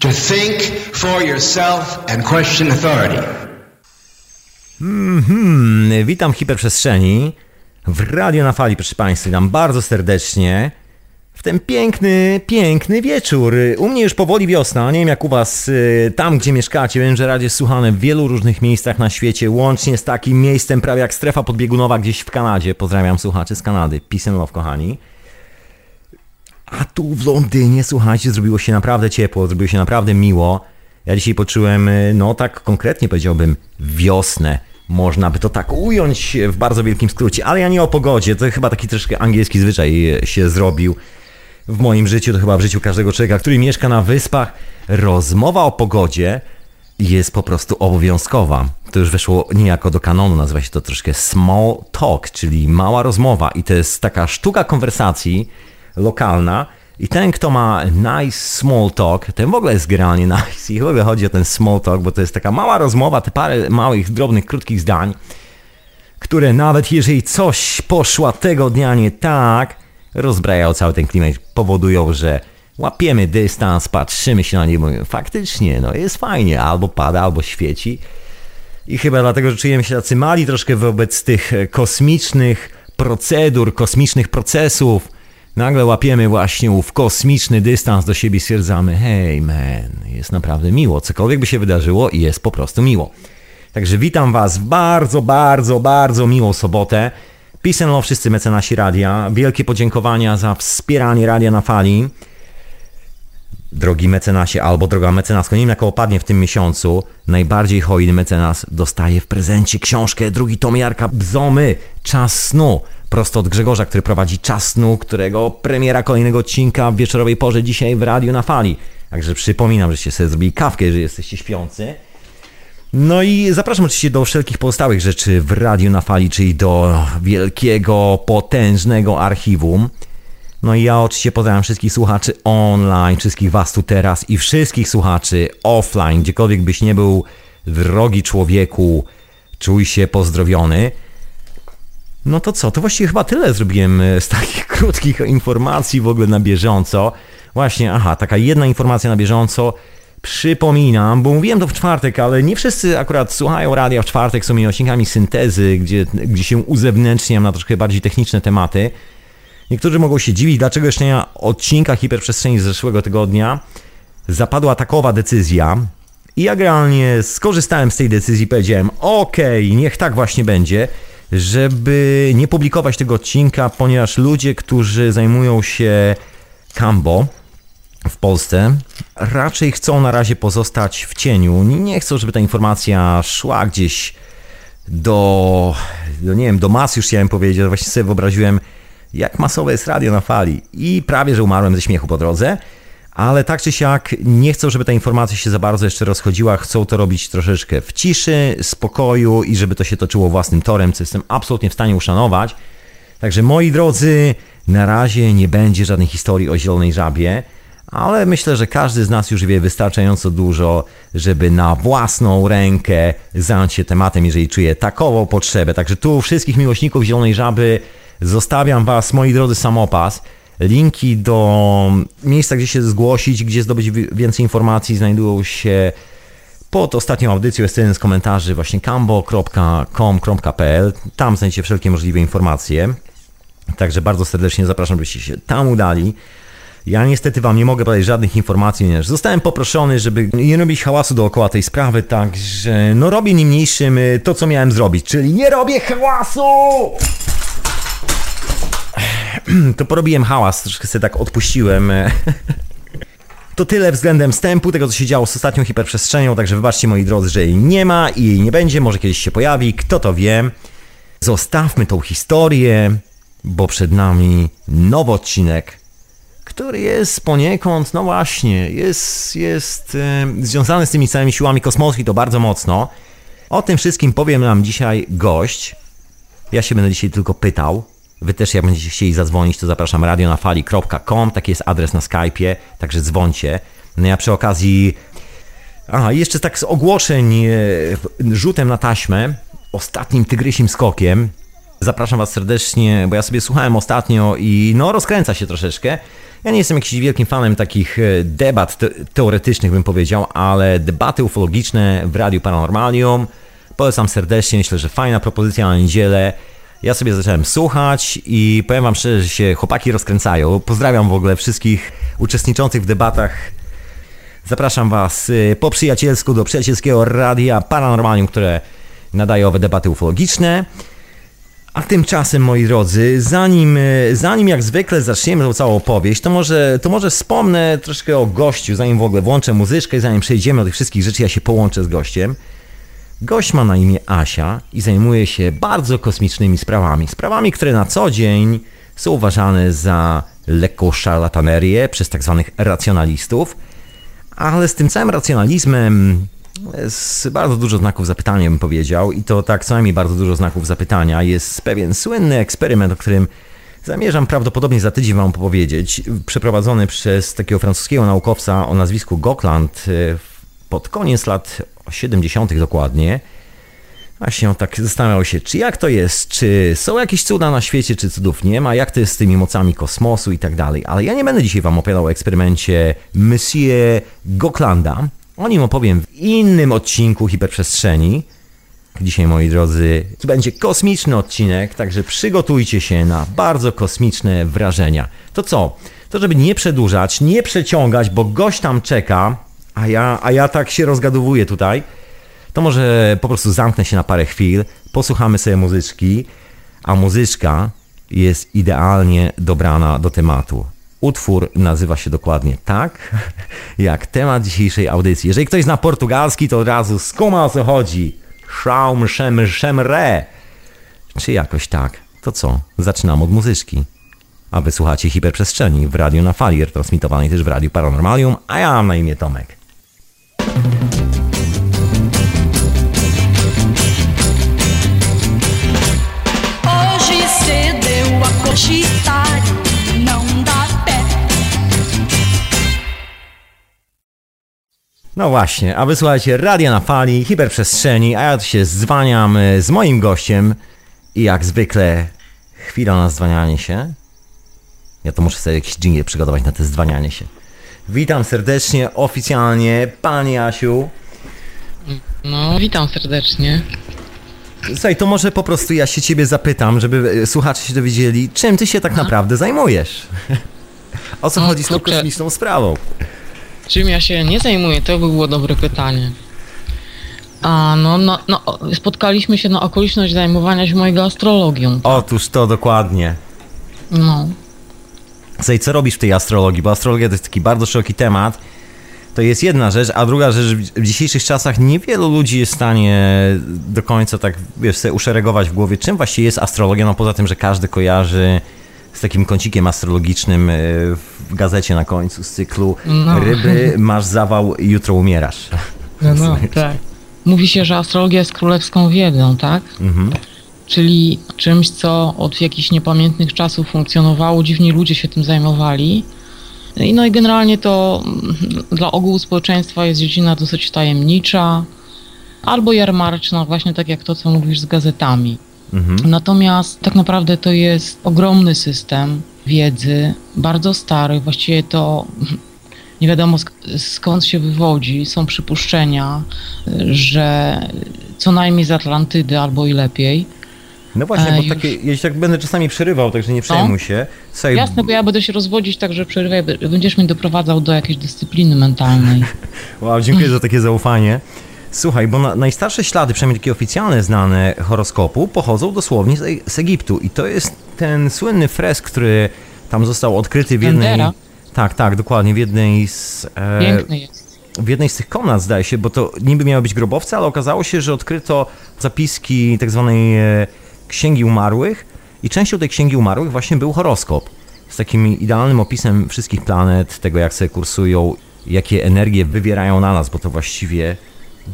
To think for yourself and question authority. Mhm, witam w hiperprzestrzeni. W Radio na Fali, proszę Państwa, witam bardzo serdecznie. W ten piękny, piękny wieczór. U mnie już powoli wiosna, nie wiem jak u Was, y, tam gdzie mieszkacie. Wiem, że radio jest słuchane w wielu różnych miejscach na świecie, łącznie z takim miejscem prawie jak strefa podbiegunowa gdzieś w Kanadzie. Pozdrawiam słuchaczy z Kanady. Peace and love, kochani. A tu w Londynie, słuchajcie, zrobiło się naprawdę ciepło, zrobiło się naprawdę miło. Ja dzisiaj poczułem, y, no tak konkretnie powiedziałbym, wiosnę. Można by to tak ująć w bardzo wielkim skrócie, ale ja nie o pogodzie. To chyba taki troszkę angielski zwyczaj y, się zrobił w moim życiu, to chyba w życiu każdego człowieka, który mieszka na wyspach. Rozmowa o pogodzie jest po prostu obowiązkowa. To już weszło niejako do kanonu, nazywa się to troszkę small talk, czyli mała rozmowa. I to jest taka sztuka konwersacji lokalna. I ten, kto ma nice small talk, ten w ogóle jest generalnie nice. I w ogóle chodzi o ten small talk, bo to jest taka mała rozmowa, te parę małych, drobnych, krótkich zdań, które nawet jeżeli coś poszła tego dnia nie tak, rozbrajają cały ten klimat, powodują, że łapiemy dystans, patrzymy się na niego, mówimy, faktycznie, no jest fajnie, albo pada, albo świeci. I chyba dlatego, że czujemy się tacy mali troszkę wobec tych kosmicznych procedur, kosmicznych procesów, nagle łapiemy właśnie ów kosmiczny dystans do siebie stwierdzamy, hej man, jest naprawdę miło, cokolwiek by się wydarzyło i jest po prostu miło. Także witam Was w bardzo, bardzo, bardzo miłą sobotę. Peace and love wszyscy mecenasi radia. Wielkie podziękowania za wspieranie radia na fali. Drogi mecenasie albo droga mecenasko, nie wiem jak opadnie w tym miesiącu, najbardziej hojny mecenas dostaje w prezencie książkę drugi tom Jarka Bzomy, Czas snu, prosto od Grzegorza, który prowadzi Czas snu, którego premiera kolejnego odcinka w wieczorowej porze dzisiaj w Radiu na Fali. Także przypominam, żeście sobie zrobili kawkę, jeżeli jesteście śpiący. No i zapraszam oczywiście do wszelkich pozostałych rzeczy w Radiu na Fali, czyli do wielkiego, potężnego archiwum. No i ja oczywiście pozdrawiam wszystkich słuchaczy online, wszystkich was tu teraz i wszystkich słuchaczy offline, gdziekolwiek byś nie był, drogi człowieku, czuj się pozdrowiony. No to co, to właściwie chyba tyle zrobiłem z takich krótkich informacji w ogóle na bieżąco. Właśnie, aha, taka jedna informacja na bieżąco. Przypominam, bo mówiłem to w czwartek, ale nie wszyscy akurat słuchają radia w czwartek, są odcinkami syntezy, gdzie, gdzie się uzewnętrzniam na troszkę bardziej techniczne tematy. Niektórzy mogą się dziwić, dlaczego jeszcze na odcinkach hiperprzestrzeni z zeszłego tygodnia zapadła takowa decyzja. I ja generalnie skorzystałem z tej decyzji powiedziałem, okej, okay, niech tak właśnie będzie, żeby nie publikować tego odcinka, ponieważ ludzie, którzy zajmują się Cambo w Polsce, raczej chcą na razie pozostać w cieniu. Nie chcą, żeby ta informacja szła gdzieś do, do nie wiem, do mas już chciałem powiedzieć, właśnie sobie wyobraziłem, jak masowe jest radio na fali. I prawie, że umarłem ze śmiechu po drodze, ale tak czy siak nie chcą, żeby ta informacja się za bardzo jeszcze rozchodziła. Chcą to robić troszeczkę w ciszy, spokoju i żeby to się toczyło własnym torem, co jestem absolutnie w stanie uszanować. Także moi drodzy, na razie nie będzie żadnej historii o zielonej żabie, ale myślę, że każdy z nas już wie wystarczająco dużo, żeby na własną rękę zająć się tematem, jeżeli czuje takową potrzebę. Także tu wszystkich miłośników zielonej żaby Zostawiam Was, moi drodzy, samopas. Linki do miejsca, gdzie się zgłosić, gdzie zdobyć więcej informacji, znajdują się pod ostatnią audycją. Jest jeden z komentarzy właśnie cambo.com.pl. Tam znajdziecie wszelkie możliwe informacje. Także bardzo serdecznie zapraszam, byście się tam udali. Ja niestety Wam nie mogę podać żadnych informacji, ponieważ zostałem poproszony, żeby nie robić hałasu dookoła tej sprawy, także no robię niemniejszym to, co miałem zrobić, czyli nie robię hałasu! to porobiłem hałas, troszkę sobie tak odpuściłem. To tyle względem wstępu tego, co się działo z ostatnią hiperprzestrzenią, także wybaczcie moi drodzy, że jej nie ma i jej nie będzie, może kiedyś się pojawi, kto to wie. Zostawmy tą historię, bo przed nami nowy odcinek, który jest poniekąd, no właśnie, jest, jest e, związany z tymi samymi siłami kosmosu i to bardzo mocno. O tym wszystkim powiem nam dzisiaj gość. Ja się będę dzisiaj tylko pytał, Wy też jak będziecie chcieli zadzwonić, to zapraszam radionafali.com, taki jest adres na Skype'ie, także dzwońcie. No ja przy okazji... Aha, jeszcze tak z ogłoszeń, e, rzutem na taśmę, ostatnim tygrysim skokiem, Zapraszam Was serdecznie, bo ja sobie słuchałem ostatnio i no rozkręca się troszeczkę. Ja nie jestem jakimś wielkim fanem takich e, debat te teoretycznych, bym powiedział, ale debaty ufologiczne w Radiu Paranormalium polecam serdecznie. Myślę, że fajna propozycja na niedzielę. Ja sobie zacząłem słuchać i powiem Wam szczerze, że się chłopaki rozkręcają. Pozdrawiam w ogóle wszystkich uczestniczących w debatach. Zapraszam Was e, po przyjacielsku do przyjacielskiego radia Paranormalium, które nadaje owe debaty ufologiczne. A tymczasem, moi drodzy, zanim, e, zanim jak zwykle zaczniemy tą całą opowieść, to może, to może wspomnę troszkę o gościu, zanim w ogóle włączę muzyczkę, zanim przejdziemy do tych wszystkich rzeczy, ja się połączę z gościem. Gość ma na imię Asia i zajmuje się bardzo kosmicznymi sprawami. Sprawami, które na co dzień są uważane za lekką szarlatanerię przez tak zwanych racjonalistów, ale z tym całym racjonalizmem jest bardzo dużo znaków zapytania, bym powiedział, i to tak co najmniej bardzo dużo znaków zapytania. Jest pewien słynny eksperyment, o którym zamierzam prawdopodobnie za tydzień Wam opowiedzieć, przeprowadzony przez takiego francuskiego naukowca o nazwisku Gokland e, pod koniec lat 70. dokładnie. Właśnie on tak zastanawiał się, czy jak to jest, czy są jakieś cuda na świecie, czy cudów nie ma, jak to jest z tymi mocami kosmosu i tak dalej. Ale ja nie będę dzisiaj Wam opowiadał o eksperymencie Monsieur Goklanda, o nim opowiem w innym odcinku hiperprzestrzeni. Dzisiaj, moi drodzy, to będzie kosmiczny odcinek, także przygotujcie się na bardzo kosmiczne wrażenia. To co? To żeby nie przedłużać, nie przeciągać, bo gość tam czeka, a ja, a ja tak się rozgadowuję tutaj, to może po prostu zamknę się na parę chwil, posłuchamy sobie muzyczki, a muzyczka jest idealnie dobrana do tematu. Utwór nazywa się dokładnie tak, jak temat dzisiejszej audycji. Jeżeli ktoś zna portugalski, to od razu skuma o co chodzi. Schaum, szem, szemre. Czy jakoś tak. To co? Zaczynam od muzyczki. A wysłuchacie hiperprzestrzeni w radiu na fali, transmitowanej też w radiu Paranormalium, a ja mam na imię Tomek. No właśnie, a wysłuchajcie Radia na Fali, Hiperprzestrzeni, a ja tu się zwaniam e, z moim gościem i jak zwykle chwila na zwanianie się. Ja to muszę sobie jakiś dżingiel przygotować na to zwanianie się. Witam serdecznie, oficjalnie, Pani Asiu. No, witam serdecznie. Słuchaj, to może po prostu ja się ciebie zapytam, żeby e, słuchacze się dowiedzieli, czym ty się tak naprawdę zajmujesz? O co No, chodzi z tą kosmiczną sprawą? Czym ja się nie zajmuję, to by było dobre pytanie. A, no, no, no, spotkaliśmy się na okoliczność zajmowania się mojego astrologią. Otóż to dokładnie. No. Słuchaj, co robisz w tej astrologii? Bo astrologia to jest taki bardzo szeroki temat. To jest jedna rzecz, a druga rzecz, w dzisiejszych czasach niewielu ludzi jest w stanie do końca tak, wiesz, sobie uszeregować w głowie, czym właściwie jest astrologia, no poza tym, że każdy kojarzy z takim kącikiem astrologicznym y, w gazecie na końcu z cyklu No. Ryby, masz zawał, jutro umierasz. No, no, tak. Mówi się, że astrologia jest królewską wiedzą, tak? Mhm. Czyli czymś, co od jakichś niepamiętnych czasów funkcjonowało, dziwni ludzie się tym zajmowali. I No i generalnie to mm, dla ogółu społeczeństwa jest dziedzina dosyć tajemnicza, albo jarmarczna, właśnie tak jak to, co mówisz z gazetami. Mhm. Natomiast tak naprawdę to jest ogromny system wiedzy, bardzo stary, właściwie to nie wiadomo sk- skąd się wywodzi. Są przypuszczenia, że co najmniej z Atlantydy albo i lepiej. No właśnie, A, bo już. takie, ja tak będę czasami przerywał, także nie przejmuj się. Słuchaj, Jasne, bo ja będę się rozwodzić, także przerywaj, będziesz mnie doprowadzał do jakiejś dyscypliny mentalnej. Wow, dziękuję za takie zaufanie. Słuchaj, bo na, najstarsze ślady, przynajmniej takie oficjalne znane horoskopu, pochodzą dosłownie z, E- z Egiptu. I to jest ten słynny fresk, który tam został odkryty w jednej. Dendera? Tak, tak, dokładnie, w jednej z. E, Piękny jest. w jednej z tych komnat, zdaje się, bo to niby miały być grobowce, ale okazało się, że odkryto zapiski tak zwanej e, księgi umarłych i częścią tej księgi umarłych właśnie był horoskop z takim idealnym opisem wszystkich planet, tego jak sobie kursują, jakie energie wywierają na nas, bo to właściwie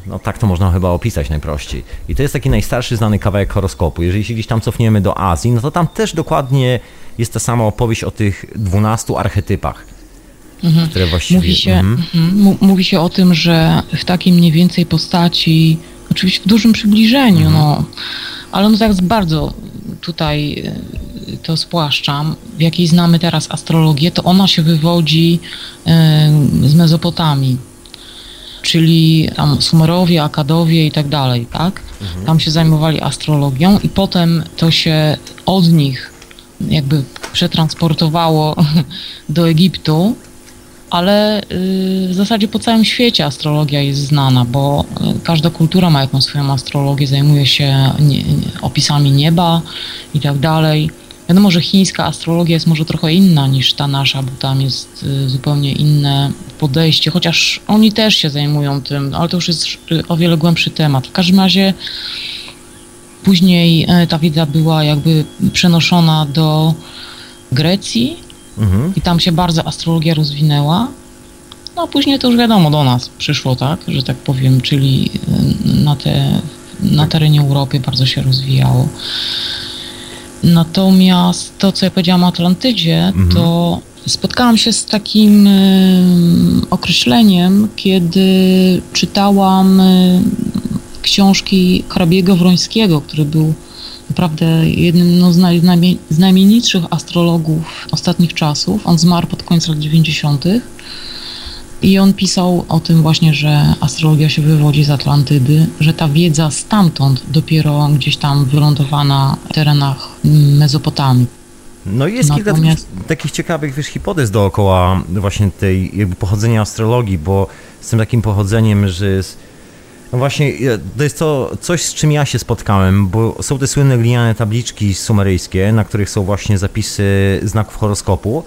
no tak to można chyba opisać najprościej. I to jest taki najstarszy znany kawałek horoskopu. Jeżeli się gdzieś tam cofniemy do Azji, no to tam też dokładnie jest ta sama opowieść o tych 12 archetypach, które właściwie... Mówi się, Mhm. mhm, mówi się o tym, że w takiej mniej więcej postaci, oczywiście w dużym przybliżeniu, Mhm. no, ale on tak bardzo tutaj y, to spłaszczam, w jakiej znamy teraz astrologię, to ona się wywodzi y, z Mezopotamii. Czyli tam Sumerowie, Akadowie i tak dalej, tak? Tam się zajmowali astrologią i potem to się od nich jakby przetransportowało do Egiptu, ale y, w zasadzie po całym świecie astrologia jest znana, bo y, każda kultura ma jakąś swoją astrologię, zajmuje się opisami nieba i tak dalej. Wiadomo, że chińska astrologia jest może trochę inna niż ta nasza, bo tam jest y, zupełnie inne podejście, chociaż oni też się zajmują tym, ale to już jest o wiele głębszy temat. W każdym razie później ta wiedza była jakby przenoszona do Grecji, Mhm. i tam się bardzo astrologia rozwinęła. No a później to już wiadomo, do nas przyszło, tak, że tak powiem, czyli y, na, te, na terenie Europy bardzo się rozwijało. Natomiast to, co ja powiedziałam o Atlantydzie, to spotkałam się z takim y, określeniem, kiedy czytałam y, książki hrabiego Wrońskiego, który był naprawdę jednym no, z, naj, najmie- z najmniejszych astrologów ostatnich czasów. On zmarł pod koniec lat 90. I on pisał o tym właśnie, że astrologia się wywodzi z Atlantydy, że ta wiedza stamtąd dopiero gdzieś tam wylądowała na terenach Mezopotamii. No i jest kilka takich, takich ciekawych wiesz, hipotez dookoła właśnie tej jakby pochodzenia astrologii, bo z tym takim pochodzeniem, że jest, no właśnie e, to jest to coś, z czym ja się spotkałem, bo są te słynne gliniane tabliczki sumeryjskie, na których są właśnie zapisy znaków horoskopu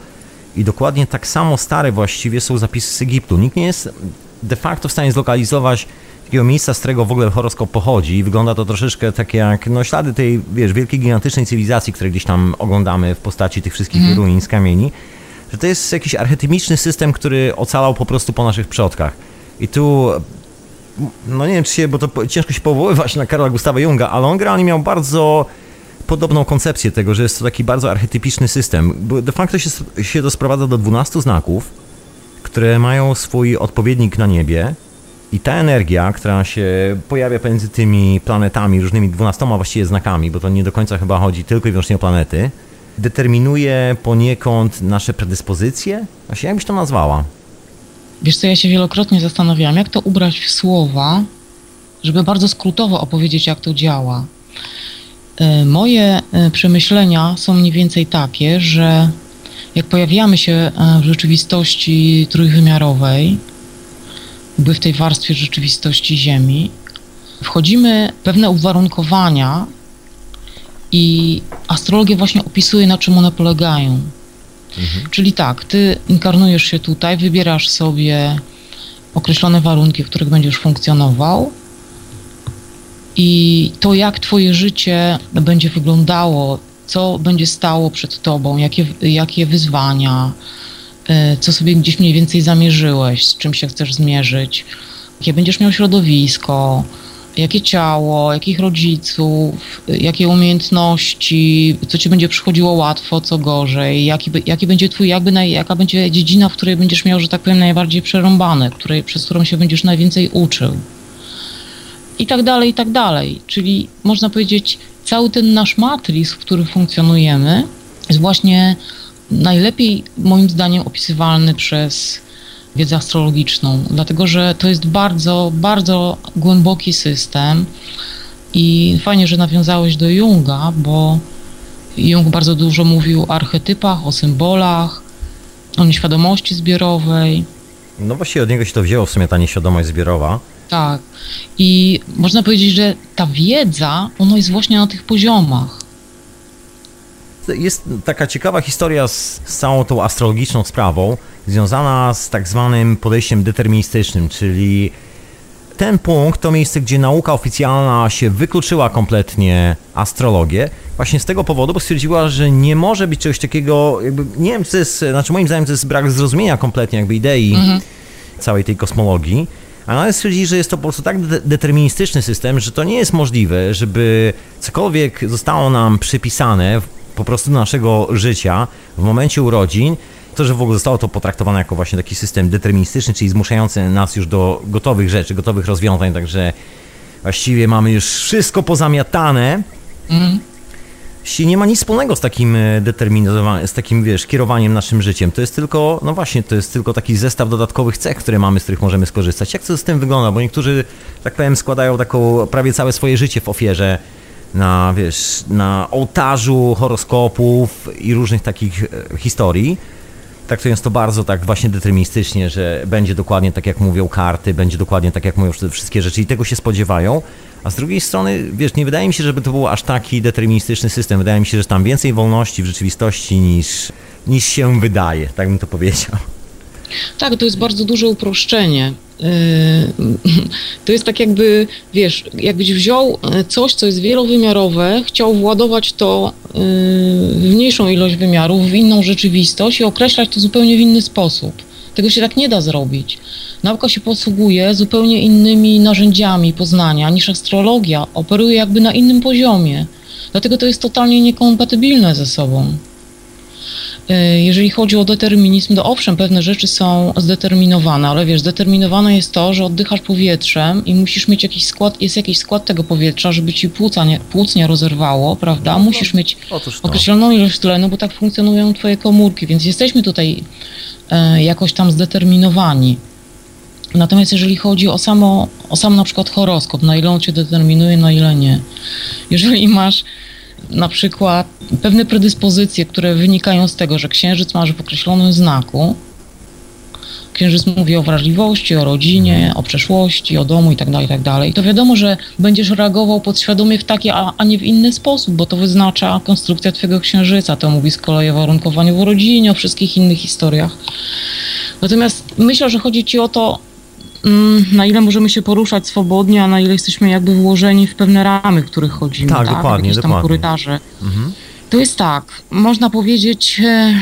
i dokładnie tak samo stare właściwie są zapisy z Egiptu. Nikt nie jest de facto w stanie zlokalizować takiego miejsca, z którego w ogóle horoskop pochodzi i wygląda to troszeczkę tak jak no, ślady tej, wiesz, wielkiej gigantycznej cywilizacji, które gdzieś tam oglądamy w postaci tych wszystkich ruin z kamieni, że to jest jakiś archetymiczny system, który ocalał po prostu po naszych przodkach. I tu no nie wiem czy się, bo to ciężko się powoływać na Karola Gustawa Junga, ale on generalnie miał bardzo podobną koncepcję tego, że jest to taki bardzo archetypiczny system. De facto się, się to sprowadza do 12 znaków, które mają swój odpowiednik na niebie i ta energia, która się pojawia pomiędzy tymi planetami, różnymi 12 właściwie znakami, bo to nie do końca chyba chodzi tylko i wyłącznie o planety, determinuje poniekąd nasze predyspozycje? Właśnie jak byś to nazwała? Wiesz co, ja się wielokrotnie zastanawiałam, jak to ubrać w słowa, żeby bardzo skrótowo opowiedzieć, jak to działa. E, Moje e, przemyślenia są mniej więcej takie, że jak pojawiamy się e, w rzeczywistości trójwymiarowej, jakby w tej warstwie rzeczywistości Ziemi, wchodzimy w pewne uwarunkowania i astrologia właśnie opisuje, na czym one polegają. Czyli tak, ty inkarnujesz się tutaj, wybierasz sobie określone warunki, w których będziesz funkcjonował i to, jak twoje życie będzie wyglądało, co będzie stało przed tobą, jakie, jakie wyzwania, y, co sobie gdzieś mniej więcej zamierzyłeś, z czym się chcesz zmierzyć, jakie będziesz miał środowisko, jakie ciało, jakich rodziców, jakie umiejętności, co ci będzie przychodziło łatwo, co gorzej, jaki, jaki będzie twój, jakby naj, jaka będzie dziedzina, w której będziesz miał, że tak powiem, najbardziej przerąbane, której, przez którą się będziesz najwięcej uczył. I tak dalej, i tak dalej. Czyli można powiedzieć, cały ten nasz matryc, w którym funkcjonujemy, jest właśnie najlepiej moim zdaniem opisywalny przez wiedzę astrologiczną, dlatego że to jest bardzo, bardzo głęboki system i fajnie, że nawiązałeś do Junga, bo Jung bardzo dużo mówił o archetypach, o symbolach, o nieświadomości zbiorowej. No właściwie od niego się to wzięło w sumie ta nieświadomość zbiorowa. Tak. I można powiedzieć, że ta wiedza, ona jest właśnie na tych poziomach. Jest taka ciekawa historia z, z całą tą astrologiczną sprawą, związana z tak zwanym podejściem deterministycznym, czyli ten punkt to miejsce, gdzie nauka oficjalna się wykluczyła kompletnie astrologię, właśnie z tego powodu, bo stwierdziła, że nie może być czegoś takiego, jakby, nie wiem, to jest, znaczy moim zdaniem to jest brak zrozumienia kompletnie jakby idei całej tej kosmologii, ale stwierdzili, że jest to po prostu tak de- deterministyczny system, że to nie jest możliwe, żeby cokolwiek zostało nam przypisane w- po prostu naszego życia w momencie urodzin, to, że w ogóle zostało to potraktowane jako właśnie taki system deterministyczny, czyli zmuszający nas już do gotowych rzeczy, gotowych rozwiązań, także właściwie mamy już wszystko pozamiatane. właściwie nie ma nic wspólnego z takim e, determinowaniem, z takim, wiesz, kierowaniem naszym życiem. To jest tylko, no właśnie, to jest tylko taki zestaw dodatkowych cech, które mamy, z których możemy skorzystać. Jak to z tym wygląda? Bo niektórzy, tak powiem, składają taką prawie całe swoje życie w ofierze na, wiesz, na ołtarzu horoskopów i różnych takich e, historii traktując to bardzo tak właśnie deterministycznie, że będzie dokładnie tak jak mówią karty, będzie dokładnie tak jak mówią wszystkie rzeczy i tego się spodziewają. A z drugiej strony, wiesz, nie wydaje mi się, żeby to był aż taki deterministyczny system. Wydaje mi się, że tam więcej wolności w rzeczywistości niż, niż się wydaje, tak bym to powiedział. Tak, to jest bardzo duże uproszczenie. Yy, to jest tak jakby, wiesz, jakbyś wziął e, coś, co jest wielowymiarowe, chciał władować to yy, w mniejszą ilość wymiarów, w inną rzeczywistość i określać to zupełnie w inny sposób. Tego się tak nie da zrobić. Nauka się posługuje zupełnie innymi narzędziami poznania niż astrologia. Operuje jakby na innym poziomie. Dlatego to jest totalnie niekompatybilne ze sobą. E, jeżeli chodzi o determinizm, to owszem, pewne rzeczy są zdeterminowane, ale wiesz, zdeterminowane jest to, że oddychasz powietrzem i musisz mieć jakiś skład, jest jakiś skład tego powietrza, żeby ci płuca nie, płuc nie rozerwało, prawda? No, musisz mieć określoną ilość tlenu, bo tak funkcjonują twoje komórki, więc jesteśmy tutaj e, jakoś tam zdeterminowani. Natomiast jeżeli chodzi o samo, o sam na przykład horoskop, na ile on cię determinuje, na ile nie. Jeżeli masz na przykład pewne predyspozycje, które wynikają z tego, że księżyc masz w określonym znaku. Księżyc mówi o wrażliwości, o rodzinie, mhm. o przeszłości, o domu itd., tak itd. Tak I to wiadomo, że będziesz reagował podświadomie w taki, a, a nie w inny sposób, bo to wyznacza konstrukcja twojego księżyca. To mówi z kolei o warunkowaniu w rodzinie, o wszystkich innych historiach. Natomiast myślę, że chodzi ci o to, na ile możemy się poruszać swobodnie, a na ile jesteśmy jakby włożeni w pewne ramy, w których chodzimy, tak? tak? dokładnie, Jakieś tam dokładnie. korytarze. Mhm. To jest tak, można powiedzieć e,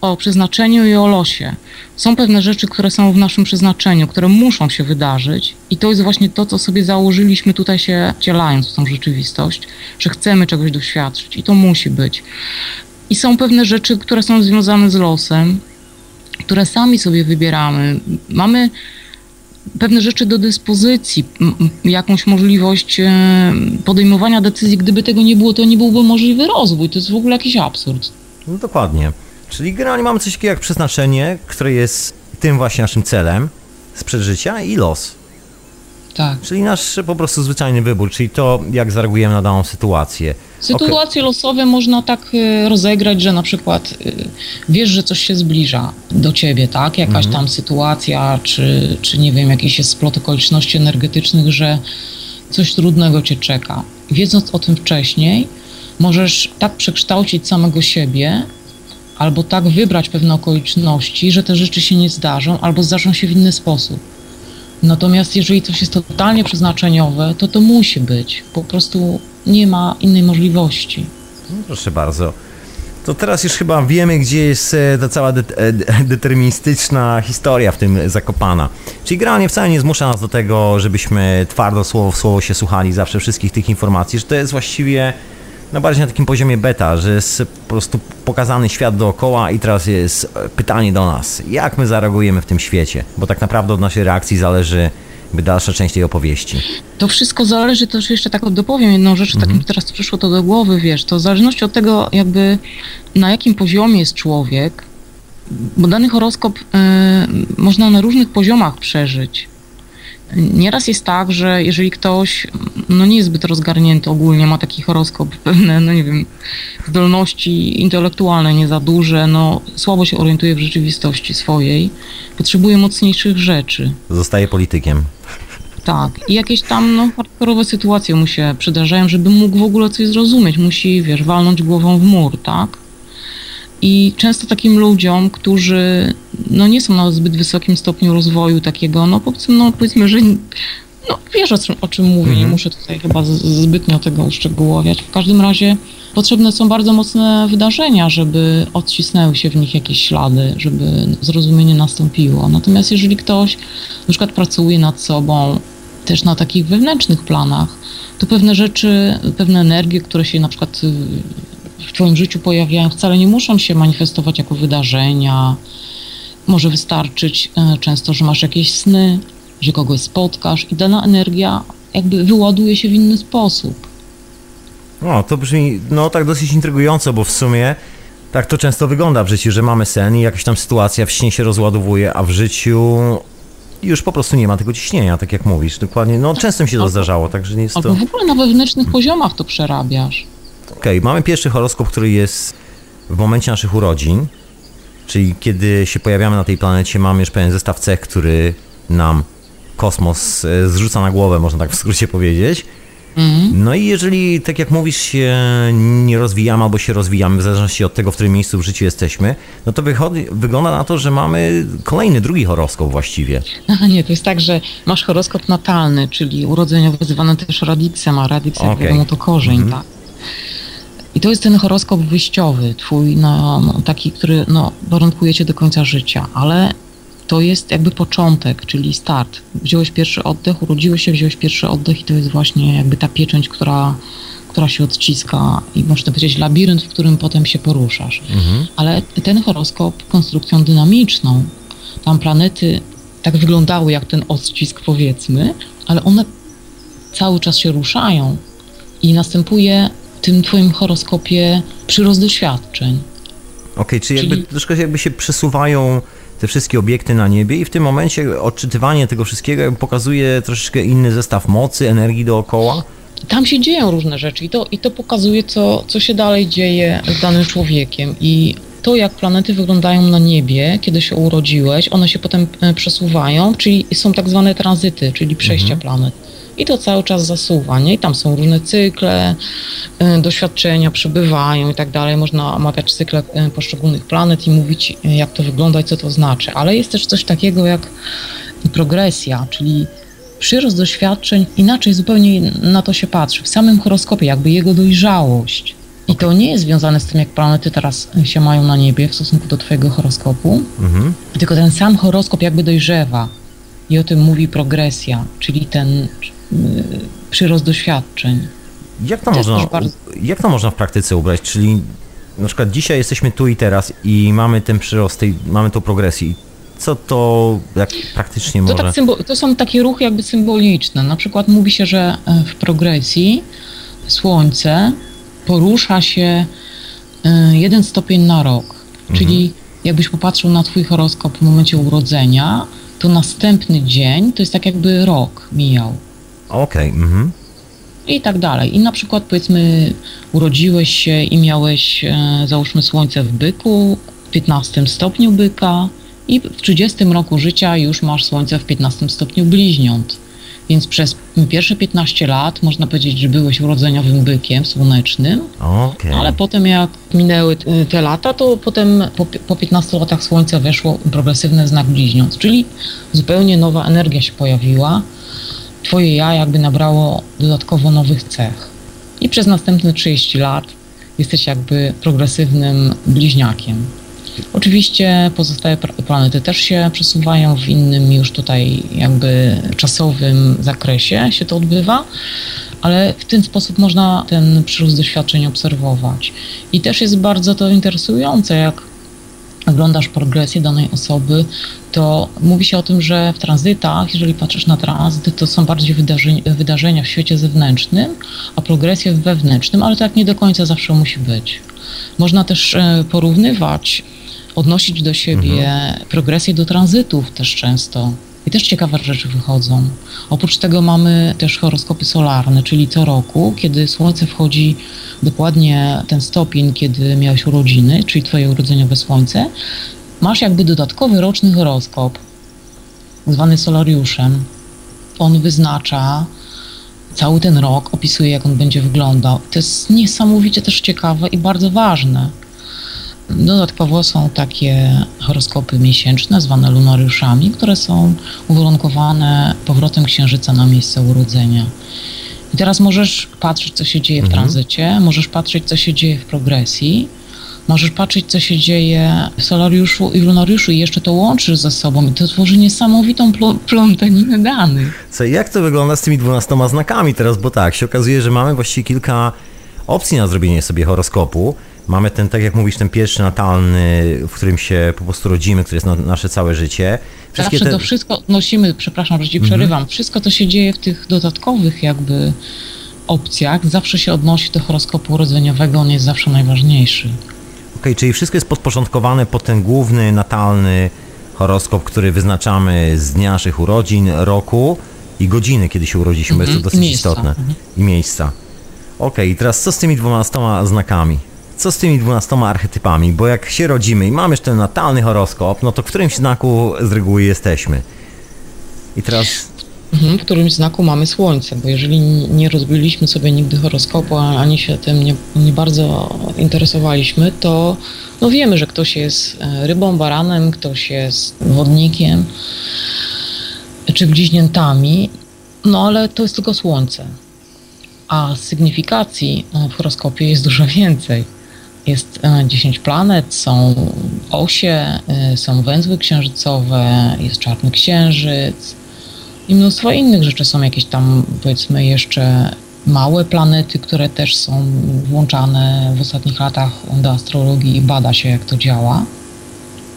o przeznaczeniu i o losie. Są pewne rzeczy, które są w naszym przeznaczeniu, które muszą się wydarzyć i to jest właśnie to, co sobie założyliśmy tutaj się wcielając w tą rzeczywistość, że chcemy czegoś doświadczyć i to musi być. I są pewne rzeczy, które są związane z losem, które sami sobie wybieramy. Mamy pewne rzeczy do dyspozycji, jakąś możliwość e, podejmowania decyzji. Gdyby tego nie było, to nie byłby możliwy rozwój. To jest w ogóle jakiś absurd. No dokładnie. Czyli generalnie mamy coś takiego jak przeznaczenie, które jest tym właśnie naszym celem sprzed życia i los. Tak. Czyli nasz po prostu zwyczajny wybór, czyli to, jak zareagujemy na daną sytuację. Sytuacje okay. losowe można tak y, rozegrać, że na przykład y, wiesz, że coś się zbliża do ciebie, tak? Jakaś mhm. tam sytuacja, czy, czy nie wiem, jakiś jest splot okoliczności energetycznych, że coś trudnego cię czeka. Wiedząc o tym wcześniej, możesz tak przekształcić samego siebie, albo tak wybrać pewne okoliczności, że te rzeczy się nie zdarzą, albo zdarzą się w inny sposób. Natomiast jeżeli coś jest totalnie przeznaczeniowe, to to musi być. Po prostu nie ma innej możliwości. No, proszę bardzo. To teraz już chyba wiemy, gdzie jest e, ta cała de e, deterministyczna historia w tym zakopana. Czyli generalnie wcale nie zmusza nas do tego, żebyśmy twardo słowo w słowo się słuchali zawsze wszystkich tych informacji, że to jest właściwie no bardziej na takim poziomie beta, że jest po prostu pokazany świat dookoła i teraz jest pytanie do nas, jak my zareagujemy w tym świecie, bo tak naprawdę od naszej reakcji zależy by dalsza część tej opowieści. To wszystko zależy, też jeszcze tak dopowiem jedną rzecz, mhm. tak mi teraz przyszło to do głowy, wiesz, to w zależności od tego jakby na jakim poziomie jest człowiek, bo dany horoskop y, można na różnych poziomach przeżyć. Nieraz jest tak, że jeżeli ktoś no nie jest zbyt rozgarnięty ogólnie, ma taki horoskop, pewne, no nie wiem, zdolności intelektualne nie za duże, no słabo się orientuje w rzeczywistości swojej, potrzebuje mocniejszych rzeczy. Zostaje politykiem. Tak, i jakieś tam no, hardkorowe sytuacje mu się przydarzają, żeby mógł w ogóle coś zrozumieć. Musi, wiesz, walnąć głową w mur, tak? I często takim ludziom, którzy no, nie są na zbyt wysokim stopniu rozwoju takiego, no powiedzmy, no, powiedzmy że no, wiesz o czym, o czym mówię, mhm. nie muszę tutaj chyba zbytnio tego uszczegółowiać. W każdym razie potrzebne są bardzo mocne wydarzenia, żeby odcisnęły się w nich jakieś ślady, żeby zrozumienie nastąpiło. Natomiast jeżeli ktoś na przykład pracuje nad sobą, też na takich wewnętrznych planach, to pewne rzeczy, pewne energie, które się na przykład w Twoim życiu pojawiają, wcale nie muszą się manifestować jako wydarzenia. Może wystarczyć e, często, że masz jakieś sny, że kogoś spotkasz i dana energia jakby wyładuje się w inny sposób. O, to brzmi, no tak dosyć intrygująco, bo w sumie tak to często wygląda w życiu, że mamy sen i jakaś tam sytuacja w śnie się rozładowuje, a w życiu już po prostu nie ma tego ciśnienia, tak jak mówisz. Dokładnie, no często mi się to Albo- zdarzało, także nie jest to... Albo w ogóle na wewnętrznych poziomach to przerabiasz. Okej, mamy pierwszy horoskop, który jest w momencie naszych urodzin, czyli kiedy się pojawiamy na tej planecie, mamy już pewien zestaw cech, który nam kosmos e, zrzuca na głowę, można tak w skrócie powiedzieć. No i jeżeli, tak jak mówisz, się nie rozwijamy albo się rozwijamy, w zależności od tego, w którym miejscu w życiu jesteśmy, no to wychodzi, wygląda na to, że mamy kolejny, drugi horoskop właściwie. A nie, to jest tak, że masz horoskop natalny, czyli urodzeniowy, zwany też radiksem, a radiks, jak Okej. wiadomo, to korzeń, tak. I to jest ten horoskop wyjściowy, twój, no, no, taki, który no, warunkuje cię do końca życia, ale to jest jakby początek, czyli start. Wziąłeś pierwszy oddech, urodziłeś się, wziąłeś pierwszy oddech i to jest właśnie jakby ta pieczęć, która, która się odciska i można powiedzieć labirynt, w którym potem się poruszasz. Ale ten horoskop konstrukcją dynamiczną, tam planety tak wyglądały jak ten odcisk powiedzmy, ale one cały czas się ruszają i następuje tym twoim horoskopie przyrost doświadczeń. Okej, czyli jakby Czyli- troszkę jakby się przesuwają te wszystkie obiekty na niebie i w tym momencie odczytywanie tego wszystkiego jakby pokazuje troszeczkę inny zestaw mocy, energii dookoła. Tam się dzieją różne rzeczy i to, i to pokazuje, co, co się dalej dzieje z danym człowiekiem. I to, jak planety wyglądają na niebie, kiedy się urodziłeś, one się potem e, przesuwają, czyli są tak zwane tranzyty, czyli przejścia planet. I to cały czas zasuwa, nie? I tam są różne cykle, e, doświadczenia przybywają i tak dalej. Można omawiać cykle e, poszczególnych planet i mówić, e, jak to wygląda i co to znaczy. Ale jest też coś takiego jak progresja, czyli przyrost doświadczeń, inaczej zupełnie na to się patrzy. W samym horoskopie, jakby jego dojrzałość. I to nie jest związane z tym, jak planety teraz się mają na niebie w stosunku do Twojego horoskopu, Mhm. tylko ten sam horoskop jakby dojrzewa. I o tym mówi progresja, czyli ten przyrost doświadczeń. Jak to, To można, bardzo- jak to można w praktyce ubrać? Czyli na przykład dzisiaj jesteśmy tu i teraz i mamy ten przyrost, tej, mamy tą progresję. Co to jak praktycznie To, może... tak to są takie ruchy jakby symboliczne. Na przykład mówi się, że e, w progresji Słońce porusza się e, jeden stopień na rok. Czyli jakbyś popatrzył na twój horoskop w momencie urodzenia, to następny dzień to jest tak jakby rok mijał. Okej, mhm. I tak dalej. I na przykład powiedzmy urodziłeś się i miałeś e, załóżmy słońce w byku, w 15 stopniu byka i w 30 roku życia już masz słońce w 15 stopniu bliźniąt. Więc przez pierwsze 15 lat można powiedzieć, że byłeś urodzeniowym bykiem słonecznym, Okej. ale potem jak minęły y, te lata, to potem po, po 15 latach słońce weszło progresywny znak bliźniąt, czyli zupełnie nowa energia się pojawiła. Twoje ja jakby nabrało dodatkowo nowych cech. I przez następne 30 lat jesteś jakby progresywnym bliźniakiem. Oczywiście pozostałe planety też się przesuwają w innym już tutaj jakby czasowym zakresie się to odbywa, ale w ten sposób można ten przyrost doświadczeń obserwować. I też jest bardzo to interesujące, jak oglądasz progresję danej osoby, to mówi się o tym, że w tranzytach, jeżeli patrzysz na tranzyty, to są bardziej wydarzeń, wydarzenia w świecie zewnętrznym, a progresja w wewnętrznym, ale tak nie do końca zawsze musi być. Można też e, porównywać, odnosić do siebie progresję do tranzytów też często. I też ciekawe rzeczy wychodzą. Oprócz tego mamy też horoskopy solarne, czyli co roku, kiedy Słońce wchodzi dokładnie ten stopień, kiedy miałeś urodziny, czyli Twoje urodzeniowe Słońce, masz jakby dodatkowy roczny horoskop, zwany solariuszem. On wyznacza cały ten rok, opisuje jak on będzie wyglądał. To jest niesamowicie też ciekawe i bardzo ważne. Dodatkowo są takie horoskopy miesięczne, zwane lunariuszami, które są uwarunkowane powrotem księżyca na miejsce urodzenia. I teraz możesz patrzeć, co się dzieje w tranzycie, możesz patrzeć, co się dzieje w progresji, możesz patrzeć, co się dzieje w solariuszu i lunariuszu i jeszcze to łączysz ze sobą i to tworzy niesamowitą pl- plątaninę danych. Co, jak to wygląda z tymi 12 znakami teraz? Bo tak, się okazuje, że mamy właściwie kilka opcji na zrobienie sobie horoskopu. Mamy ten, tak jak mówisz, ten pierwszy natalny, w którym się po prostu rodzimy, który jest na nasze całe życie. Zawsze to wszystko odnosimy, przepraszam, że ci przerywam, wszystko to się dzieje w tych dodatkowych jakby opcjach zawsze się odnosi do horoskopu urodzeniowego, on jest zawsze najważniejszy. Okej, czyli wszystko jest podporządkowane pod ten główny, natalny horoskop, który wyznaczamy z dnia naszych urodzin, roku i godziny, kiedy się urodziliśmy, bo jest to Mhm, dosyć miejsca. istotne. Mhm. I miejsca. Okej, i teraz co z tymi dwunastoma znakami? Co z tymi dwunastoma archetypami? Bo jak się rodzimy i mamy już ten natalny horoskop, no to w którymś znaku z reguły jesteśmy. I teraz Mhm, w którymś znaku mamy słońce, bo jeżeli nie rozbiliśmy sobie nigdy horoskopu, ani się tym nie, nie bardzo interesowaliśmy, to no wiemy, że ktoś jest e, rybą, baranem, ktoś jest wodnikiem czy bliźniętami, no ale to jest tylko słońce. A sygnifikacji e, w horoskopie jest dużo więcej. Jest e, 10 planet, są osie, e, są węzły księżycowe, jest czarny księżyc, i mnóstwo innych rzeczy. Są jakieś tam, powiedzmy, jeszcze małe planety, które też są włączane w ostatnich latach do astrologii i bada się, jak to działa.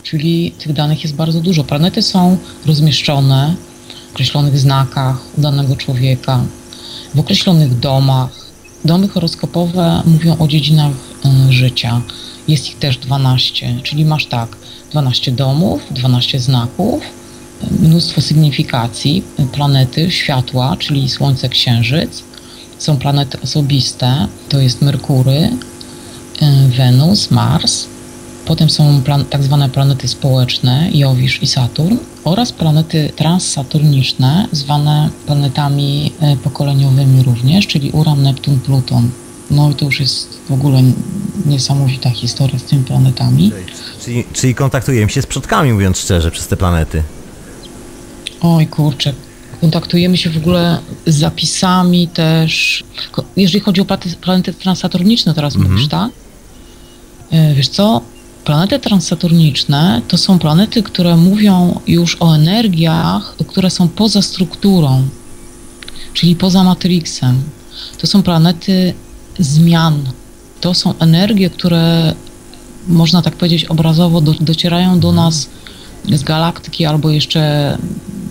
Czyli tych danych jest bardzo dużo. Planety są rozmieszczone w określonych znakach danego człowieka, w określonych domach. Domy horoskopowe mówią o dziedzinach y, życia. Jest ich też 12, czyli masz tak, 12 domów, 12 znaków, mnóstwo sygnifikacji, planety, światła, czyli Słońce, Księżyc. Są planety osobiste, to jest Merkury, y, Wenus, Mars. Potem są plan- tak zwane planety społeczne, Jowisz i Saturn oraz planety transsaturniczne, zwane planetami y, pokoleniowymi również, czyli Uran, Neptun, Pluton. No i to już jest w ogóle niesamowita historia z tymi planetami. Czyli, czyli kontaktujemy się z przodkami, mówiąc szczerze, przez te planety. Oj kurczę, kontaktujemy się w ogóle z zapisami też. Jeżeli chodzi o planety, transsaturniczne, teraz mówisz, tak? E, Wiesz co? Planety transsaturniczne to są planety, które mówią już o energiach, które są poza strukturą, czyli poza Matrixem. To są planety zmian. To są energie, które można tak powiedzieć obrazowo do, docierają do nas z galaktyki albo jeszcze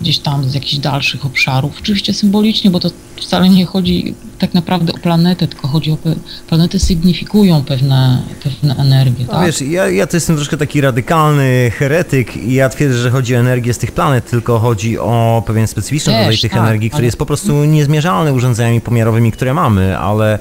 gdzieś tam z jakichś dalszych obszarów. Oczywiście symbolicznie, bo to wcale nie chodzi tak naprawdę o planetę, tylko chodzi o pe- planety sygnifikują pewne, pewne energie. No Tak? wiesz, ja, ja to jestem troszkę taki radykalny heretyk i ja twierdzę, że chodzi o energię z tych planet, tylko chodzi o pewien specyficzny Też, rodzaj tych tak, energii, który ale- jest po prostu niezmierzalny urządzeniami pomiarowymi, które mamy, ale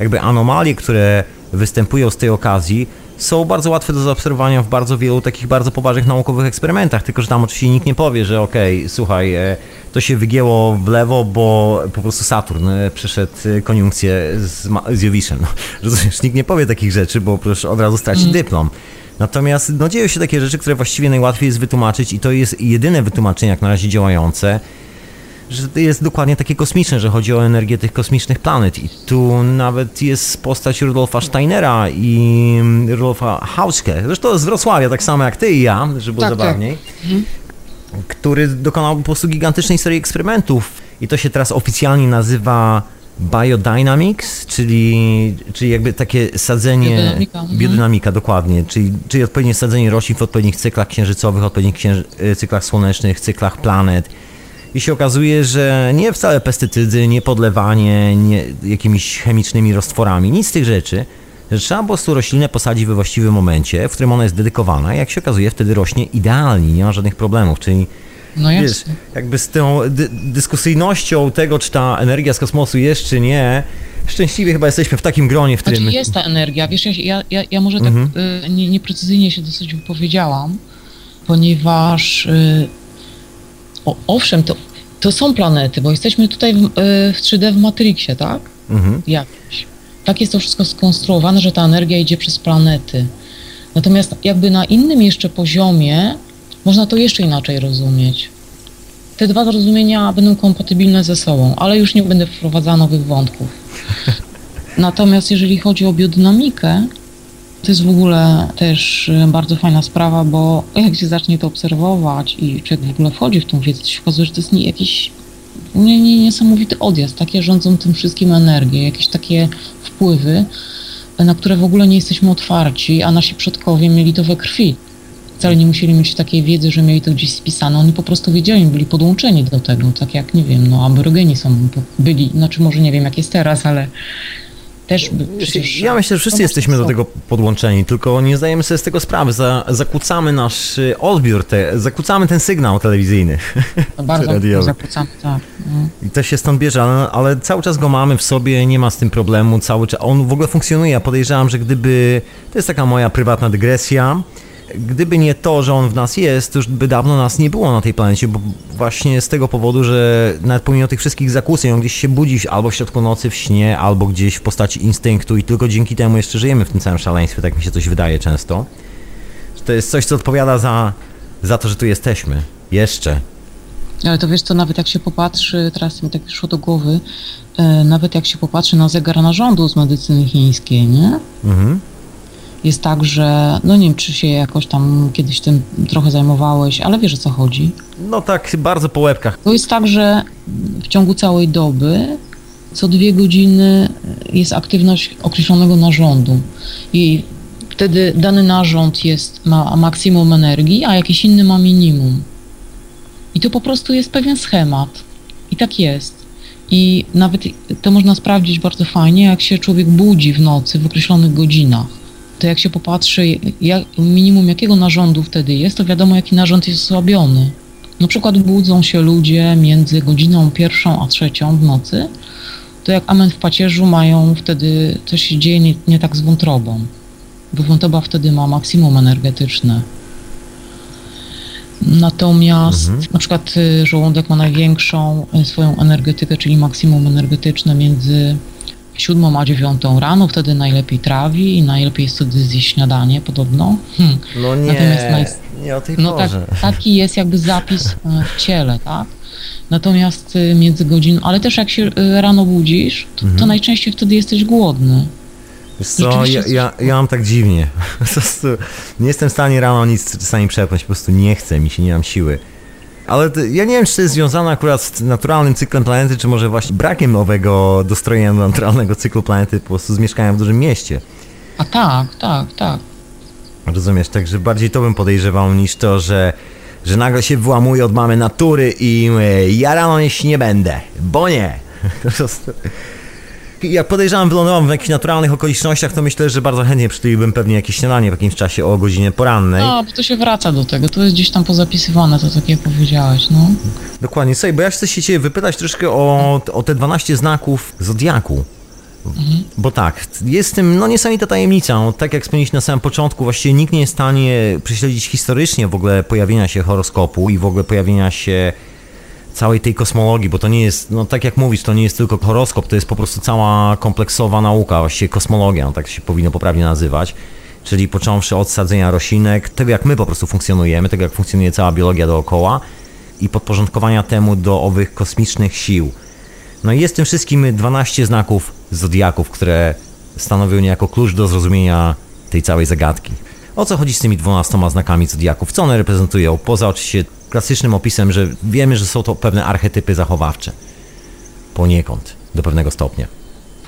jakby anomalie, które występują z tej okazji, są bardzo łatwe do zaobserwowania w bardzo wielu takich bardzo poważnych naukowych eksperymentach, tylko że tam oczywiście nikt nie powie, że okej, słuchaj, e, to się wygięło w lewo, bo po prostu Saturn e, przeszedł e, koniunkcję z, z Jowiszem. No, rozumiesz, nikt nie powie takich rzeczy, bo przecież od razu straci dyplom. Natomiast no, dzieją się takie rzeczy, które właściwie najłatwiej jest wytłumaczyć i to jest jedyne wytłumaczenie jak na razie działające, że to jest dokładnie takie kosmiczne, że chodzi o energię tych kosmicznych planet. I tu nawet jest postać Rudolfa Steinera i Rudolfa Hauschke, zresztą z Wrocławia, tak samo jak ty i ja, żeby było Tak, tak. zabawniej, który dokonał po prostu gigantycznej serii eksperymentów. I to się teraz oficjalnie nazywa Biodynamics, czyli, czyli jakby takie sadzenie... Biodynamika, mhm. Biodynamika, dokładnie. Czyli, czyli odpowiednie sadzenie roślin w odpowiednich cyklach księżycowych, odpowiednich księży- cyklach słonecznych, cyklach planet. I się okazuje, że nie wcale pestycydy, nie podlewanie nie jakimiś chemicznymi roztworami, nic z tych rzeczy, że trzeba po prostu roślinę posadzić we właściwym momencie, w którym ona jest dedykowana i jak się okazuje wtedy rośnie idealnie, nie ma żadnych problemów, czyli No wiesz, jakby z tą dy- dyskusyjnością tego, czy ta energia z kosmosu jest, czy nie, szczęśliwie chyba jesteśmy w takim gronie, w którym... Znaczy jest ta energia, wiesz, ja, ja, ja, ja może tak Mhm. y, nie, nieprecyzyjnie się dosyć wypowiedziałam, ponieważ y, o, owszem, to, to są planety, bo jesteśmy tutaj w, y, w 3D w Matrixie, tak? Mhm. Jakieś. Tak jest to wszystko skonstruowane, że ta energia idzie przez planety. Natomiast jakby na innym jeszcze poziomie można to jeszcze inaczej rozumieć. Te dwa zrozumienia będą kompatybilne ze sobą, ale już nie będę wprowadzała nowych wątków. Natomiast jeżeli chodzi o biodynamikę, to jest w ogóle też e, bardzo fajna sprawa, bo jak się zacznie to obserwować i człowiek w ogóle wchodzi w tą wiedzę, to się okazuje, że to jest nie, jakiś nie, nie, niesamowity odjazd. Takie rządzą tym wszystkim energie, jakieś takie wpływy, na które w ogóle nie jesteśmy otwarci, a nasi przodkowie mieli to we krwi. Wcale nie musieli mieć takiej wiedzy, że mieli to gdzieś spisane. Oni po prostu wiedzieli, byli podłączeni do tego. Tak jak, nie wiem, no aborygeni są, byli, znaczy może nie wiem jak jest teraz, ale też przecież... Ja myślę, że wszyscy jesteśmy do tego podłączeni, tylko nie zdajemy sobie z tego sprawy. Za, zakłócamy nasz y, odbiór, te, zakłócamy ten sygnał telewizyjny. No, bardzo zakłócamy, tak. No. I to się stąd bierze, ale, ale cały czas go mamy w sobie, nie ma z tym problemu, cały czas. On w ogóle funkcjonuje. Ja podejrzewam, że gdyby. To jest taka moja prywatna dygresja. Gdyby nie to, że on w nas jest, to już by dawno nas nie było na tej planecie, bo właśnie z tego powodu, że nawet pomimo tych wszystkich zakłóceń, on gdzieś się budzi albo w środku nocy w śnie, albo gdzieś w postaci instynktu i tylko dzięki temu jeszcze żyjemy w tym całym szaleństwie, tak mi się coś wydaje często. To jest coś, co odpowiada za, za to, że tu jesteśmy. Jeszcze. Ale to wiesz co, nawet jak się popatrzy, teraz mi tak przyszło do głowy, e, nawet jak się popatrzy na zegar narządu z medycyny chińskiej, nie? Mhm. Jest tak, że, no nie wiem, czy się jakoś tam kiedyś tym trochę zajmowałeś, ale wiesz o co chodzi. No tak, bardzo po łebkach. To jest tak, że w ciągu całej doby co dwie godziny jest aktywność określonego narządu i wtedy dany narząd jest, ma maksimum energii, a jakiś inny ma minimum. I to po prostu jest pewien schemat. I tak jest. I nawet to można sprawdzić bardzo fajnie, jak się człowiek budzi w nocy w określonych godzinach. To jak się popatrzy, jak, minimum jakiego narządu wtedy jest, to wiadomo, jaki narząd jest osłabiony. Na przykład budzą się ludzie między godziną pierwszą a trzecią w nocy, to jak amen w pacierzu mają wtedy, coś się dzieje nie, nie tak z wątrobą, bo wątroba wtedy ma maksimum energetyczne. Natomiast Mhm. na przykład y, żołądek ma największą y, swoją energetykę, czyli maksimum energetyczne między siódmą a dziewiątą rano, wtedy najlepiej trawi i najlepiej jest wtedy zjeść śniadanie podobno. Hmm. No nie, Natomiast nie o tej No tak, porze. taki jest jakby zapis e, w ciele, tak? Natomiast y, między godziną, ale też jak się y, rano budzisz, to, Mhm. to najczęściej wtedy jesteś głodny. Wiesz co, ja, ja, ja mam tak dziwnie. Nie jestem w stanie rano nic czasami przepnąć, po prostu nie chcę, mi się nie mam siły. Ale to, ja nie wiem, czy to jest związane akurat z naturalnym cyklem planety, czy może właśnie brakiem owego dostrojenia do naturalnego cyklu planety, po prostu z mieszkaniem w dużym mieście. A tak, tak, tak. Rozumiesz, także bardziej to bym podejrzewał niż to, że, że nagle się wyłamuje od mamy natury i ja rano jeść nie będę, bo nie. Jak podejrzewam, wylądowałem w jakichś naturalnych okolicznościach, to myślę, że bardzo chętnie przytuliłbym pewnie jakieś śniadanie w jakimś czasie o godzinie porannej. No, bo to się wraca do tego, to jest gdzieś tam pozapisywane, to tak jak powiedziałeś, no. Dokładnie. Słuchaj, bo ja chcę się ciebie wypytać troszkę o, o te 12 znaków Zodiaku. Bo tak, jest tym no niesamowita tajemnica. No, tak jak wspomnieliśmy na samym początku, właściwie nikt nie jest w stanie prześledzić historycznie w ogóle pojawienia się horoskopu i w ogóle pojawienia się całej tej kosmologii, bo to nie jest, no tak jak mówisz, to nie jest tylko horoskop, to jest po prostu cała kompleksowa nauka, właściwie kosmologia, no, tak się powinno poprawnie nazywać. Czyli począwszy od sadzenia roślinek, tego jak my po prostu funkcjonujemy, tego jak funkcjonuje cała biologia dookoła i podporządkowania temu do owych kosmicznych sił. No i jest tym wszystkim 12 znaków zodiaków, które stanowią niejako klucz do zrozumienia tej całej zagadki. O co chodzi z tymi 12 znakami zodiaków? Co one reprezentują? Poza oczywiście klasycznym opisem, że wiemy, że są to pewne archetypy zachowawcze. Poniekąd, do pewnego stopnia.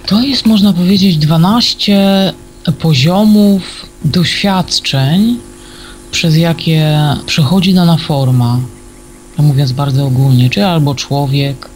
To jest, można powiedzieć, 12 poziomów doświadczeń, przez jakie przechodzi dana forma, mówiąc bardzo ogólnie, czy albo człowiek,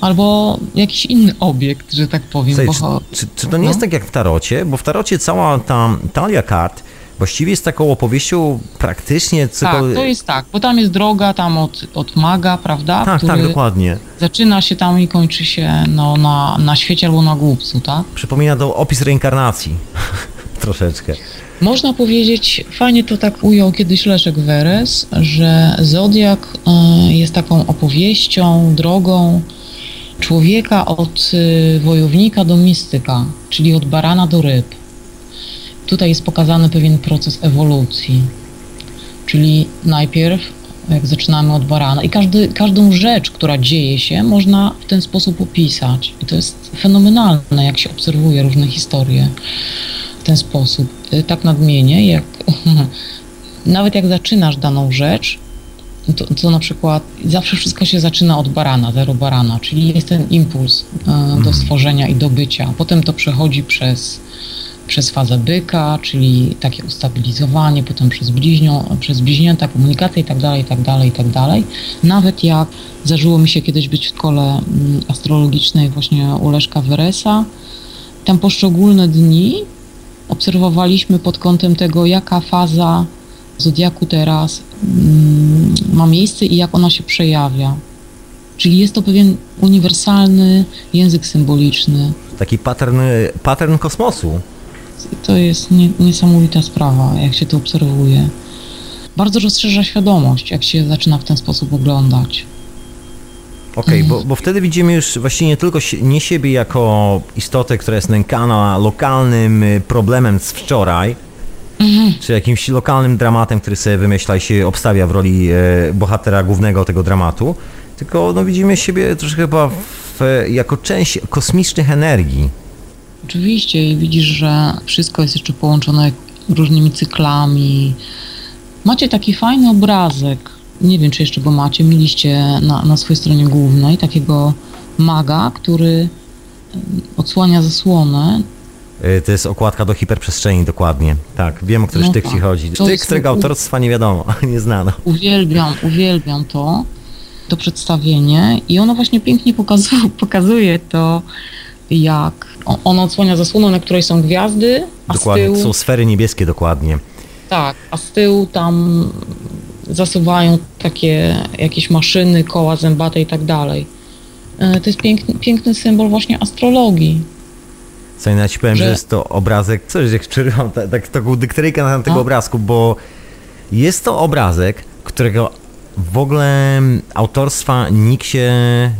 albo jakiś inny obiekt, że tak powiem. Słuchaj, czy, czy, czy to nie jest no. tak jak w tarocie? Bo w tarocie cała ta talia kart właściwie jest taką opowieścią praktycznie Tak, cokolwiek... to jest tak, bo tam jest droga tam od, od maga, prawda? tak, który tak, dokładnie. zaczyna się tam i kończy się no, na, na świecie albo na głupcu, tak? Przypomina to opis reinkarnacji. Troszeczkę. Można powiedzieć, fajnie to tak ujął kiedyś Leszek Weres, że Zodiak y, jest taką opowieścią, drogą człowieka od y, wojownika do mistyka, czyli od barana do ryb. Tutaj jest pokazany pewien proces ewolucji, czyli najpierw jak zaczynamy od barana i każdy, każdą rzecz, która dzieje się, można w ten sposób opisać. I to jest fenomenalne, jak się obserwuje różne historie w ten sposób. Y, Tak nadmienię, jak nawet jak zaczynasz daną rzecz, to, to na przykład zawsze wszystko się zaczyna od barana, zero barana, czyli jest ten impuls e, do stworzenia i do bycia. Potem to przechodzi przez przez fazę byka, czyli takie ustabilizowanie, potem przez, bliźnią, przez bliźnięta komunikację i tak dalej, i tak dalej, i tak. Nawet jak zdarzyło mi się kiedyś być w szkole mm, astrologicznej właśnie u Leszka Weresa, tam poszczególne dni obserwowaliśmy pod kątem tego, jaka faza zodiaku teraz mm, ma miejsce i jak ona się przejawia. Czyli jest to pewien uniwersalny język symboliczny. Taki pattern, pattern kosmosu. To jest nie, niesamowita sprawa, jak się to obserwuje. Bardzo rozszerza świadomość, jak się zaczyna w ten sposób oglądać. Okej, okay, bo, bo wtedy widzimy już właściwie nie tylko si nie siebie jako istotę, która jest nękana lokalnym y, problemem z wczoraj, mhm. czy jakimś lokalnym dramatem, który sobie wymyśla i się obstawia w roli e, bohatera głównego tego dramatu, tylko no, widzimy siebie troszkę chyba w, jako część kosmicznych energii. Oczywiście i widzisz, że wszystko jest jeszcze połączone różnymi cyklami. Macie taki fajny obrazek, nie wiem czy jeszcze go macie, mieliście na, na swojej stronie głównej takiego maga, który odsłania zasłonę. Y, to jest okładka do hiperprzestrzeni, dokładnie. Tak, wiem o który no sztyk tak. ci chodzi. Sztyk, którego autorstwa nie wiadomo, nie znano. Uwielbiam, uwielbiam to, to przedstawienie i ono właśnie pięknie pokazuje, pokazuje to, jak on odsłania zasłonę, na której są gwiazdy, a dokładnie, z tyłu... są sfery niebieskie dokładnie. Tak, a z tyłu tam zasuwają takie jakieś maszyny, koła zębate i tak dalej. E, to jest piękny, piękny symbol właśnie astrologii. Co ja ci powiem, że... że jest to obrazek, coś jak przerywam, tak, tak taką dykteryjkę na tego a? obrazku, bo jest to obrazek, którego w ogóle autorstwa nikt się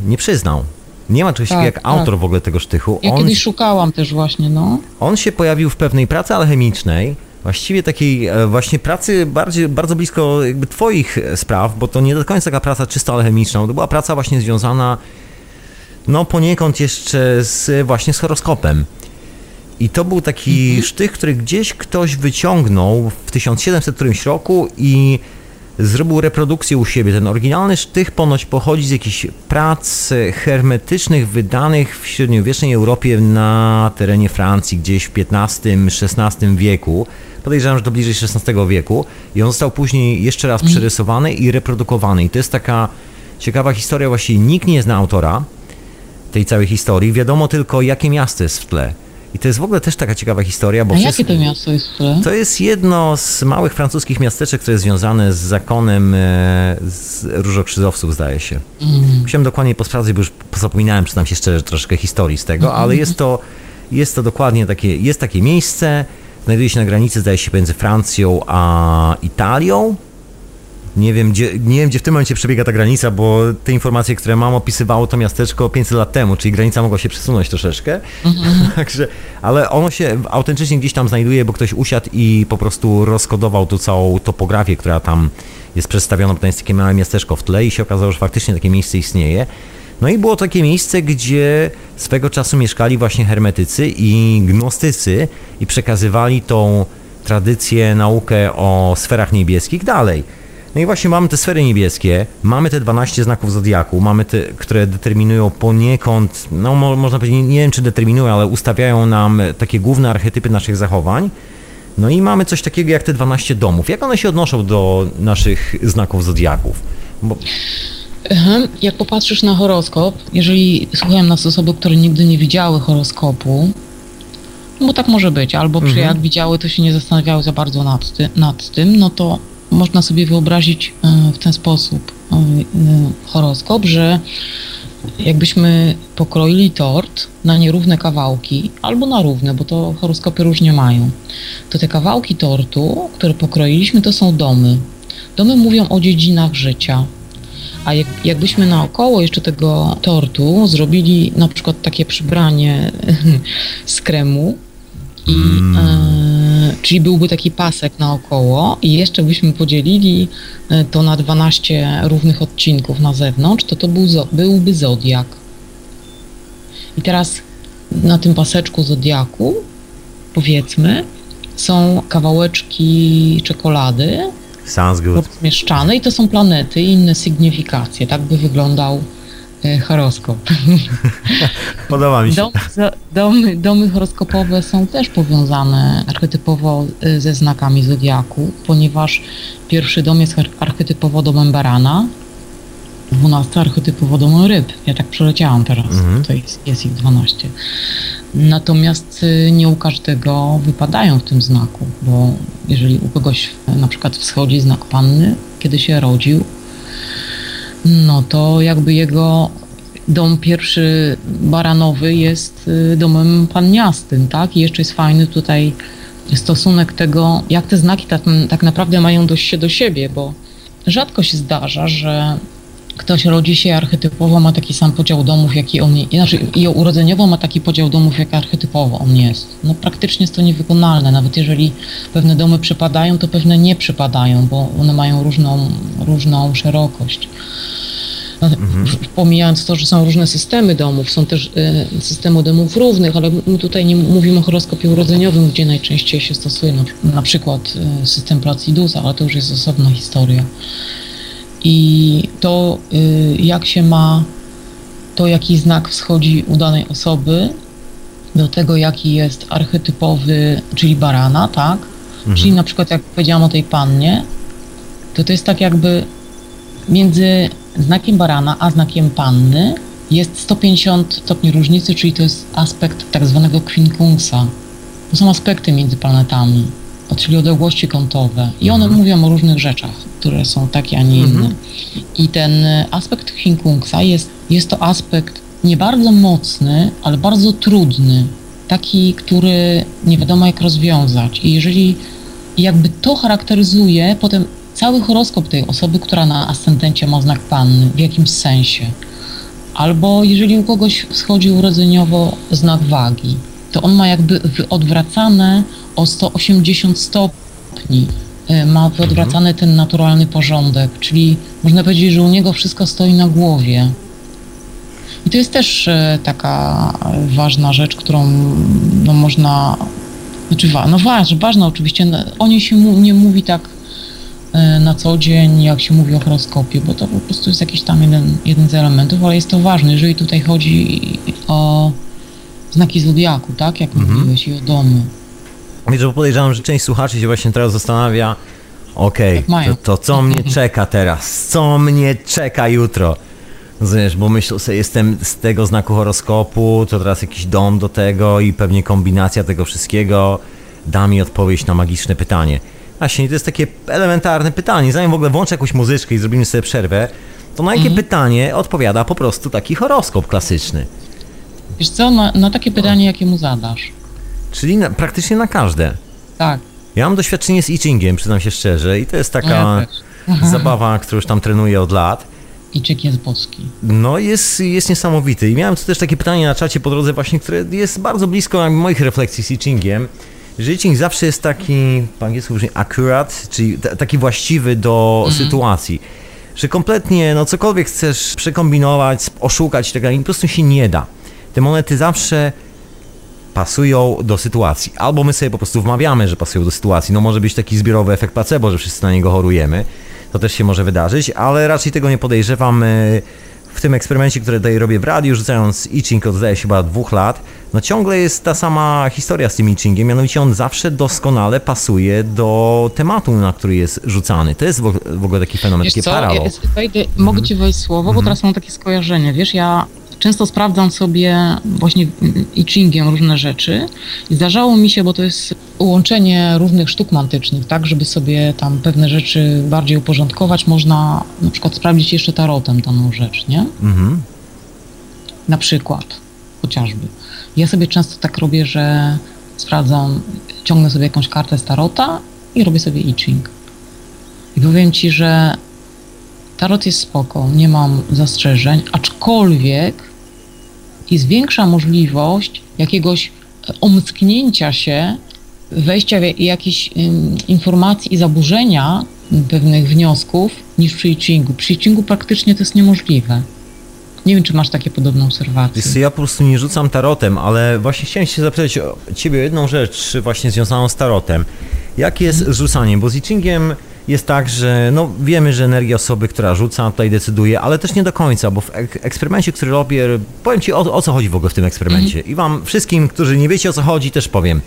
nie przyznał. Nie ma czegoś tak, takiego jak tak. autor w ogóle tego sztychu. Ja on, kiedyś szukałam też właśnie, no. On się pojawił w pewnej pracy alchemicznej, właściwie takiej e, właśnie pracy bardziej, bardzo blisko jakby twoich spraw, bo to nie do końca taka praca czysto alchemiczna, to była praca właśnie związana no poniekąd jeszcze z właśnie z horoskopem. I to był taki mhm. sztych, który gdzieś ktoś wyciągnął w 1700 którymś roku i zrobił reprodukcję u siebie. Ten oryginalny sztych ponoć pochodzi z jakichś prac hermetycznych wydanych w średniowiecznej Europie na terenie Francji, gdzieś w XV-XVI wieku. Podejrzewam, że to bliżej XVI wieku. I on został później jeszcze raz mhm. przerysowany i reprodukowany. I to jest taka ciekawa historia, właściwie nikt nie zna autora tej całej historii. Wiadomo tylko, jakie miasto jest w tle. I to jest w ogóle też taka ciekawa historia. Bo A jakie to miasto jest? Które? To jest jedno z małych francuskich miasteczek, które jest związane z zakonem e, z różokrzyżowców, zdaje się. Mm. Musiałem dokładnie posprawdzać, bo już zapominałem, przyznam się szczerze, troszkę historii z tego, mm. ale jest to, jest to dokładnie takie, jest takie miejsce, znajduje się na granicy, zdaje się, między Francją a Italią. Nie wiem, gdzie, nie wiem, gdzie w tym momencie przebiega ta granica, bo te informacje, które mam, opisywało to miasteczko 500 lat temu, czyli granica mogła się przesunąć troszeczkę. Mhm. Także, ale ono się autentycznie gdzieś tam znajduje, bo ktoś usiadł i po prostu rozkodował tu całą topografię, która tam jest przedstawiona, bo to jest takie małe miasteczko w tle i się okazało, że faktycznie takie miejsce istnieje. No i było takie miejsce, gdzie swego czasu mieszkali właśnie hermetycy i gnostycy i przekazywali tą tradycję, naukę o sferach niebieskich dalej. No i właśnie mamy te sfery niebieskie, mamy te 12 znaków zodiaku, mamy te, które determinują poniekąd, no mo, można powiedzieć, nie wiem czy determinują, ale ustawiają nam takie główne archetypy naszych zachowań. No i mamy coś takiego jak te 12 domów. Jak one się odnoszą do naszych znaków zodiaków? Bo... Jak popatrzysz na horoskop, jeżeli słuchają nas osoby, które nigdy nie widziały horoskopu, no bo tak może być, albo mhm. jak widziały, to się nie zastanawiały za bardzo nad, ty, nad tym, no to można sobie wyobrazić e, w ten sposób e, e, horoskop, że jakbyśmy pokroili tort na nierówne kawałki, albo na równe, bo to horoskopy różnie mają, to te kawałki tortu, które pokroiliśmy, to są domy. Domy mówią o dziedzinach życia. A jak, jakbyśmy naokoło jeszcze tego tortu zrobili na przykład takie przybranie z kremu i mm. E, czyli byłby taki pasek naokoło i jeszcze byśmy podzielili to na 12 równych odcinków na zewnątrz, to to był, byłby zodiak. I teraz na tym paseczku zodiaku, powiedzmy, są kawałeczki czekolady Sounds good. rozmieszczane i to są planety i inne sygnifikacje. Tak by wyglądał e, horoskop. Podoba mi się. Dom, domy, domy horoskopowe są też powiązane archetypowo y, ze znakami zodiaku, ponieważ pierwszy dom jest ar- archetypowo domem barana, dwunasty archetypowo domem ryb. Ja tak przeleciałam teraz, Mhm. to jest, jest ich 12. Natomiast y, nie u każdego wypadają w tym znaku, bo jeżeli u kogoś na przykład wschodzi znak panny, kiedy się rodził, no to jakby jego dom pierwszy baranowy jest y, domem panniastym, tak? I jeszcze jest fajny tutaj stosunek tego, jak te znaki tak, tak naprawdę mają do, się do siebie, bo rzadko się zdarza, że ktoś rodzi się archetypowo, ma taki sam podział domów, jaki on jest, znaczy i urodzeniowo ma taki podział domów, jak archetypowo on jest. No praktycznie jest to niewykonalne, nawet jeżeli pewne domy przypadają, to pewne nie przypadają, bo one mają różną, różną szerokość. No, w- Pomijając to, że są różne systemy domów, są też e, systemy domów równych, ale my tutaj nie mówimy o horoskopie urodzeniowym, gdzie najczęściej się stosuje na, na przykład e, system Placidusa, ale to już jest osobna historia. I to, y, jak się ma, to jaki znak wschodzi u danej osoby, do tego jaki jest archetypowy, czyli barana, tak? Czyli na przykład jak powiedziałam o tej pannie, to to jest tak jakby między znakiem barana a znakiem panny jest 150 stopni różnicy, czyli to jest aspekt tak zwanego quincunxa. To są aspekty między planetami, czyli odległości kątowe. I one mówią o różnych rzeczach, które są takie, a nie inne. I ten e, aspekt quincunxa jest, jest to aspekt nie bardzo mocny, ale bardzo trudny. Taki, który nie wiadomo jak rozwiązać. I jeżeli jakby to charakteryzuje potem cały horoskop tej osoby, która na ascendencie ma znak panny w jakimś sensie. Albo jeżeli u kogoś wschodzi urodzeniowo znak wagi, to on ma jakby odwracane o 180 stopni. Y, Ma wyodwracany ten naturalny porządek, czyli można powiedzieć, że u niego wszystko stoi na głowie. I to jest też e, taka ważna rzecz, którą no, można znaczy, wa- no ważna, ważna oczywiście. no, O niej się mu, nie mówi tak e, na co dzień, jak się mówi o horoskopie, bo to po prostu jest jakiś tam jeden, jeden z elementów, ale jest to ważne, jeżeli tutaj chodzi o znaki zodiaku, tak, jak mówiłeś, i o domy. Wiesz, bo podejrzewam, że część słuchaczy się właśnie teraz zastanawia, okej, mają. to, to co mnie czeka teraz? Co mnie czeka jutro? Rozumiesz, bo myślę sobie, jestem z tego znaku horoskopu, to teraz jakiś dom do tego i pewnie kombinacja tego wszystkiego da mi odpowiedź na magiczne pytanie. Właśnie, to jest takie elementarne pytanie. Zanim w ogóle włączę jakąś muzyczkę i zrobimy sobie przerwę, to na jakie pytanie odpowiada po prostu taki horoskop klasyczny? Wiesz co, na, na takie pytanie, jakie mu zadasz. Czyli na, praktycznie na każde. Tak, Ja mam doświadczenie z I Chingiem, przyznam się szczerze, i to jest taka ja zabawa, którą już tam trenuję od lat. I czyk jest boski. No jest, jest niesamowity. I miałem tu też takie pytanie na czacie po drodze właśnie, które jest bardzo blisko moich refleksji z I Chingiem. Że I Ching zawsze jest taki, po angielsku użyję accurate, czyli taki właściwy do sytuacji. Że kompletnie, no cokolwiek chcesz przekombinować, oszukać i tak dalej, po prostu się nie da. Te monety zawsze pasują do sytuacji. Albo my sobie po prostu wmawiamy, że pasują do sytuacji. No może być taki zbiorowy efekt placebo, że wszyscy na niego chorujemy. To też się może wydarzyć, ale raczej tego nie podejrzewam. y, W tym eksperymencie, który tutaj robię w radiu, rzucając I Ching od zdaje się chyba dwóch lat, no ciągle jest ta sama historia z tym I Chingiem, mianowicie on zawsze doskonale pasuje do tematu, na który jest rzucany. To jest w ogóle, taki fenomen, Wiesz taki co, paralel. ja, wejdę, mogę ci wejść słowo, bo teraz mam takie skojarzenie. Wiesz, ja często sprawdzam sobie właśnie i chingiem różne rzeczy i zdarzało mi się, bo to jest łączenie różnych sztuk mantycznych, tak, żeby sobie tam pewne rzeczy bardziej uporządkować, można na przykład sprawdzić jeszcze tarotem daną rzecz, nie? Mhm. Na przykład, chociażby. Ja sobie często tak robię, że sprawdzam, ciągnę sobie jakąś kartę z tarota i robię sobie I Ching. I powiem Ci, że tarot jest spoko, nie mam zastrzeżeń, aczkolwiek jest większa możliwość jakiegoś e, omsknięcia się, wejścia w ja- jakichś ym, informacji i zaburzenia pewnych wniosków niż przy I Chingu. Przy I Chingu praktycznie to jest niemożliwe. Nie wiem, czy masz takie podobne obserwacje. Wiesz ja po prostu nie rzucam tarotem, ale właśnie chciałem się zapytać o ciebie jedną rzecz właśnie związaną z tarotem. Jak jest z rzucaniem? Bo z I Chingiem jest tak, że no, wiemy, że energia osoby, która rzuca, tutaj decyduje, ale też nie do końca, bo w ek- eksperymencie, który robię, powiem Ci o, o co chodzi w ogóle w tym eksperymencie. I Wam wszystkim, którzy nie wiecie o co chodzi, też powiem.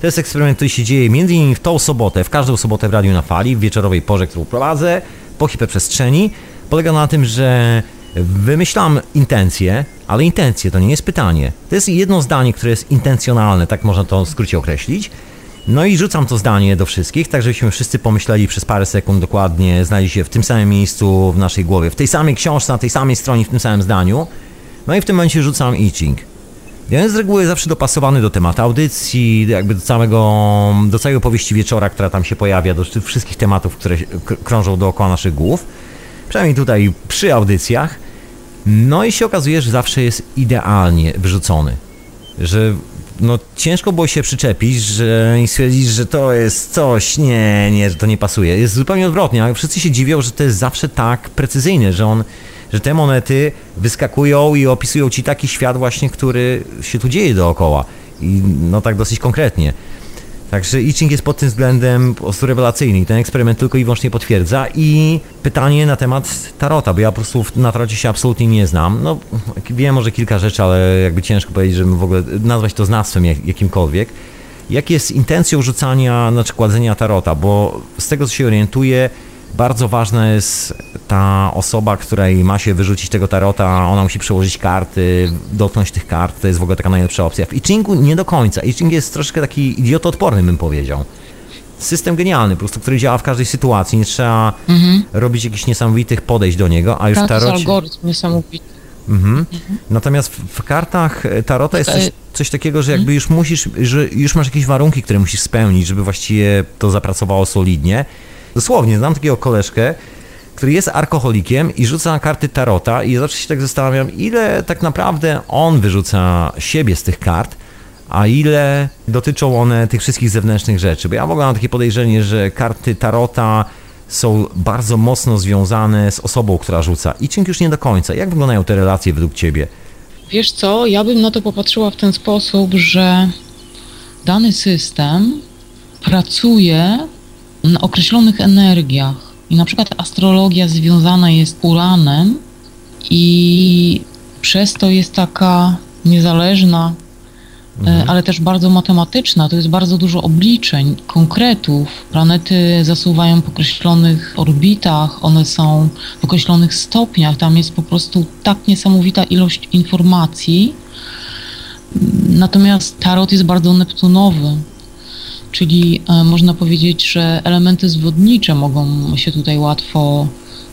To jest eksperyment, który się dzieje między innymi w tą sobotę, w każdą sobotę w Radiu na Fali, w wieczorowej porze, którą prowadzę, po hiperprzestrzeni. Polega na tym, że wymyślam intencje, ale intencje to nie jest pytanie. To jest jedno zdanie, które jest intencjonalne, tak można to w skrócie określić. No i rzucam to zdanie do wszystkich, tak żebyśmy wszyscy pomyśleli przez parę sekund dokładnie, znaleźli się w tym samym miejscu w naszej głowie, w tej samej książce, na tej samej stronie, w tym samym zdaniu. No i w tym momencie rzucam I Ching. Ja jest z reguły zawsze dopasowany do tematu audycji, jakby do całego, do całej opowieści wieczora, która tam się pojawia, do wszystkich tematów, które krążą dookoła naszych głów. Przynajmniej tutaj przy audycjach. No i się okazuje, że zawsze jest idealnie wyrzucony. Że no ciężko było się przyczepić, że i stwierdzić, że to jest coś, nie, nie, że to nie pasuje. Jest zupełnie odwrotnie, ale wszyscy się dziwią, że to jest zawsze tak precyzyjne, że on, że te monety wyskakują i opisują ci taki świat właśnie, który się tu dzieje dookoła. I no tak dosyć konkretnie. Także I Ching jest pod tym względem po prostu rewelacyjny i ten eksperyment tylko i wyłącznie potwierdza. I pytanie na temat tarota, bo ja po prostu na tarocie się absolutnie nie znam. No, wiem może kilka rzeczy, ale jakby ciężko powiedzieć, żebym w ogóle nazwać to znawstwem jak, jakimkolwiek. Jak jest intencją rzucania, znaczy kładzenia tarota, bo z tego co się orientuję, bardzo ważna jest ta osoba, której ma się wyrzucić tego tarota, ona musi przełożyć karty, dotknąć tych kart, to jest w ogóle taka najlepsza opcja. W I Chingu nie do końca. I Ching jest troszkę taki idiotoodporny, bym powiedział. System genialny, po prostu, który działa w każdej sytuacji, nie trzeba robić jakichś niesamowitych podejść do niego, a już Tak, to jest algorytm niesamowity. Mhm. Natomiast w, w kartach Tarota jest coś, coś takiego, że jakby już musisz, że już masz jakieś warunki, które musisz spełnić, żeby właściwie to zapracowało solidnie. Dosłownie, znam takiego koleżkę, który jest alkoholikiem i rzuca karty Tarota i zawsze się tak zastanawiam, ile tak naprawdę on wyrzuca siebie z tych kart, a ile dotyczą one tych wszystkich zewnętrznych rzeczy. Bo ja ogóle mam takie podejrzenie, że karty Tarota są bardzo mocno związane z osobą, która rzuca. I czym już nie do końca. Jak wyglądają te relacje według Ciebie? Wiesz co, ja bym na to popatrzyła w ten sposób, że dany system pracuje na określonych energiach. I na przykład astrologia związana jest z Uranem i przez to jest taka niezależna, e, ale też bardzo matematyczna. To jest bardzo dużo obliczeń, konkretów. Planety zasuwają w określonych orbitach, one są w określonych stopniach. Tam jest po prostu tak niesamowita ilość informacji. Natomiast tarot jest bardzo neptunowy, czyli e, można powiedzieć, że elementy zwodnicze mogą się tutaj łatwo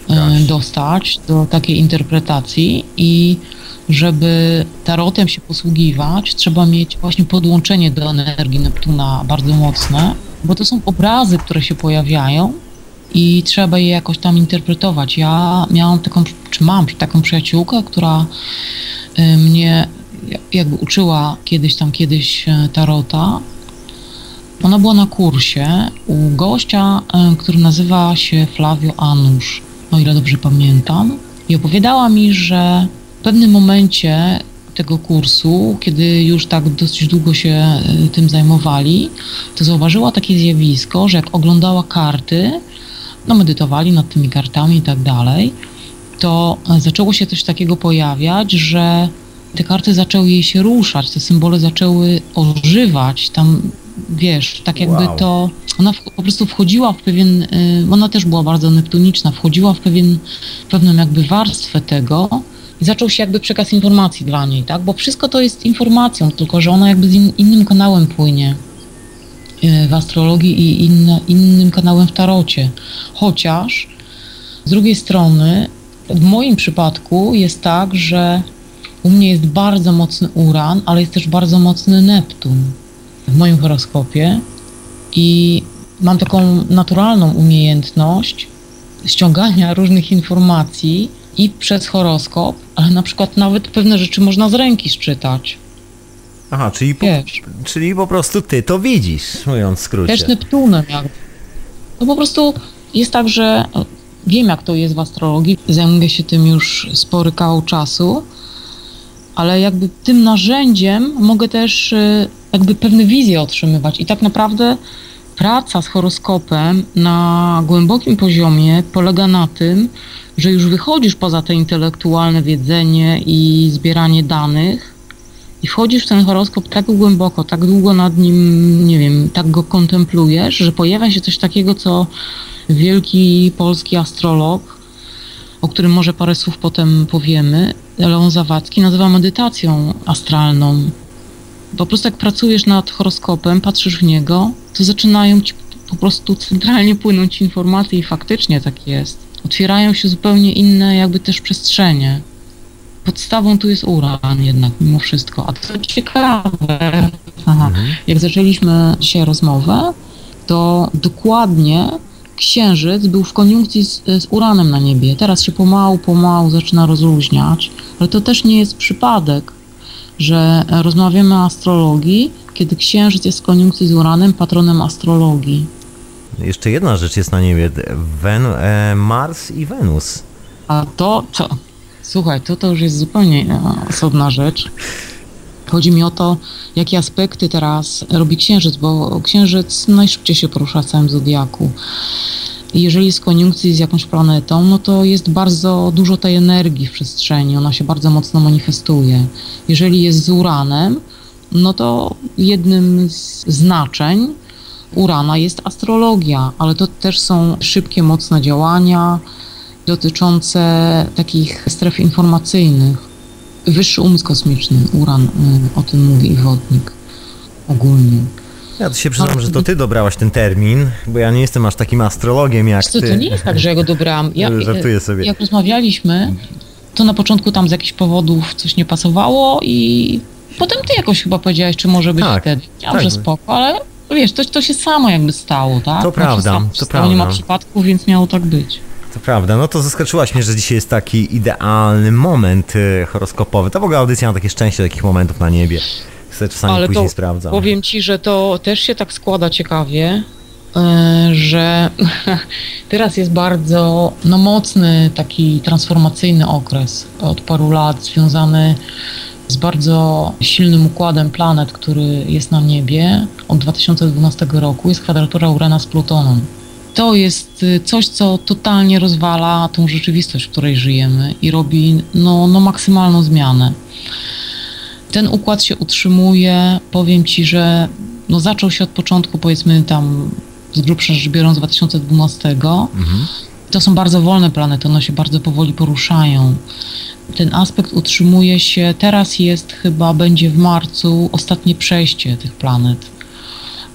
e, dostać do takiej interpretacji i żeby tarotem się posługiwać, trzeba mieć właśnie podłączenie do energii Neptuna bardzo mocne, bo to są obrazy, które się pojawiają i trzeba je jakoś tam interpretować. Ja miałam taką, czy mam taką przyjaciółkę, która y, mnie jakby uczyła kiedyś tam kiedyś e, tarota. Ona była na kursie u gościa, e, który nazywa się Flavio Anusz, o ile dobrze pamiętam. I opowiadała mi, że w pewnym momencie tego kursu, kiedy już tak dosyć długo się e, tym zajmowali, to zauważyła takie zjawisko, że jak oglądała karty, no medytowali nad tymi kartami i tak dalej, to e, zaczęło się coś takiego pojawiać, że te karty zaczęły jej się ruszać, te symbole zaczęły ożywać, tam wiesz, tak jakby Wow. to, ona w, po prostu wchodziła w pewien, y, ona też była bardzo neptuniczna, wchodziła w pewien, pewną jakby warstwę tego i zaczął się jakby przekaz informacji dla niej, tak, bo wszystko to jest informacją, tylko że ona jakby z in, innym kanałem płynie y, w astrologii i inne, innym kanałem w tarocie, chociaż z drugiej strony w moim przypadku jest tak, że u mnie jest bardzo mocny uran, ale jest też bardzo mocny Neptun w moim horoskopie i mam taką naturalną umiejętność ściągania różnych informacji i przez horoskop, ale na przykład nawet pewne rzeczy można z ręki szczytać. Aha, czyli po, Wiesz, czyli po prostu Ty to widzisz, mówiąc w skrócie. też Neptunem jakby. To po prostu jest tak, że wiem jak to jest w astrologii, zajmuję się tym już spory kawał czasu, ale jakby tym narzędziem mogę też e, jakby pewne wizje otrzymywać i tak naprawdę praca z horoskopem na głębokim poziomie polega na tym, że już wychodzisz poza te intelektualne wiedzenie i zbieranie danych i wchodzisz w ten horoskop tak głęboko, tak długo nad nim, nie wiem, tak go kontemplujesz, że pojawia się coś takiego, co wielki polski astrolog, o którym może parę słów potem powiemy, Leon Zawadzki, nazywa medytacją astralną. Po prostu jak pracujesz nad horoskopem, patrzysz w niego, to zaczynają ci po prostu centralnie płynąć informacje i faktycznie tak jest. Otwierają się zupełnie inne jakby też przestrzenie. Podstawą tu jest uran jednak mimo wszystko. A to ciekawe, aha, jak zaczęliśmy dzisiaj rozmowę, to dokładnie księżyc był w koniunkcji z, z uranem na niebie. Teraz się pomału, pomału zaczyna rozluźniać, ale to też nie jest przypadek, że rozmawiamy o astrologii, kiedy księżyc jest w koniunkcji z uranem, patronem astrologii. Jeszcze jedna rzecz jest na niebie. Wen, e, Mars i Wenus. A to, to, słuchaj, to, to już jest zupełnie osobna rzecz. Chodzi mi o to, jakie aspekty teraz robi księżyc, bo księżyc najszybciej się porusza w całym zodiaku. Jeżeli jest koniunkcji z jakąś planetą, no to jest bardzo dużo tej energii w przestrzeni, ona się bardzo mocno manifestuje. Jeżeli jest z Uranem, no to jednym z znaczeń Urana jest astrologia, ale to też są szybkie, mocne działania dotyczące takich stref informacyjnych. Wyższy umysł kosmiczny, Uran y, o tym mówi i wodnik ogólnie. Ja to się przyznam, że to ty dobrałaś ten termin, bo ja nie jestem aż takim astrologiem jak ty. to nie jest tak, że ja go dobrałam. Ja, Żartuję sobie. Jak rozmawialiśmy, to na początku tam z jakichś powodów coś nie pasowało i potem ty jakoś chyba powiedziałeś, czy może być Tak, wtedy. Ja tak. że spoko, ale wiesz, to, to się samo jakby stało, tak? To prawda, samo to stało, Nie ma prawda. przypadków, więc miało tak być. To prawda, no to zaskoczyłaś mnie, że dzisiaj jest taki idealny moment y, horoskopowy. To w ogóle audycja ma takie szczęście takich momentów na niebie. Sobie czasami Ale później to sprawdzam. Powiem ci, że to też się tak składa ciekawie, e, że teraz jest bardzo no, mocny taki transformacyjny okres od paru lat związany z bardzo silnym układem planet, który jest na niebie od 2012 roku. Jest kwadratura Urana z Plutonem. To jest y, coś, co totalnie rozwala tą rzeczywistość, w której żyjemy i robi no, no maksymalną zmianę. Ten układ się utrzymuje. Powiem ci, że no zaczął się od początku, powiedzmy tam z grubsza rzecz biorąc 2012. To są bardzo wolne planety, one się bardzo powoli poruszają. Ten aspekt utrzymuje się, teraz jest chyba, będzie w marcu ostatnie przejście tych planet,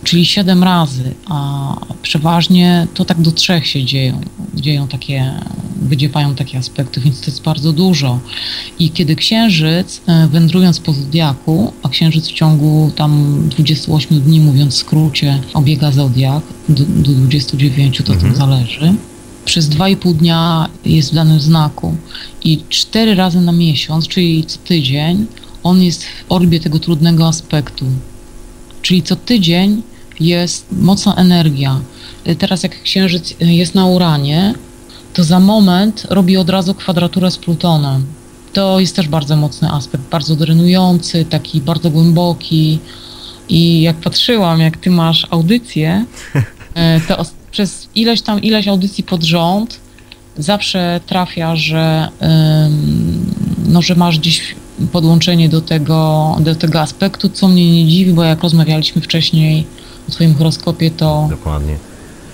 czyli siedem razy, a przeważnie to tak do trzech się dzieją, dzieją takie, wydziewają takie aspekty, więc to jest bardzo dużo. I kiedy księżyc, e, wędrując po zodiaku, a księżyc w ciągu tam 28 dni, mówiąc w skrócie, obiega zodiak, do, do 29 to tam zależy, przez 2,5 dnia jest w danym znaku i cztery razy na miesiąc, czyli co tydzień, on jest w orbie tego trudnego aspektu. Czyli co tydzień jest mocna energia. Y, Teraz jak księżyc y, jest na Uranie, to za moment robi od razu kwadraturę z Plutonem. To jest też bardzo mocny aspekt, bardzo drenujący, taki bardzo głęboki. I jak patrzyłam, jak ty masz audycję, e, to przez ileś tam, ileś audycji pod rząd zawsze trafia, że, no, że masz gdzieś podłączenie do tego, do tego aspektu, co mnie nie dziwi, bo jak rozmawialiśmy wcześniej o twoim horoskopie, to, Dokładnie.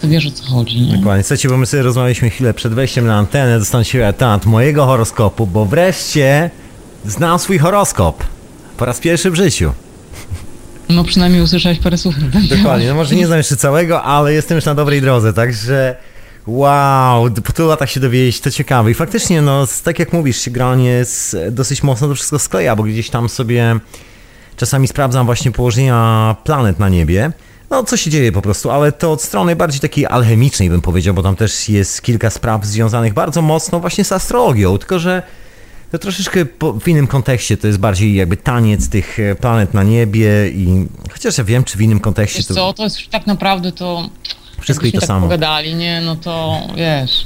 to wiesz o co chodzi. Nie? Dokładnie. Słuchajcie, bo my sobie rozmawialiśmy chwilę przed wejściem na antenę, dostałem się temat mojego horoskopu, bo wreszcie znam swój horoskop. Po raz pierwszy w życiu. No przynajmniej usłyszałeś parę słów. Dokładnie, no może nie znam jeszcze całego, ale jestem już na dobrej drodze, także wow, po tylu latach się dowiedzieć, to ciekawe. I faktycznie, no, tak jak mówisz, się granie z, dosyć mocno to wszystko skleja, bo gdzieś tam sobie czasami sprawdzam właśnie położenia planet na niebie. No, co się dzieje po prostu, ale to od strony bardziej takiej alchemicznej bym powiedział, bo tam też jest kilka spraw związanych bardzo mocno właśnie z astrologią, tylko że to troszeczkę w innym kontekście, to jest bardziej jakby taniec tych e, planet na niebie i chociaż ja wiem, czy w innym kontekście Wiesz to... co, to jest tak naprawdę to... Wszystko i to tak samo. pogadali, nie? No to wiesz...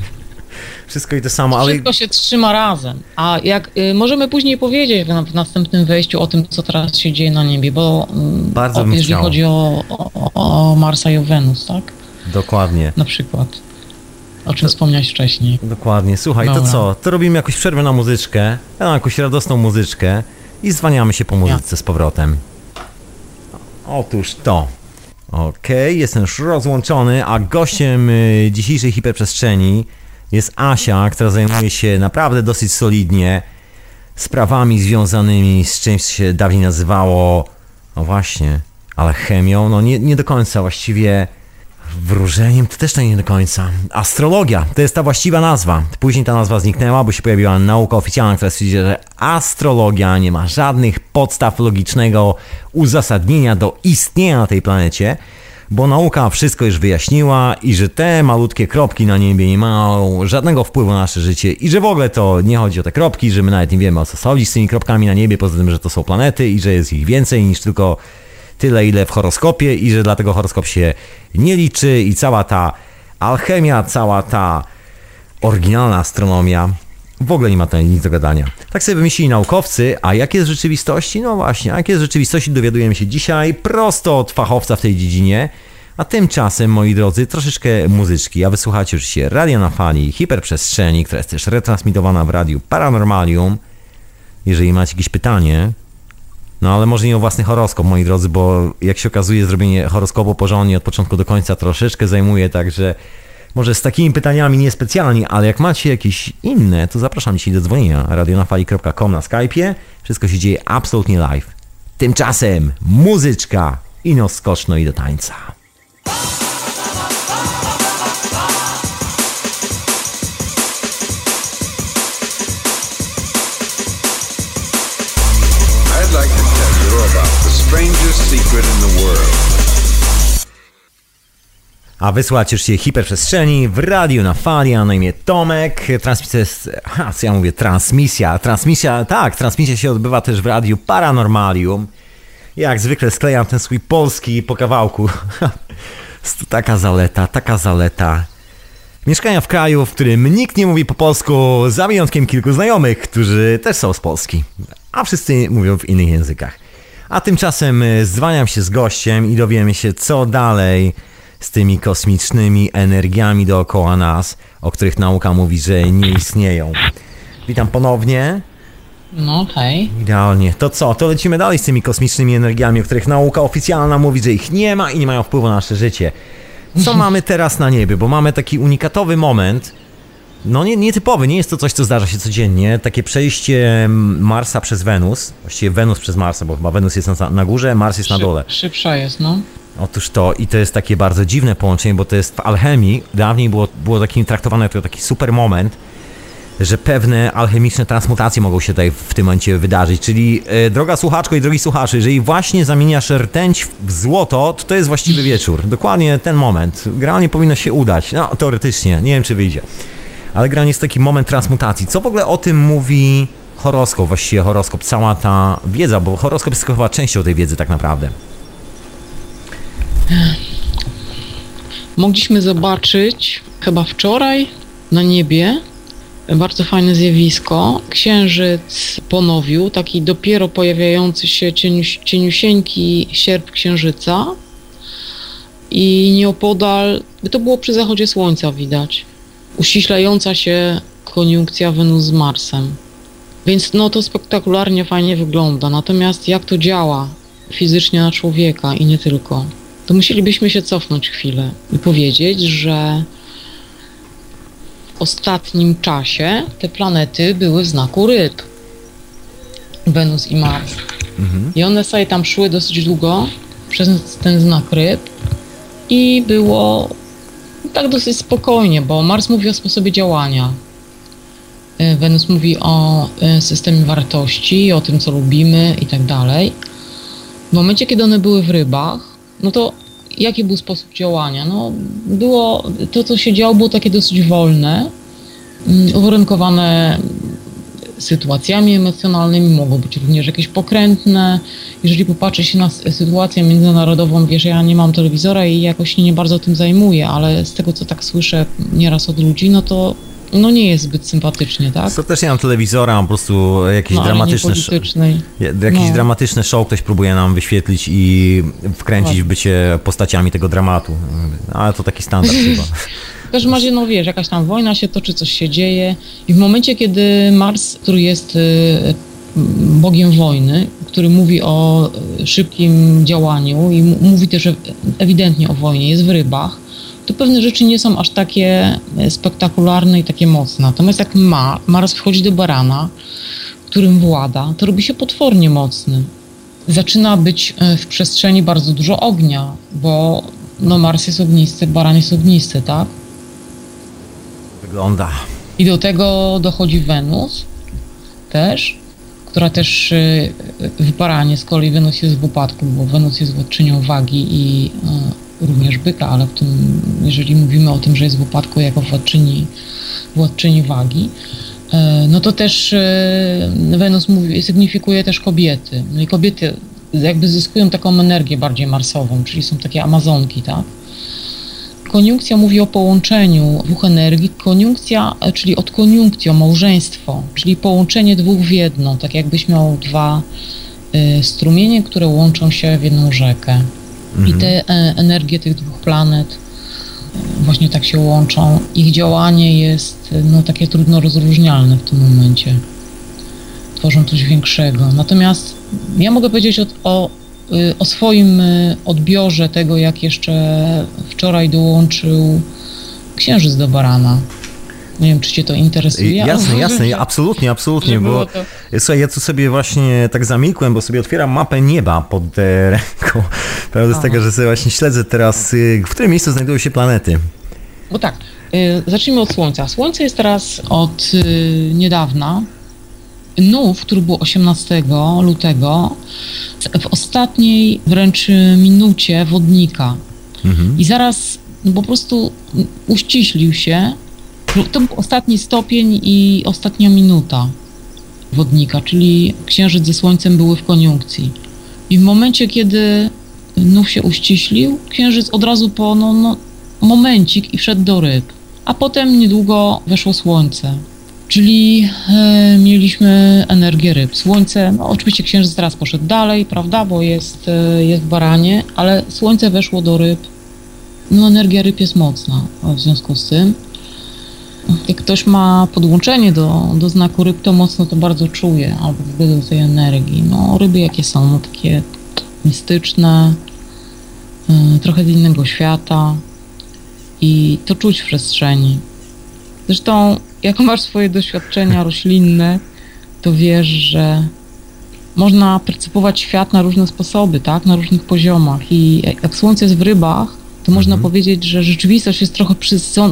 Wszystko i to samo, ale Wszystko się trzyma razem. A jak y, możemy później powiedzieć w, w następnym wejściu o tym, co teraz się dzieje na niebie, bo mm, Bardzo o, bym jeżeli chciał. chodzi o, o, o Marsa i o Wenus, tak? dokładnie. Na przykład. O czym wspomniałeś wcześniej. Dokładnie. Słuchaj, to Dobra. co? To robimy jakąś przerwę na muzyczkę, ja mam jakąś radosną muzyczkę i zwaniamy się po muzyce z powrotem. Otóż to. Okej, jestem już rozłączony, a gościem y, dzisiejszej hiperprzestrzeni jest Asia, która zajmuje się naprawdę dosyć solidnie sprawami związanymi z czymś, co się dawniej nazywało, no właśnie, alchemią, no nie, nie do końca właściwie wróżeniem, to też to nie do końca. Astrologia, to jest ta właściwa nazwa. Później ta nazwa zniknęła, bo się pojawiła nauka oficjalna, która stwierdzi, że astrologia nie ma żadnych podstaw logicznego uzasadnienia do istnienia na tej planecie, bo nauka wszystko już wyjaśniła i że te malutkie kropki na niebie nie mają żadnego wpływu na nasze życie i że w ogóle to nie chodzi o te kropki, że my nawet nie wiemy o co chodzi z tymi kropkami na niebie, poza tym, że to są planety i że jest ich więcej niż tylko tyle, ile w horoskopie i że dlatego horoskop się nie liczy i cała ta alchemia, cała ta oryginalna astronomia w ogóle nie ma tutaj nic do gadania. Tak sobie wymyślili naukowcy, a jakie jest rzeczywistości? No właśnie, a jakie jest rzeczywistości dowiadujemy się dzisiaj prosto od fachowca w tej dziedzinie. A tymczasem, moi drodzy, troszeczkę muzyczki. A wysłuchacie już się radia na fali, hiperprzestrzeni, która jest też retransmitowana w radiu Paranormalium. Jeżeli macie jakieś pytanie, no ale może nie o własny horoskop, moi drodzy, bo jak się okazuje, zrobienie horoskopu porządnie od początku do końca troszeczkę zajmuje, także może z takimi pytaniami niespecjalnie, ale jak macie jakieś inne, to zapraszam dzisiaj do dzwonienia radionafali.com na Skype'ie. Wszystko się dzieje absolutnie live. Tymczasem muzyczka i no skoczno i do tańca. A wysłać już się hiperprzestrzeni w radiu na fali, a na imię Tomek. Transmisja jest, ha, co ja mówię, transmisja. Transmisja, tak, transmisja się odbywa też w radiu Paranormalium. Jak zwykle sklejam ten swój polski po kawałku. Taka zaleta, taka zaleta. Mieszkania w kraju, w którym nikt nie mówi po polsku, za wyjątkiem kilku znajomych, którzy też są z Polski, a wszyscy mówią w innych językach. A tymczasem y, zwaniam się z gościem i dowiemy się, co dalej z tymi kosmicznymi energiami dookoła nas, o których nauka mówi, że nie istnieją. Witam ponownie. No okej. Idealnie. To co? To lecimy dalej z tymi kosmicznymi energiami, o których nauka oficjalna mówi, że ich nie ma i nie mają wpływu na nasze życie. Co mamy teraz na niebie? Bo mamy taki unikatowy moment. No nie, nietypowy, nie jest to coś, co zdarza się codziennie. Takie przejście Marsa przez Wenus. Właściwie Wenus przez Marsa, bo chyba Wenus jest na, na górze, Mars jest na dole. Szybsza jest, no. Otóż to, i to jest takie bardzo dziwne połączenie, bo to jest w alchemii, dawniej było, było takim traktowane jako taki super moment, że pewne alchemiczne transmutacje mogą się tutaj w tym momencie wydarzyć. Czyli e, droga słuchaczko i drogi słuchacze, jeżeli właśnie zamieniasz rtęć w złoto, to to jest właściwy wieczór. Dokładnie ten moment. Generalnie powinno się udać. No, teoretycznie, nie wiem czy wyjdzie. Ale generalnie jest taki moment transmutacji. Co w ogóle o tym mówi horoskop, właściwie horoskop, cała ta wiedza, bo horoskop jest chyba częścią tej wiedzy tak naprawdę. Mogliśmy zobaczyć chyba wczoraj na niebie bardzo fajne zjawisko. Księżyc ponowił, taki dopiero pojawiający się cieniuś, cieniusieńki sierp księżyca i nieopodal, to było przy zachodzie słońca widać, uściślająca się koniunkcja Wenus z Marsem. Więc no to spektakularnie fajnie wygląda. Natomiast jak to działa fizycznie na człowieka i nie tylko, to musielibyśmy się cofnąć chwilę i powiedzieć, że w ostatnim czasie te planety były w znaku ryb. Wenus i Mars. I one sobie tam szły dosyć długo przez ten znak ryb i było tak dosyć spokojnie, bo Mars mówi o sposobie działania. Y, Wenus mówi o y, systemie wartości, o tym, co lubimy i tak dalej. W momencie, kiedy one były w rybach, no to jaki był sposób działania? No, było, to, co się działo, było takie dosyć wolne, mm, uwarunkowane sytuacjami emocjonalnymi, mogą być również jakieś pokrętne. Jeżeli popatrzy się na sytuację międzynarodową, wiesz, ja nie mam telewizora i jakoś nie bardzo tym zajmuję, ale z tego, co tak słyszę nieraz od ludzi, no to no nie jest zbyt sympatycznie, tak? To też nie mam telewizora, mam po prostu jakieś No, politycznej. jakieś No. dramatyczne show ktoś próbuje nam wyświetlić i wkręcić w bycie postaciami tego dramatu. Ale to taki standard chyba. W każdym razie, no wiesz, jakaś tam wojna się toczy, coś się dzieje i w momencie, kiedy Mars, który jest y, bogiem wojny, który mówi o y, szybkim działaniu i mówi też ewidentnie o wojnie, jest w rybach, to pewne rzeczy nie są aż takie e, spektakularne i takie mocne. Natomiast jak ma, Mars wchodzi do barana, którym włada, to robi się potwornie mocny. Zaczyna być e, w przestrzeni bardzo dużo ognia, bo no Mars jest ognisty, baran jest ognisty, tak? Wygląda. I do tego dochodzi Wenus też, która też y, w baranie, z kolei Wenus jest w upadku, bo Wenus jest władczynią wagi i również byka, ale w tym, jeżeli mówimy o tym, że jest w upadku jako władczyni, władczyni wagi, y, no to też y, Wenus mówi, sygnifikuje też kobiety. No i kobiety jakby zyskują taką energię bardziej marsową, czyli są takie amazonki, tak? Koniunkcja mówi o połączeniu dwóch energii. Koniunkcja, e, czyli od koniunktio, małżeństwo, czyli połączenie dwóch w jedno, tak jakbyś miał dwa strumienie, które łączą się w jedną rzekę. I te e, energie tych dwóch planet e, właśnie tak się łączą. Ich działanie jest no, takie trudno rozróżnialne w tym momencie. Tworzą coś większego. Natomiast ja mogę powiedzieć o, o, y, o swoim y, odbiorze tego, jak jeszcze wczoraj dołączył księżyc do barana. Nie wiem, czy cię to interesuje. Jasne, jasne, absolutnie, absolutnie, bo to- słuchaj, ja tu sobie właśnie tak zamilkłem, bo sobie otwieram mapę nieba pod e, ręką. Prawda z tego, że sobie właśnie śledzę teraz, y, w którym miejscu znajdują się planety. Bo tak, y, zacznijmy od Słońca. Słońce jest teraz od y, niedawna. Nów, który był 18 lutego, w ostatniej wręcz minucie wodnika. I zaraz po prostu uściślił się. To był ostatni stopień i ostatnia minuta wodnika, czyli Księżyc ze Słońcem były w koniunkcji. I w momencie, kiedy nów się uściślił, Księżyc od razu po no, no, momencik i wszedł do ryb. A potem niedługo weszło Słońce. Czyli e, mieliśmy energię ryb. Słońce, no oczywiście Księżyc teraz poszedł dalej, prawda, bo jest, e, jest w baranie, ale Słońce weszło do ryb. No energia ryb jest mocna w związku z tym. Jak ktoś ma podłączenie do, do znaku ryb, to mocno to bardzo czuje, albo w ogóle do tej energii. No ryby jakie są? No takie mistyczne, y, trochę z innego świata i to czuć w przestrzeni. Zresztą, jak masz swoje doświadczenia roślinne, to wiesz, że można percypować świat na różne sposoby, tak? Na różnych poziomach. I jak słońce jest w rybach, to można powiedzieć, że rzeczywistość jest trochę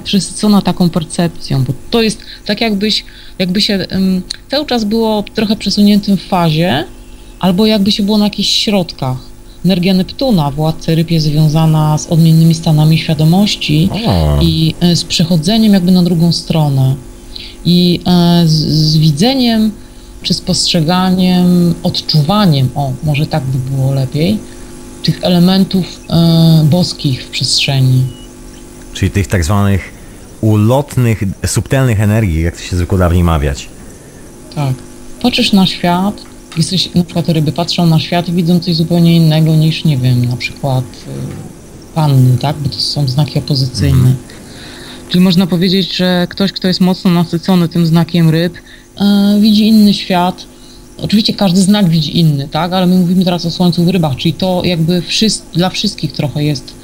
przysycona taką percepcją, bo to jest tak jakbyś, jakby się ym, cały czas było trochę przesuniętym w fazie, albo jakby się było na jakichś środkach. Energia Neptuna, władcy ryb, jest związana z odmiennymi stanami świadomości O. i e, z przechodzeniem jakby na drugą stronę. I e, z, z widzeniem, czy spostrzeganiem, odczuwaniem, o, może tak by było lepiej, tych elementów e, boskich w przestrzeni. Czyli tych tak zwanych ulotnych, subtelnych energii, jak to się zwykło dawniej mawiać. Tak. Patrzysz na świat, jesteś, na przykład ryby patrzą na świat i widzą coś zupełnie innego niż, nie wiem, na przykład y, panny, tak? Bo to są znaki opozycyjne. Czyli można powiedzieć, że ktoś, kto jest mocno nasycony tym znakiem ryb, e, widzi inny świat. Oczywiście każdy znak widzi inny, tak? Ale my mówimy teraz o słońcu w rybach, czyli to jakby wszys- dla wszystkich trochę jest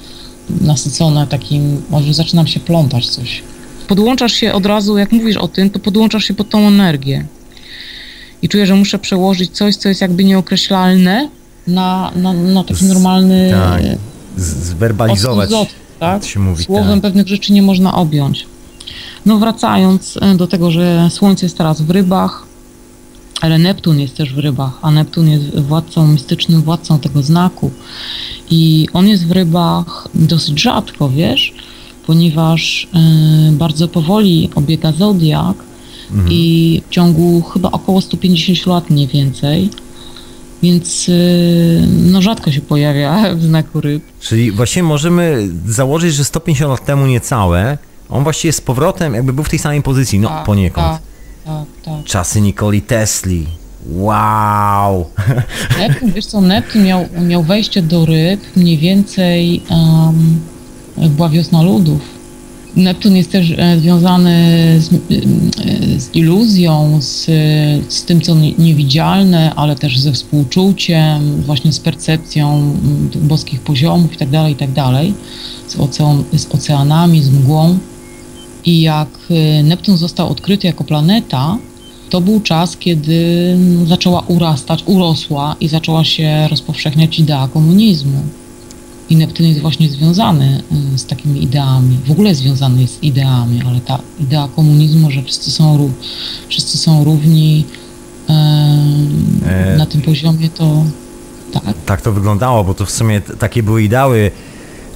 nasycone takim, może zaczynam się plątać coś. Podłączasz się od razu, jak mówisz o tym, to podłączasz się pod tą energię. I czuję, że muszę przełożyć coś, co jest jakby nieokreślalne na, na, na taki Z- normalny tak. Zwerbalizować. Odwzot, tak? się mówi, Słowem tak. pewnych rzeczy nie można objąć. No wracając e, do tego, że Słońce jest teraz w rybach, ale Neptun jest też w rybach, a Neptun jest władcą, mistycznym władcą tego znaku. I on jest w rybach dosyć rzadko, wiesz, ponieważ e, bardzo powoli obiega zodiak Mhm. i w ciągu chyba około 150 lat mniej więcej. Więc e, no rzadko się pojawia w znaku ryb. Czyli właśnie możemy założyć, że 150 lat temu niecałe On właściwie z powrotem jakby był w tej samej pozycji, no Tak, poniekąd. Tak, tak, tak. Czasy Nikoli Tesli. Wow! Neptun, wiesz co, Neptun miał, miał wejście do ryb mniej więcej um, jak była wiosna ludów. Neptun jest też e, związany z, e, z iluzją, z, z tym, co nie- niewidzialne, ale też ze współczuciem, właśnie z percepcją boskich poziomów itd., itd., z, ocean, z oceanami, z mgłą. I jak e, Neptun został odkryty jako planeta, to był czas, kiedy zaczęła urastać, urosła i zaczęła się rozpowszechniać idea komunizmu. I Neptun jest właśnie związany y, z takimi ideami. W ogóle związany jest z ideami, ale ta idea komunizmu, że wszyscy są, wszyscy są równi E. na tym poziomie, to tak. Tak to wyglądało, bo to w sumie takie były ideały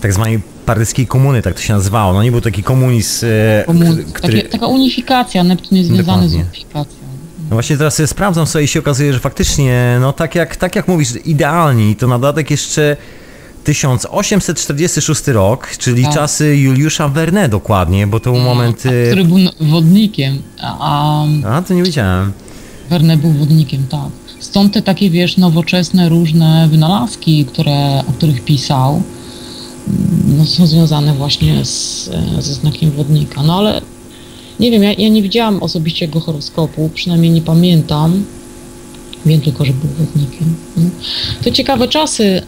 tak zwanej paryskiej komuny, tak to się nazywało. No nie był taki komunizm, e, Komun- który... takie, taka unifikacja, Neptun jest związany z Dokładnie. unifikacją. No właśnie teraz sobie sprawdzam sobie i się okazuje, że faktycznie, no tak jak, tak jak mówisz, idealni, to na dodatek jeszcze 1846 rok, czyli Tak. czasy Juliusza Verne dokładnie, bo to był moment... A, e, który był wodnikiem, a, a to nie wiedziałem. Verne był wodnikiem, tak. Stąd te takie, wiesz, nowoczesne różne wynalazki, które, o których pisał, mm, no, są związane właśnie z, e, ze znakiem wodnika. No ale nie wiem, ja, ja nie widziałam osobiście jego horoskopu, przynajmniej nie pamiętam. Wiem tylko, że był wodnikiem. No. To ciekawe czasy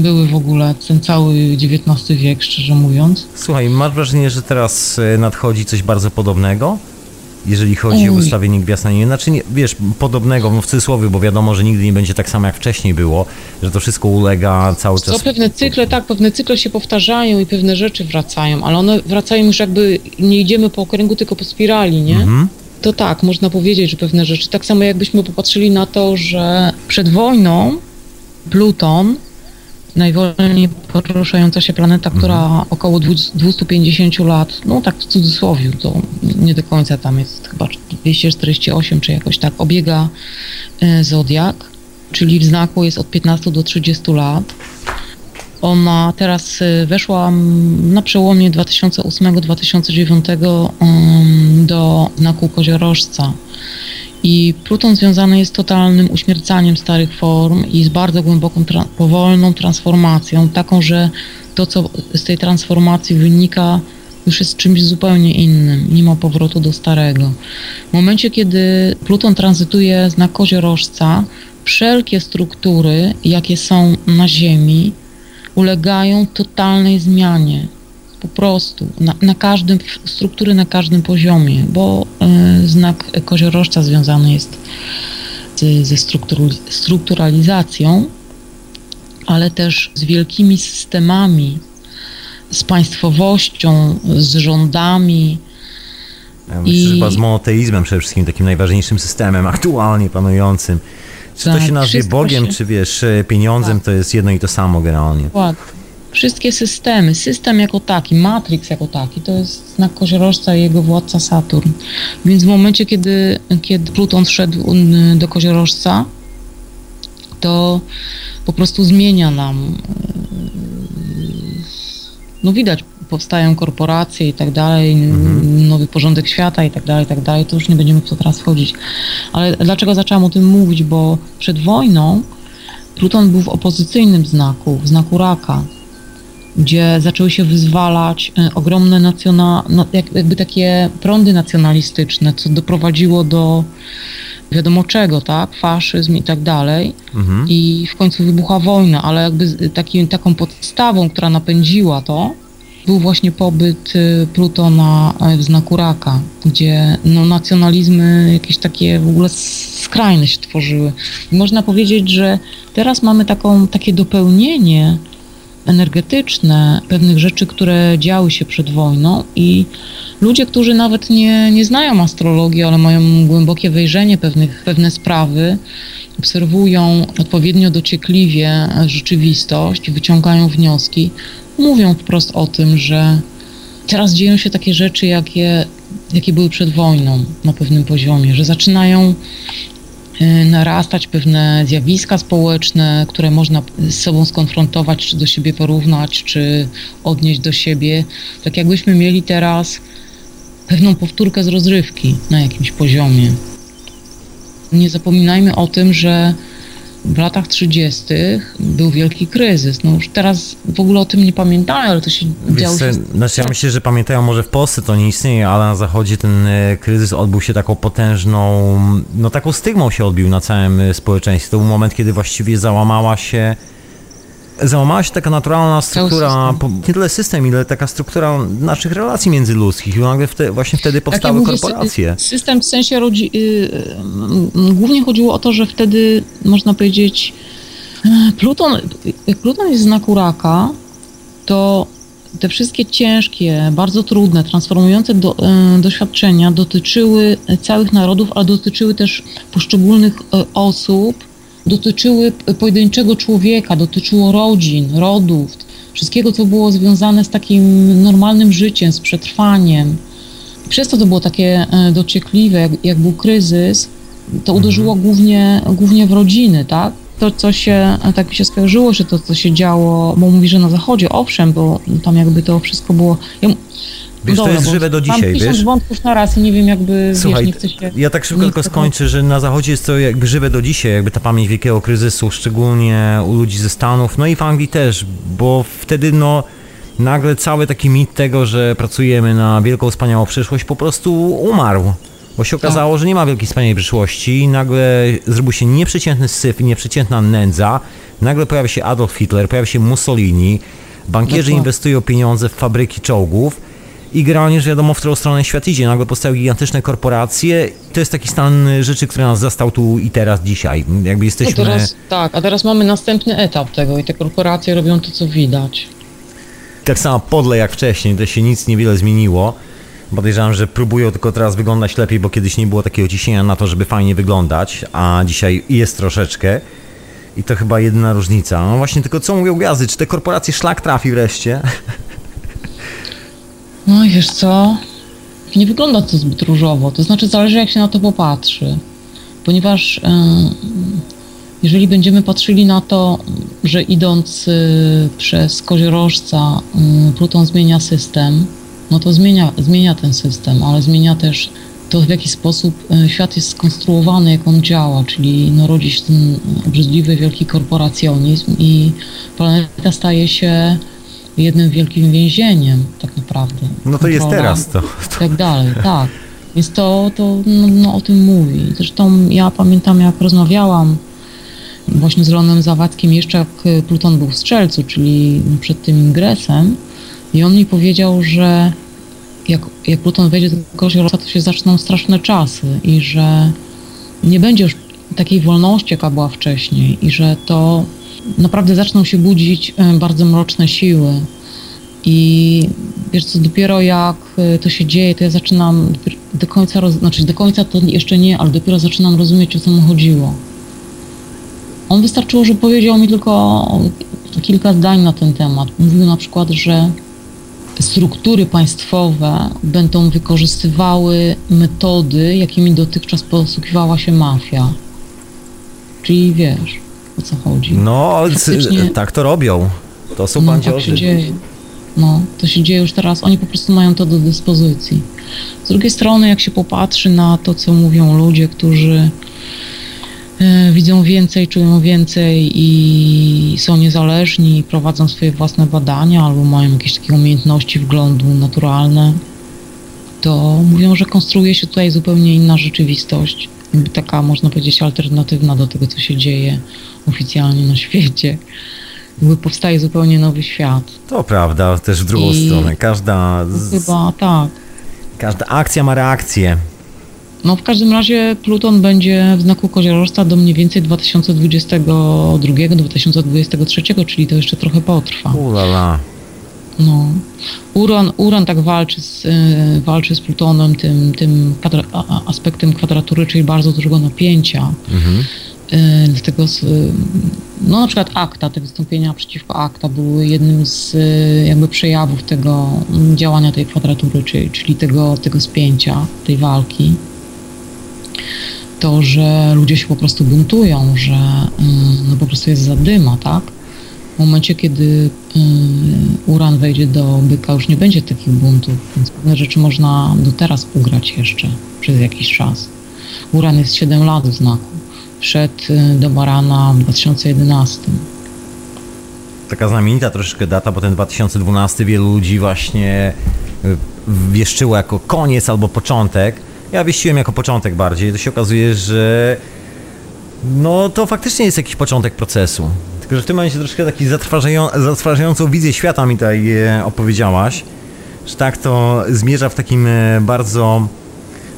były w ogóle, ten cały XIX wiek, szczerze mówiąc. Słuchaj, masz wrażenie, że teraz e, nadchodzi coś bardzo podobnego? Jeżeli chodzi o Oj. ustawienie gwiazd na niebie, znaczy nie, wiesz, podobnego, no w cudzysłowie, bo wiadomo, że nigdy nie będzie tak samo jak wcześniej było, że to wszystko ulega cały czas. pewne cykle, tak, pewne cykle się powtarzają i pewne rzeczy wracają, ale one wracają już jakby, nie idziemy po okręgu, tylko po spirali, nie? Mhm. To tak, można powiedzieć, że pewne rzeczy, tak samo jakbyśmy popatrzyli na to, że przed wojną Pluton, najwolniej poruszająca się planeta, która około 200 250 lat, no tak w cudzysłowie, to nie do końca tam jest chyba 248 czy jakoś tak, obiega e, Zodiak, czyli w znaku jest od 15 do 30 lat. Ona teraz y, weszła na przełomie 2008-2009 ym, do znaku koziorożca. I Pluton związany jest z totalnym uśmiercaniem starych form i z bardzo głęboką, tra- powolną transformacją, taką, że to, co z tej transformacji wynika, już jest czymś zupełnie innym. Nie ma powrotu do starego. W momencie, kiedy Pluton tranzytuje znak koziorożca, wszelkie struktury, jakie są na Ziemi, ulegają totalnej zmianie. Po prostu. Na, na każdym, struktury na każdym poziomie, bo y, znak koziorożca związany jest z, ze strukturu, strukturalizacją, ale też z wielkimi systemami, z państwowością, z rządami. Ja myślę, że I- chyba z monoteizmem przede wszystkim, takim najważniejszym systemem aktualnie panującym. Czy to Tak, się nazwie Bogiem, się- czy wiesz, pieniądzem, to jest jedno i to samo generalnie. Dokładnie. Wszystkie systemy, system jako taki, Matrix jako taki, to jest znak koziorożca i jego władca Saturn. Więc w momencie, kiedy, kiedy Pluton wszedł mm, do koziorożca, to po prostu zmienia nam. yy, No widać, powstają korporacje i tak dalej, nowy porządek świata i tak dalej, i tak dalej. To już nie będziemy w to teraz wchodzić. Ale dlaczego zaczęłam o tym mówić? Bo przed wojną Pluton był w opozycyjnym znaku, w znaku raka, gdzie zaczęły się wyzwalać e, ogromne nacjona, no, jak, jakby takie prądy nacjonalistyczne, co doprowadziło do wiadomo czego, tak, faszyzm i tak dalej. Mhm. I w końcu wybuchła wojna, ale jakby taki, taką podstawą, która napędziła to, był właśnie pobyt y, Plutona e, w znaku raka, gdzie no, nacjonalizmy jakieś takie w ogóle skrajne się tworzyły. I można powiedzieć, że teraz mamy taką, takie dopełnienie energetyczne pewnych rzeczy, które działy się przed wojną i ludzie, którzy nawet nie, nie znają astrologii, ale mają głębokie wejrzenie pewnych, pewne sprawy, obserwują odpowiednio dociekliwie rzeczywistość, wyciągają wnioski, mówią wprost o tym, że teraz dzieją się takie rzeczy, jakie, jakie były przed wojną na pewnym poziomie, że zaczynają narastać pewne zjawiska społeczne, które można z sobą skonfrontować, czy do siebie porównać, czy odnieść do siebie. Tak jakbyśmy mieli teraz pewną powtórkę z rozrywki na jakimś poziomie. Nie zapominajmy o tym, że w latach 30. był wielki kryzys. No już teraz w ogóle o tym nie pamiętają, ale to się Wiesz działo. Się... znaczy ja myślę, że pamiętają, może w Polsce to nie istnieje, ale na zachodzie ten e, kryzys odbył się taką potężną, no taką stygmą się odbił na całym e, społeczeństwie. To był moment, kiedy właściwie załamała się załamała się taka naturalna struktura, nie tyle system, ile taka struktura naszych relacji międzyludzkich. I nagle wte, właśnie wtedy Tak, ja powstały mówię, sy- korporacje. System w sensie rodzi... y, y, y, Głównie chodziło o to, że wtedy można powiedzieć e, Pluton, jak Pluton jest w znaku raka, to te wszystkie ciężkie, bardzo trudne, transformujące do, e, doświadczenia dotyczyły całych narodów, ale dotyczyły też poszczególnych e, osób, dotyczyły pojedynczego człowieka, dotyczyło rodzin, rodów, wszystkiego, co było związane z takim normalnym życiem, z przetrwaniem. Przez to to było takie e, dociekliwe, jak, jak był kryzys, to uderzyło głównie, głównie w rodziny, tak? To, co się, e, tak mi się skojarzyło, że to, co się działo, bo mówi, że na zachodzie, owszem, bo tam jakby to wszystko było... Ja, Wiesz, to jest żywe do Mam dzisiaj, tysiąc wiesz? wątków na raz i nie wiem jakby, Słuchaj, wiesz, nie się... ja tak szybko tylko skończę, że na zachodzie jest to jakby żywe do dzisiaj, jakby ta pamięć wielkiego kryzysu, szczególnie u ludzi ze Stanów, no i w Anglii też, bo wtedy no nagle cały taki mit tego, że pracujemy na wielką, wspaniałą przyszłość po prostu umarł. Bo się okazało, że nie ma wielkiej, wspaniałej przyszłości, nagle zrobił się nieprzeciętny syf i nieprzeciętna nędza, nagle pojawia się Adolf Hitler, pojawia się Mussolini, bankierzy Dokładnie. inwestują pieniądze w fabryki czołgów, i generalnie już wiadomo, w którą stronę świat idzie. Nagle powstały gigantyczne korporacje. To jest taki stan rzeczy, który nas zastał tu i teraz, dzisiaj. Jakby A jesteśmy... teraz, tak, a teraz mamy następny etap tego i te korporacje robią to, co widać. tak samo podle jak wcześniej, to się nic niewiele zmieniło. Podejrzewam, że próbują tylko teraz wyglądać lepiej, bo kiedyś nie było takiego ciśnienia na to, żeby fajnie wyglądać, a dzisiaj jest troszeczkę. I to chyba jedyna różnica. No właśnie, tylko co mówią gwiazdy? Czy te korporacje szlak trafi wreszcie? No wiesz co? Nie wygląda to zbyt różowo. To znaczy, zależy jak się na to popatrzy. Ponieważ e, jeżeli będziemy patrzyli na to, że idąc e, przez koziorożca e, Pluton zmienia system, no to zmienia, zmienia ten system, ale zmienia też to, w jaki sposób świat jest skonstruowany, jak on działa, czyli no, rodzi się ten obrzydliwy, wielki korporacjonizm i planeta staje się jednym wielkim więzieniem, tak naprawdę. No to jest teraz to. I tak dalej, tak. Więc to, to no, no, o tym mówi. Zresztą ja pamiętam, jak rozmawiałam właśnie z Leonem Zawadzkim jeszcze jak Pluton był w Strzelcu, czyli przed tym ingresem i on mi powiedział, że jak, jak Pluton wejdzie do Koziorożca, to się zaczną straszne czasy i że nie będzie już takiej wolności, jaka była wcześniej i że to naprawdę zaczną się budzić e, bardzo mroczne siły. I wiesz co, dopiero jak e, to się dzieje, to ja zaczynam do końca, roz... znaczy do końca to jeszcze nie, ale dopiero zaczynam rozumieć, o co mu chodziło. On wystarczyło, że powiedział mi tylko kilka zdań na ten temat. Mówił na przykład, że struktury państwowe będą wykorzystywały metody, jakimi dotychczas posługiwała się mafia. Czyli wiesz, o co chodzi. No, ale Faktycznie- tak to robią. To są No, tak się dzieje. No, to się dzieje już teraz. Oni po prostu mają to do dyspozycji. Z drugiej strony, jak się popatrzy na to, co mówią ludzie, którzy e, widzą więcej, czują więcej i są niezależni, prowadzą swoje własne badania albo mają jakieś takie umiejętności wglądu naturalne, to mówią, że konstruuje się tutaj zupełnie inna rzeczywistość. Taka, można powiedzieć, alternatywna do tego, co się dzieje oficjalnie na świecie. Jakby powstaje zupełnie nowy świat. To prawda, też w drugą I- stronę. Każda, z, Chyba tak. każda akcja ma reakcję. No w każdym razie Pluton będzie w znaku koziorożca do mniej więcej 2022-2023, czyli to jeszcze trochę potrwa. Ulala. No. Uran, Uran tak walczy z, y, walczy z Plutonem tym, tym kwadra, aspektem kwadratury, czyli bardzo dużego napięcia. Mhm. Y, Dlatego y, no na przykład akta, te wystąpienia przeciwko akta były jednym z jakby przejawów tego działania tej kwadratury, czyli, czyli tego, tego spięcia, tej walki. to, że ludzie się po prostu buntują, że no po prostu jest zadyma, tak? Momencie, kiedy mm, uran wejdzie do byka, już nie będzie takich buntów, więc pewne rzeczy można do teraz ugrać jeszcze przez jakiś czas. Uran jest 7 lat w znaku. Wszedł y, do barana w 2011. Taka znamienita troszeczkę data, bo ten 2012 wielu ludzi właśnie y, wieszczyło jako koniec albo początek. Ja wieściłem jako początek bardziej. To się okazuje, że no to faktycznie jest jakiś początek procesu. Że w tym momencie troszkę taki zatrważają, zatrważającą wizję świata mi tutaj e, opowiedziałaś. Że tak to zmierza w takim e, bardzo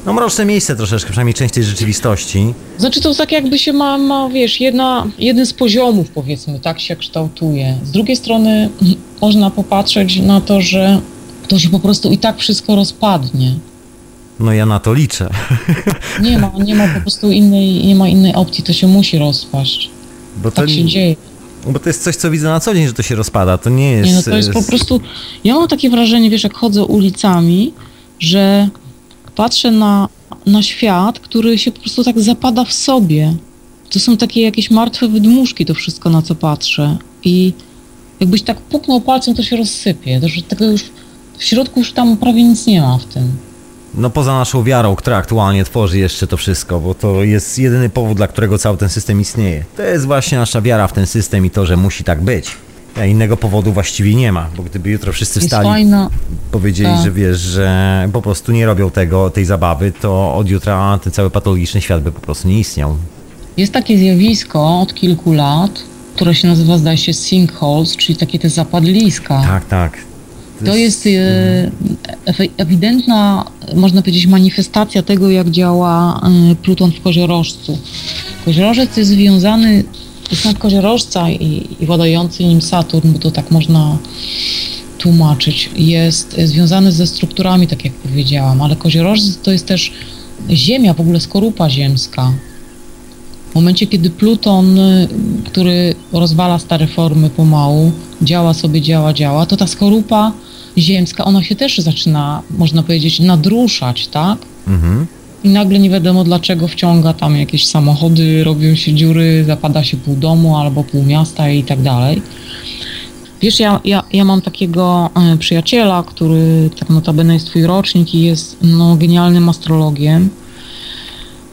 no mroczne miejsce troszeczkę, przynajmniej część tej rzeczywistości. Znaczy to tak jakby się ma, ma wiesz, jedna, jeden z poziomów powiedzmy, tak się kształtuje. Z drugiej strony można popatrzeć na to, że to się po prostu i tak wszystko rozpadnie. No ja na to liczę. Nie ma, nie ma po prostu innej, nie ma innej opcji, to się musi rozpaść. Bo to, Tak się dzieje. Bo to jest coś, co widzę na co dzień, że to się rozpada. To nie jest... Nie, no to jest po prostu. Ja mam takie wrażenie, wiesz, jak chodzę ulicami, że patrzę na, na świat, który się po prostu tak zapada w sobie. To są takie jakieś martwe wydmuszki, to wszystko, na co patrzę. I jakbyś tak puknął palcem, to się rozsypie. To, że tego już w środku już tam prawie nic nie ma w tym. No poza naszą wiarą, która aktualnie tworzy jeszcze to wszystko, bo to jest jedyny powód, dla którego cały ten system istnieje. To jest właśnie nasza wiara w ten system i to, że musi tak być. A innego powodu właściwie nie ma, bo gdyby jutro wszyscy wstali powiedzieli, Tak. że wiesz, że po prostu nie robią tego, tej zabawy, to od jutra ten cały patologiczny świat by po prostu nie istniał. Jest takie zjawisko od kilku lat, które się nazywa, zdaje się, sinkholes, czyli takie te zapadliska. Tak, tak. To jest e, ewi- ewidentna, można powiedzieć, manifestacja tego, jak działa e, Pluton w koziorożcu. Koziorożec jest związany, znak koziorożca i, i władający nim Saturn, bo to tak można tłumaczyć, jest związany ze strukturami, tak jak powiedziałam, ale koziorożec to jest też Ziemia, w ogóle skorupa ziemska. W momencie, kiedy Pluton, y, który rozwala stare formy pomału, działa sobie, działa, działa, to ta skorupa ziemska, ona się też zaczyna, można powiedzieć, nadruszać, tak? Mhm. I nagle nie wiadomo dlaczego wciąga tam jakieś samochody, robią się dziury, zapada się pół domu albo pół miasta i tak dalej. Wiesz, ja, ja, ja mam takiego e, przyjaciela, który tak notabene jest twój rocznik i jest no, genialnym astrologiem.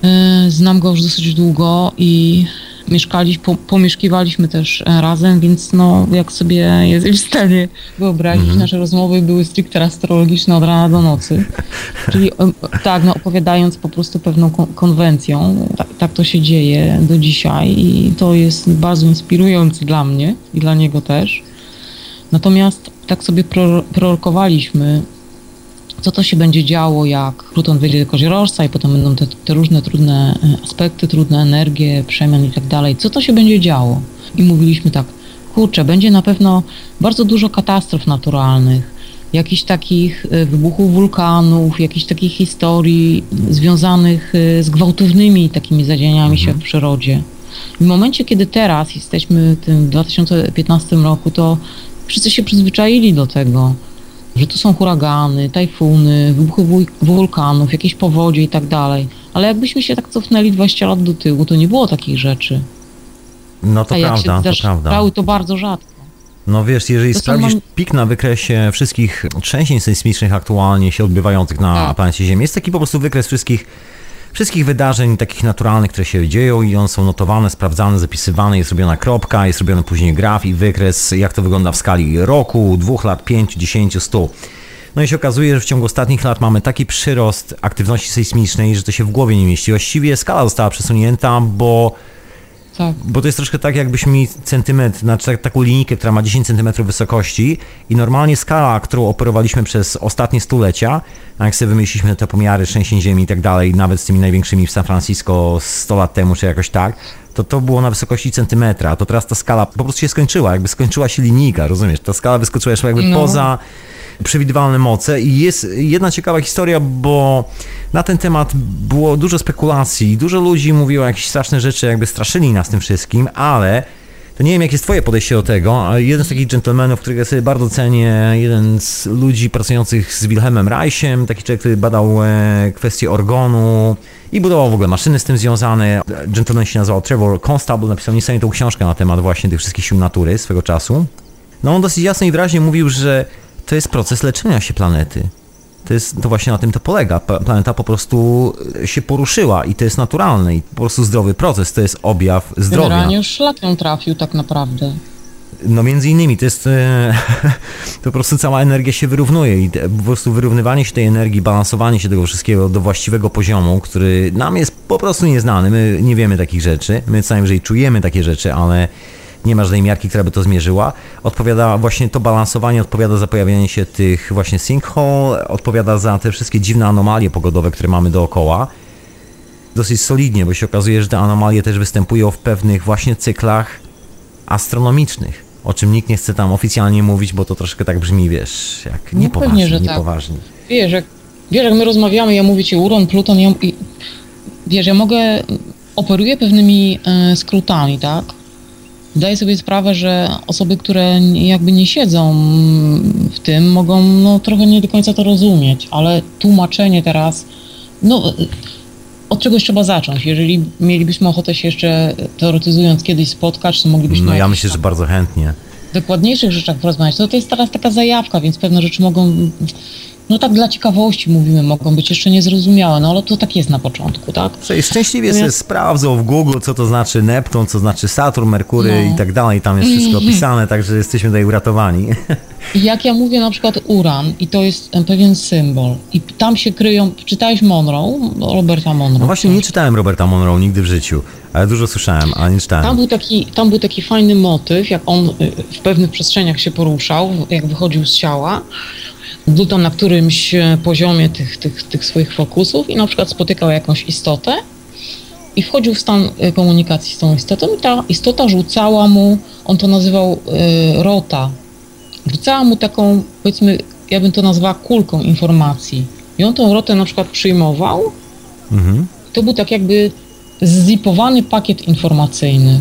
E, Znam go już dosyć długo i mieszkaliśmy, po, pomieszkiwaliśmy też e, razem, więc no, jak sobie jesteś w stanie wyobrazić, nasze rozmowy były stricte astrologiczne od rana do nocy. Czyli em, tak, no, opowiadając po prostu pewną kon- konwencją, tak, tak to się dzieje do dzisiaj i to jest bardzo inspirujące dla mnie i dla niego też. Natomiast tak sobie pro- prorokowaliśmy, co to się będzie działo, jak Pluton wyjdzie do koziorożca i potem będą te, te różne trudne e, aspekty, trudne energie, przemian i tak dalej. Co to się będzie działo? I mówiliśmy tak, kurczę, będzie na pewno bardzo dużo katastrof naturalnych, jakichś takich e, wybuchów wulkanów, jakichś takich historii związanych e, z gwałtownymi takimi zadzieniami się w przyrodzie. I w momencie, kiedy teraz jesteśmy w tym 2015 roku, to wszyscy się przyzwyczaili do tego, że tu są huragany, tajfuny, wybuchy wul- wulkanów, jakieś powodzie i tak dalej. Ale jakbyśmy się tak cofnęli 20 lat do tyłu, to nie było takich rzeczy. No to A jak prawda, się to prawda. to bardzo rzadko. No wiesz, jeżeli To sprawdzisz mam- pik na wykresie wszystkich trzęsień sejsmicznych aktualnie się odbywających na Tak. planecie Ziemi, jest taki po prostu wykres wszystkich, wszystkich wydarzeń takich naturalnych, które się dzieją i one są notowane, sprawdzane, zapisywane, jest robiona kropka, jest robiony później graf i wykres, jak to wygląda w skali roku, dwóch lat, pięciu, dziesięciu, stu. No i się okazuje, że w ciągu ostatnich lat mamy taki przyrost aktywności sejsmicznej, że to się w głowie nie mieści. Właściwie skala została przesunięta, bo Tak. bo to jest troszkę tak, jakbyśmy mieli centymetr, znaczy tak- taką linijkę, która ma 10 cm wysokości i normalnie skala, którą operowaliśmy przez ostatnie stulecia, a jak sobie wymyśliliśmy te pomiary trzęsień ziemi i tak dalej, nawet z tymi największymi w San Francisco 100 lat temu, czy jakoś tak, to to było na wysokości centymetra, to teraz ta skala po prostu się skończyła, jakby skończyła się linijka, rozumiesz? Ta skala wyskoczyła jeszcze jakby No. poza przewidywalne moce i jest jedna ciekawa historia, bo na ten temat było dużo spekulacji, dużo ludzi mówiło jakieś straszne rzeczy, jakby straszyli nas tym wszystkim, ale To nie wiem, jakie jest twoje podejście do tego, jeden z takich dżentelmenów, którego sobie bardzo cenię, jeden z ludzi pracujących z Wilhelmem Reichem, taki człowiek, który badał e, kwestie organu i budował w ogóle maszyny z tym związane. Gentleman się nazywał Trevor Constable, napisał niesamowitą książkę na temat właśnie tych wszystkich sił natury swego czasu. No on dosyć jasno i wyraźnie mówił, że to jest proces leczenia się planety. To, jest, to właśnie na tym to polega. Planeta po prostu się poruszyła i to jest naturalne i po prostu zdrowy proces, to jest objaw zdrowia. Generalnie już szlak ją trafił tak naprawdę. No między innymi to jest, e, to po prostu cała energia się wyrównuje i po prostu wyrównywanie się tej energii, balansowanie się tego wszystkiego do właściwego poziomu, który nam jest po prostu nieznany, my nie wiemy takich rzeczy, my co najwyżej czujemy takie rzeczy, ale nie ma żadnej miarki, która by to zmierzyła. Odpowiada właśnie to balansowanie, odpowiada za pojawianie się tych właśnie sinkhole, odpowiada za te wszystkie dziwne anomalie pogodowe, które mamy dookoła dosyć solidnie, bo się okazuje, że te anomalie też występują w pewnych właśnie cyklach astronomicznych, o czym nikt nie chce tam oficjalnie mówić, bo to troszkę tak brzmi, wiesz, jak No niepoważnie, pewnie, że tak. niepoważnie. Wiesz, jak, wiesz, jak my rozmawiamy, ja mówię ci Uron, Pluton, ja, i, wiesz, ja mogę, operuję pewnymi e, skrótami, tak? Zdaję sobie sprawę, że osoby, które jakby nie siedzą w tym, mogą no, trochę nie do końca to rozumieć, ale tłumaczenie teraz, no od czegoś trzeba zacząć. Jeżeli mielibyśmy ochotę się jeszcze teoretyzując kiedyś spotkać, to moglibyśmy No ja myślę, że bardzo chętnie. dokładniejszych rzeczach porozmawiać. To, to jest teraz taka zajawka, więc pewne rzeczy mogą, no tak dla ciekawości mówimy, mogą być jeszcze niezrozumiałe, no ale to tak jest na początku, tak? Szczęśliwie No sobie sprawdzą w Google, co to znaczy Neptun, co znaczy Saturn, Merkury No. Mhm. i tak dalej, tam jest wszystko opisane, także jesteśmy tutaj uratowani. Jak ja mówię na przykład uran i to jest e, pewien symbol i tam się kryją, czytałeś Monroe, Roberta Monroe? No właśnie nie czytałem Roberta Monroe nigdy w życiu, ale dużo słyszałem, ale nie czytałem. Tam był, taki, tam był taki fajny motyw, jak on y, w pewnych przestrzeniach się poruszał, jak wychodził z ciała. Był tam na którymś e, poziomie tych, tych, tych swoich fokusów i na przykład spotykał jakąś istotę i wchodził w stan e, komunikacji z tą istotą i ta istota rzucała mu, on to nazywał e, rota, rzucała mu taką, powiedzmy, ja bym to nazwała kulką informacji. I on tą rotę na przykład przyjmował Mhm. to był tak jakby zipowany pakiet informacyjny.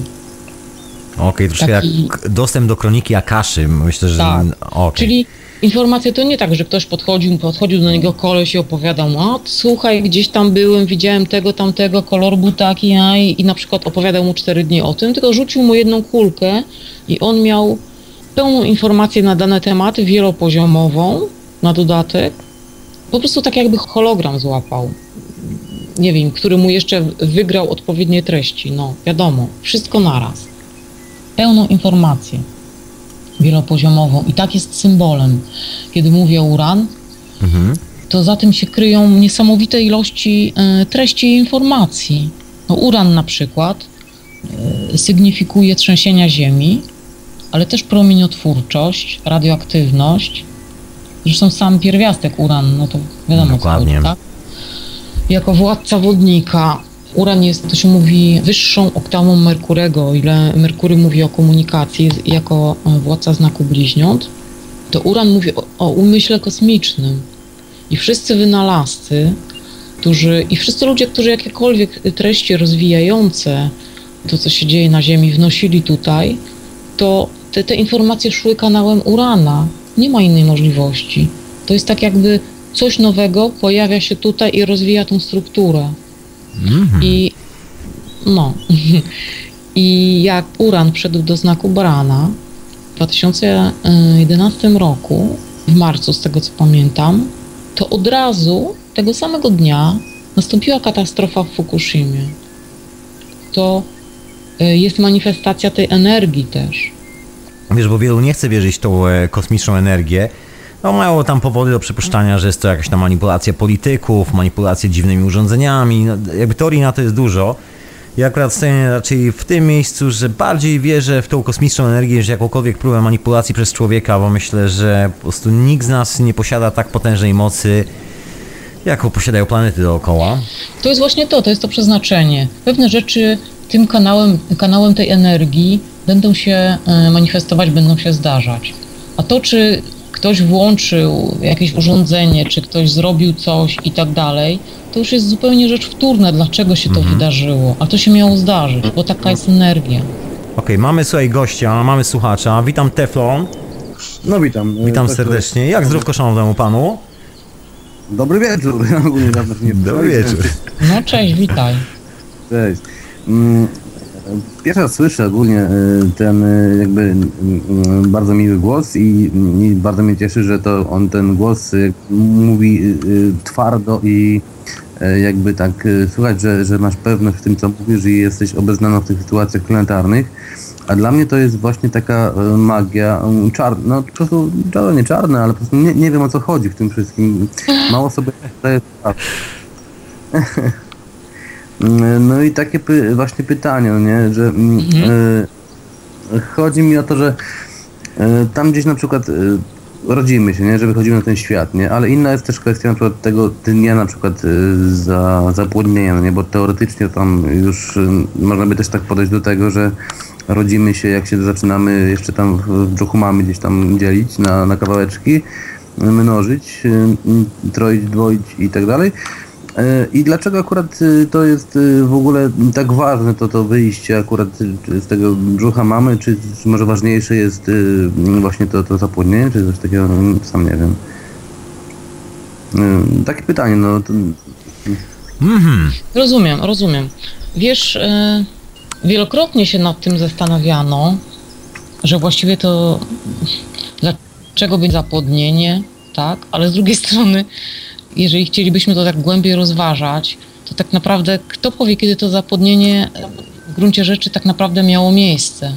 Okej, troszkę Taki- jak dostęp do kroniki Akaszy, myślę, że... Tak. Okej. Czyli informacja to nie tak, że ktoś podchodził, podchodził do niego koleś i opowiadał, a słuchaj, gdzieś tam byłem, widziałem tego, tamtego, kolor był taki, a i, i na przykład opowiadał mu cztery dni o tym, tylko rzucił mu jedną kulkę i on miał pełną informację na dane tematy, wielopoziomową na dodatek. Po prostu tak jakby hologram złapał. Nie wiem, który mu jeszcze wygrał odpowiednie treści. No, wiadomo, wszystko naraz. Pełną informację wielopoziomową i tak jest symbolem. Kiedy mówię uran, Mhm. to za tym się kryją niesamowite ilości e, treści i informacji. No, uran na przykład e, sygnifikuje trzęsienia ziemi, ale też promieniotwórczość, radioaktywność. Zresztą sam pierwiastek uran, no to wiadomo Dokładnie. co chodzi, tak? Jako władca wodnika uran jest, to się mówi, wyższą oktawą Merkurego, o ile Merkury mówi o komunikacji jako e, władca znaku bliźniąt, to uran mówi o, o umyśle kosmicznym. I wszyscy wynalazcy, którzy, i wszyscy ludzie, którzy jakiekolwiek treści rozwijające to, co się dzieje na Ziemi, wnosili tutaj, to te, te informacje szły kanałem Urana. Nie ma innej możliwości. To jest tak jakby coś nowego pojawia się tutaj i rozwija tą strukturę. Mhm. I no. I jak Uran wszedł do znaku Barana w 2011 roku, w marcu, z tego co pamiętam, to od razu tego samego dnia nastąpiła katastrofa w Fukushimie. To y, jest manifestacja tej energii też. Wiesz, bo wielu nie chce wierzyć w tą e, kosmiczną energię. No mają tam powody do przypuszczania, że jest to jakaś tam manipulacja polityków, manipulacja dziwnymi urządzeniami. No, jakby teorii na to jest dużo. Ja akurat stoję raczej w tym miejscu, że bardziej wierzę w tą kosmiczną energię niż jakąkolwiek próbę manipulacji przez człowieka, bo myślę, że po prostu nikt z nas nie posiada tak potężnej mocy, jaką posiadają planety dookoła. To jest właśnie to, to jest to przeznaczenie. Pewne rzeczy tym kanałem, kanałem tej energii będą się e, manifestować, będą się zdarzać. A to, czy ktoś włączył jakieś urządzenie, czy ktoś zrobił coś i tak dalej, to już jest zupełnie rzecz wtórna, dlaczego się to wydarzyło. A to się miało zdarzyć, bo taka jest energia. Okej, mamy słuchaj gościa, mamy słuchacza. Witam Teflon. No witam. Witam Tak, serdecznie. Jak zdrówko szanownemu panu? Dobry wieczór. Ogólnie dawno nie Dobry wieczór. No cześć, witaj. Cześć. Pierwszy raz słyszę ogólnie e, ten e, jakby bardzo miły głos i, i bardzo mnie cieszy, że to on ten głos e, mówi twardo i jakby tak słychać, że, że masz pewność w tym co mówisz i jesteś obeznana w tych sytuacjach planetarnych. A dla mnie to jest właśnie taka magia czarna, no po prostu czarne, nie czarne, ale po prostu nie, nie wiem o co chodzi w tym wszystkim. Mało sobie zdaję sprawę. No i takie py, właśnie pytanie, no nie, że mm, e, chodzi mi o to, że e, tam gdzieś na przykład e, rodzimy się, nie, że wychodzimy na ten świat, nie, ale inna jest też kwestia na przykład tego dnia na przykład za, zapłodnienia, no nie, bo teoretycznie tam już można by też tak podejść do tego, że rodzimy się, jak się zaczynamy jeszcze tam w, brzuchu mamy gdzieś tam dzielić na, na kawałeczki, mnożyć, troić, dwoić i tak dalej. E, I dlaczego akurat y, to jest y, w ogóle tak ważne, to to wyjście akurat z tego brzucha mamy, czy, czy może ważniejsze jest właśnie to, to zapłodnienie, czy coś takiego, no, sam nie wiem. Takie pytanie, no to, Rozumiem, rozumiem. Wiesz, e, wielokrotnie się nad tym zastanawiano, że właściwie to dlaczego będzie zapłodnienie, tak? Ale z drugiej strony, jeżeli chcielibyśmy to tak głębiej rozważać, to tak naprawdę kto powie, kiedy to zapłodnienie w gruncie rzeczy tak naprawdę miało miejsce?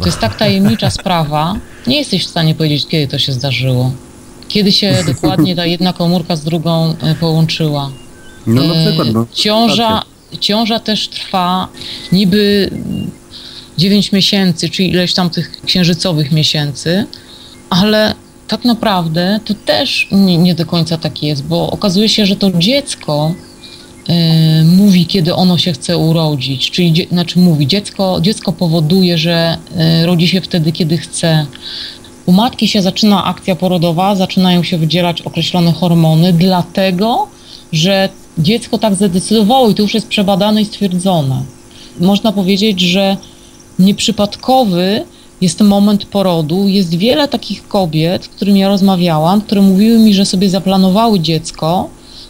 To jest tak tajemnicza sprawa, nie jesteś w stanie powiedzieć, kiedy to się zdarzyło. Kiedy się dokładnie ta jedna komórka z drugą e, połączyła. no na E, przykład, no. Ciąża, ciąża też trwa niby 9 miesięcy, czy ileś tam tych księżycowych miesięcy, ale tak naprawdę to też nie, nie do końca tak jest, bo okazuje się, że to dziecko e, mówi, kiedy ono się chce urodzić, czyli dzie, znaczy mówi, dziecko, dziecko powoduje, że e, rodzi się wtedy, kiedy chce. U matki się zaczyna akcja porodowa, zaczynają się wydzielać określone hormony, dlatego, że dziecko tak zadecydowało i to już jest przebadane i stwierdzone. Można powiedzieć, że nieprzypadkowy jest moment porodu. Jest wiele takich kobiet, z którymi ja rozmawiałam, które mówiły mi, że sobie zaplanowały dziecko,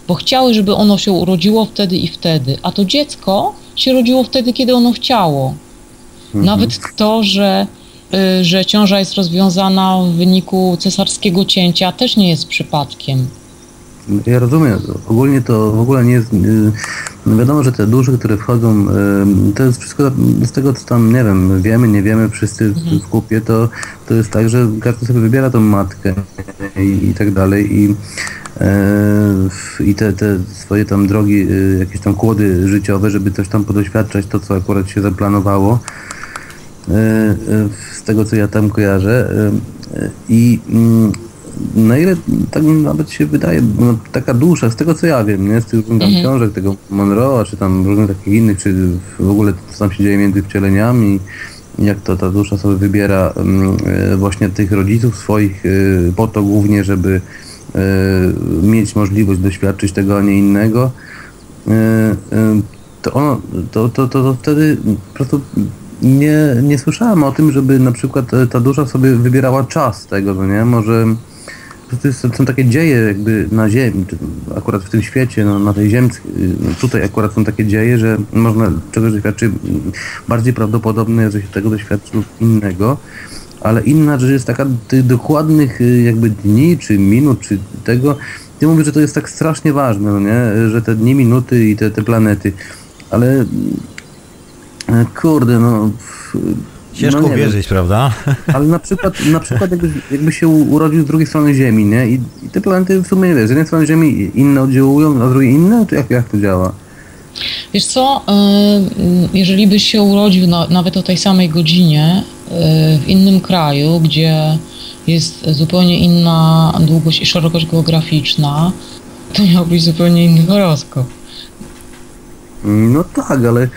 bo chciały, żeby ono się urodziło wtedy i wtedy, a to dziecko się rodziło wtedy, kiedy ono chciało. Nawet to, że, y, że ciąża jest rozwiązana w wyniku cesarskiego cięcia, też nie jest przypadkiem. Ja rozumiem. Ogólnie to w ogóle nie jest. y, No wiadomo, że te dusze, które wchodzą, y, to jest wszystko z tego, co tam, nie wiem, wiemy, nie wiemy, wszyscy w- w kupie, to, to jest tak, że każdy sobie wybiera tą matkę i, i tak dalej. I, e, i te, te swoje tam drogi, y, jakieś tam kłody życiowe, żeby coś tam podoświadczać, to co akurat się zaplanowało. E, e, z tego co ja tam kojarzę. I mm, na ile tak nawet się wydaje, no, taka dusza, z tego co ja wiem, nie? z tych różnych tam książek, tego Monroe'a, czy tam różnych takich innych, czy w ogóle co tam się dzieje między wcieleniami, jak to ta dusza sobie wybiera mm, e, właśnie tych rodziców swoich, e, po to głównie, żeby e, mieć możliwość doświadczyć tego, a nie innego. To ono, to, to, to, to wtedy po prostu nie, nie słyszałem o tym, żeby na przykład ta dusza sobie wybierała czas tego, no nie? Może prostu jest, są takie dzieje jakby na ziemi, akurat w tym świecie, no, na tej ziemi, tutaj akurat są takie dzieje, że można czegoś doświadczyć, bardziej prawdopodobne, że się tego doświadczy lub innego, ale inna rzecz jest taka tych dokładnych y, jakby dni, czy minut, czy tego, ty mówisz, że to jest tak strasznie ważne, no nie? Że te dni, minuty i te, te planety, ale e, kurde, no... Ciężko no nie wiem. wierzyć, prawda? Ale na przykład, na przykład jakby, jakby się urodził z drugiej strony Ziemi, nie? I, i te planety w sumie, wiesz, z jednej strony Ziemi inne oddziałują, a z drugiej inne? Czy jak, jak to działa? Wiesz co, y, jeżeli byś się urodził na, nawet o tej samej godzinie y, w innym kraju, gdzie jest zupełnie inna długość i szerokość geograficzna, to miałbyś zupełnie inny horoskop. No tak, ale,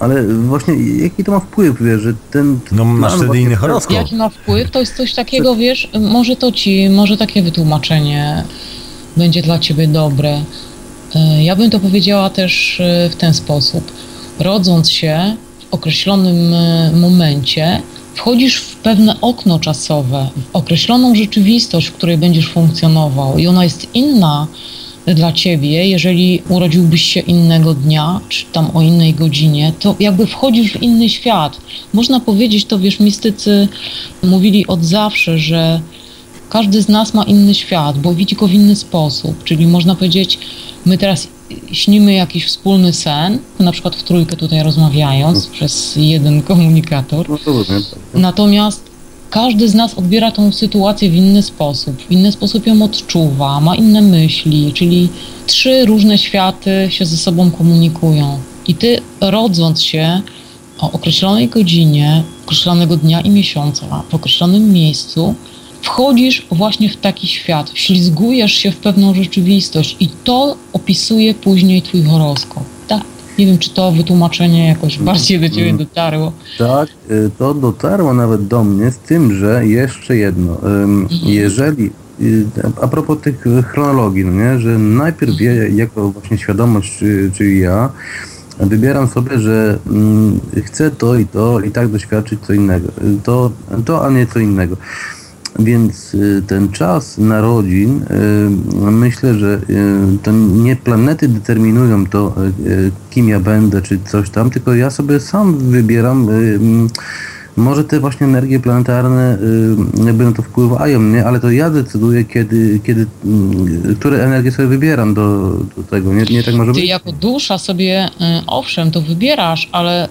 ale właśnie jaki to ma wpływ, wiesz, że ten... No, masz wtedy inny horoskop. Jaki ma wpływ? To jest coś takiego, wiesz, może to ci, może takie wytłumaczenie będzie dla ciebie dobre. Y, Ja bym to powiedziała też y, w ten sposób. Rodząc się w określonym e, momencie wchodzisz w pewne okno czasowe, w określoną rzeczywistość, w której będziesz funkcjonował i ona jest inna dla ciebie, jeżeli urodziłbyś się innego dnia, czy tam o innej godzinie, to jakby wchodzisz w inny świat. Można powiedzieć, to wiesz, mistycy mówili od zawsze, że każdy z nas ma inny świat, bo widzi go w inny sposób. Czyli można powiedzieć, my teraz śnimy jakiś wspólny sen, na przykład w trójkę tutaj rozmawiając przez jeden komunikator. No tak. Natomiast każdy z nas odbiera tą sytuację w inny sposób, w inny sposób ją odczuwa, ma inne myśli, czyli trzy różne światy się ze sobą komunikują. I ty, rodząc się o określonej godzinie, określonego dnia i miesiąca, w określonym miejscu, wchodzisz właśnie w taki świat, ślizgujesz się w pewną rzeczywistość i to opisuje później twój horoskop. Nie wiem, czy to wytłumaczenie jakoś bardziej do ciebie dotarło. Tak, y, to dotarło nawet do mnie z tym, że jeszcze jedno. ym, Jeżeli, y, a propos tych chronologii, no nie, że najpierw ja, jako właśnie świadomość, y, czyli ja, wybieram sobie, że mm, chcę to i to i tak doświadczyć co innego. To, to a nie co innego. Więc y, ten czas narodzin, y, myślę, że y, to nie planety determinują to, kim ja będę, czy coś tam, tylko ja sobie sam wybieram. mm, Może te właśnie energie planetarne jakby na to wpływają, nie? Ale to ja decyduję, kiedy, kiedy mm, które energie sobie wybieram do, do tego. Nie, nie tak może Ty być? jako dusza sobie, owszem, to wybierasz, ale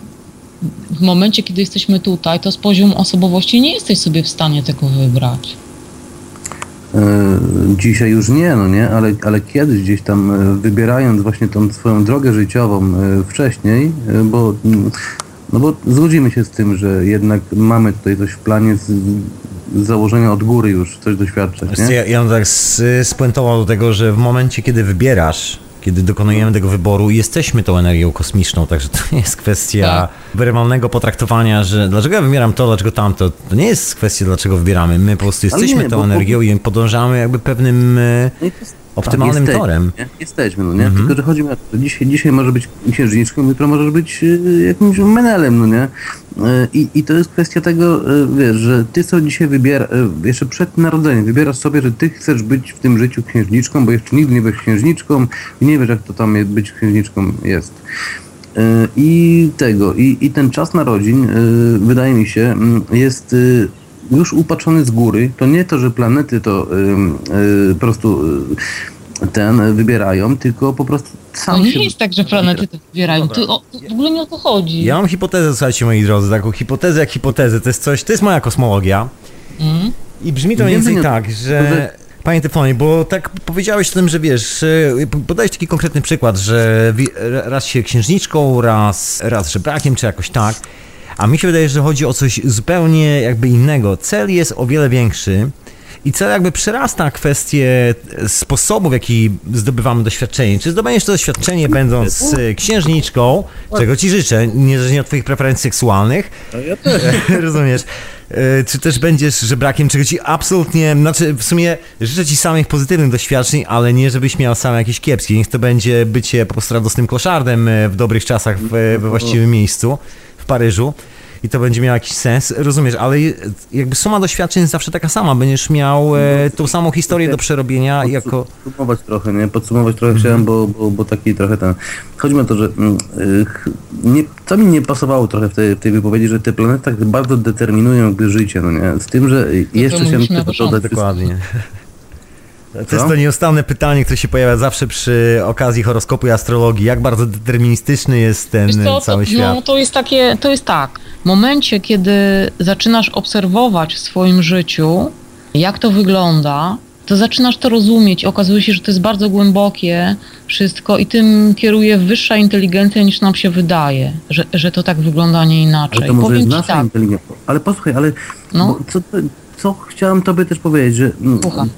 w momencie, kiedy jesteśmy tutaj, to z poziomu osobowości nie jesteś sobie w stanie tego wybrać. E, Dzisiaj już nie, no nie, ale, ale kiedyś gdzieś tam e, wybierając właśnie tą swoją drogę życiową e, wcześniej, bo mm, no bo zgodzimy się z tym, że jednak mamy tutaj coś w planie z, z założenia od góry już coś doświadczać, nie? Ja, ja bym tak spuentował do tego, że w momencie, kiedy wybierasz, kiedy dokonujemy tego wyboru, jesteśmy tą energią kosmiczną, także to nie jest kwestia Tak. potraktowania, że dlaczego ja wybieram to, dlaczego tamto. To nie jest kwestia, dlaczego wybieramy. My po prostu jesteśmy nie, tą bo- bo- energią i podążamy jakby pewnym optymalnym jesteśmy, torem. Mhm. Nie? Jesteśmy, no nie? Tylko, że chodzi mi o to, że dzisiaj, dzisiaj może być księżniczką, jutro możesz być y, jakimś menelem, no nie? Y, I, I to jest kwestia tego, y, wiesz, że ty sobie dzisiaj wybierasz, jeszcze przed narodzeniem, wybierasz sobie, że ty chcesz być w tym życiu księżniczką, bo jeszcze nigdy nie byłeś księżniczką i nie wiesz, jak to tam być księżniczką jest. I tego, i, i ten czas narodzin, wydaje mi się, mm, jest już upatrzony z góry. To nie to, że planety to y, y, po prostu y, ten wybierają, tylko po prostu To sam nie się... jest tak, że planety to wybierają. Ty, o, w ogóle nie o to chodzi. Ja mam hipotezę, słuchajcie moi drodzy, taką hipotezę jak hipotezę, to jest coś, to jest moja kosmologia Mm. i brzmi to mniej więcej nie- tak, że... Panie Teflonie, bo tak powiedziałeś o tym, że wiesz, podałeś taki konkretny przykład, że raz się księżniczką, raz, raz żebrakiem, czy jakoś tak, a mi się wydaje, że chodzi o coś zupełnie jakby innego. Cel jest o wiele większy i cel jakby przerasta kwestię sposobu, w jaki zdobywamy doświadczenie. Czy zdobędziesz to doświadczenie będąc e, księżniczką, czego ci życzę, niezależnie od twoich preferencji seksualnych, Ja też. Rozumiesz? E, Czy też będziesz żebrakiem, czego ci absolutnie, znaczy w sumie życzę ci samych pozytywnych doświadczeń, ale nie żebyś miał same jakieś kiepskie. Niech to będzie bycie po prostu radosnym kloszardem e, w dobrych czasach w, we właściwym miejscu, Paryżu. I to będzie miało jakiś sens, rozumiesz, ale jakby suma doświadczeń jest zawsze taka sama. Będziesz miał e, tą samą historię do przerobienia jako... Podsumować trochę, nie? Podsumować trochę chciałem, bo, bo, bo taki trochę ten... Chodzi mi o to, że mm, y, nie, co mi nie pasowało trochę w tej, w tej wypowiedzi, że te planety tak bardzo determinują jakby życie, no nie? Z tym, że jeszcze się dodać... Dokładnie. To jest to nieustanne pytanie, które się pojawia zawsze przy okazji horoskopu i astrologii. Jak bardzo deterministyczny jest ten co, cały to, świat? no, to jest takie, to jest tak. W momencie, kiedy zaczynasz obserwować w swoim życiu, jak to wygląda, to zaczynasz to rozumieć. Okazuje się, że to jest bardzo głębokie wszystko i tym kieruje wyższa inteligencja niż nam się wydaje, że, że to tak wygląda, a nie inaczej. Ale to może jest Powiem nasza tak, inteligencja. Ale posłuchaj, ale No. co, co chciałem tobie też powiedzieć, że mm, Słucham.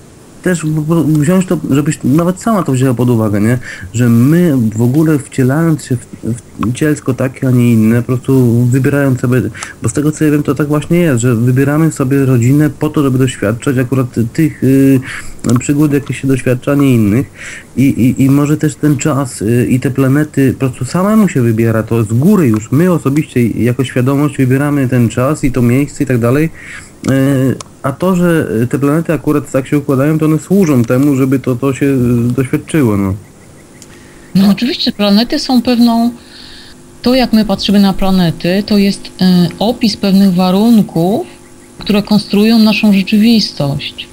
Też wziąć to, żebyś nawet sama to wzięła pod uwagę, nie? Że my w ogóle wcielając się w, w cielsko takie, a nie inne, po prostu wybierając sobie, bo z tego co ja wiem, to tak właśnie jest, że wybieramy sobie rodzinę po to, żeby doświadczać akurat tych y, przygód, jakie się doświadcza, nie innych. I, i, I może też ten czas y, i te planety po prostu samemu się wybiera, to z góry już my osobiście jako świadomość wybieramy ten czas i to miejsce i tak dalej. Y, A to, że te planety akurat tak się układają, to one służą temu, żeby to, to się y, doświadczyło. No. No oczywiście planety są pewną, to jak my patrzymy na planety, to jest y, opis pewnych warunków, które konstruują naszą rzeczywistość.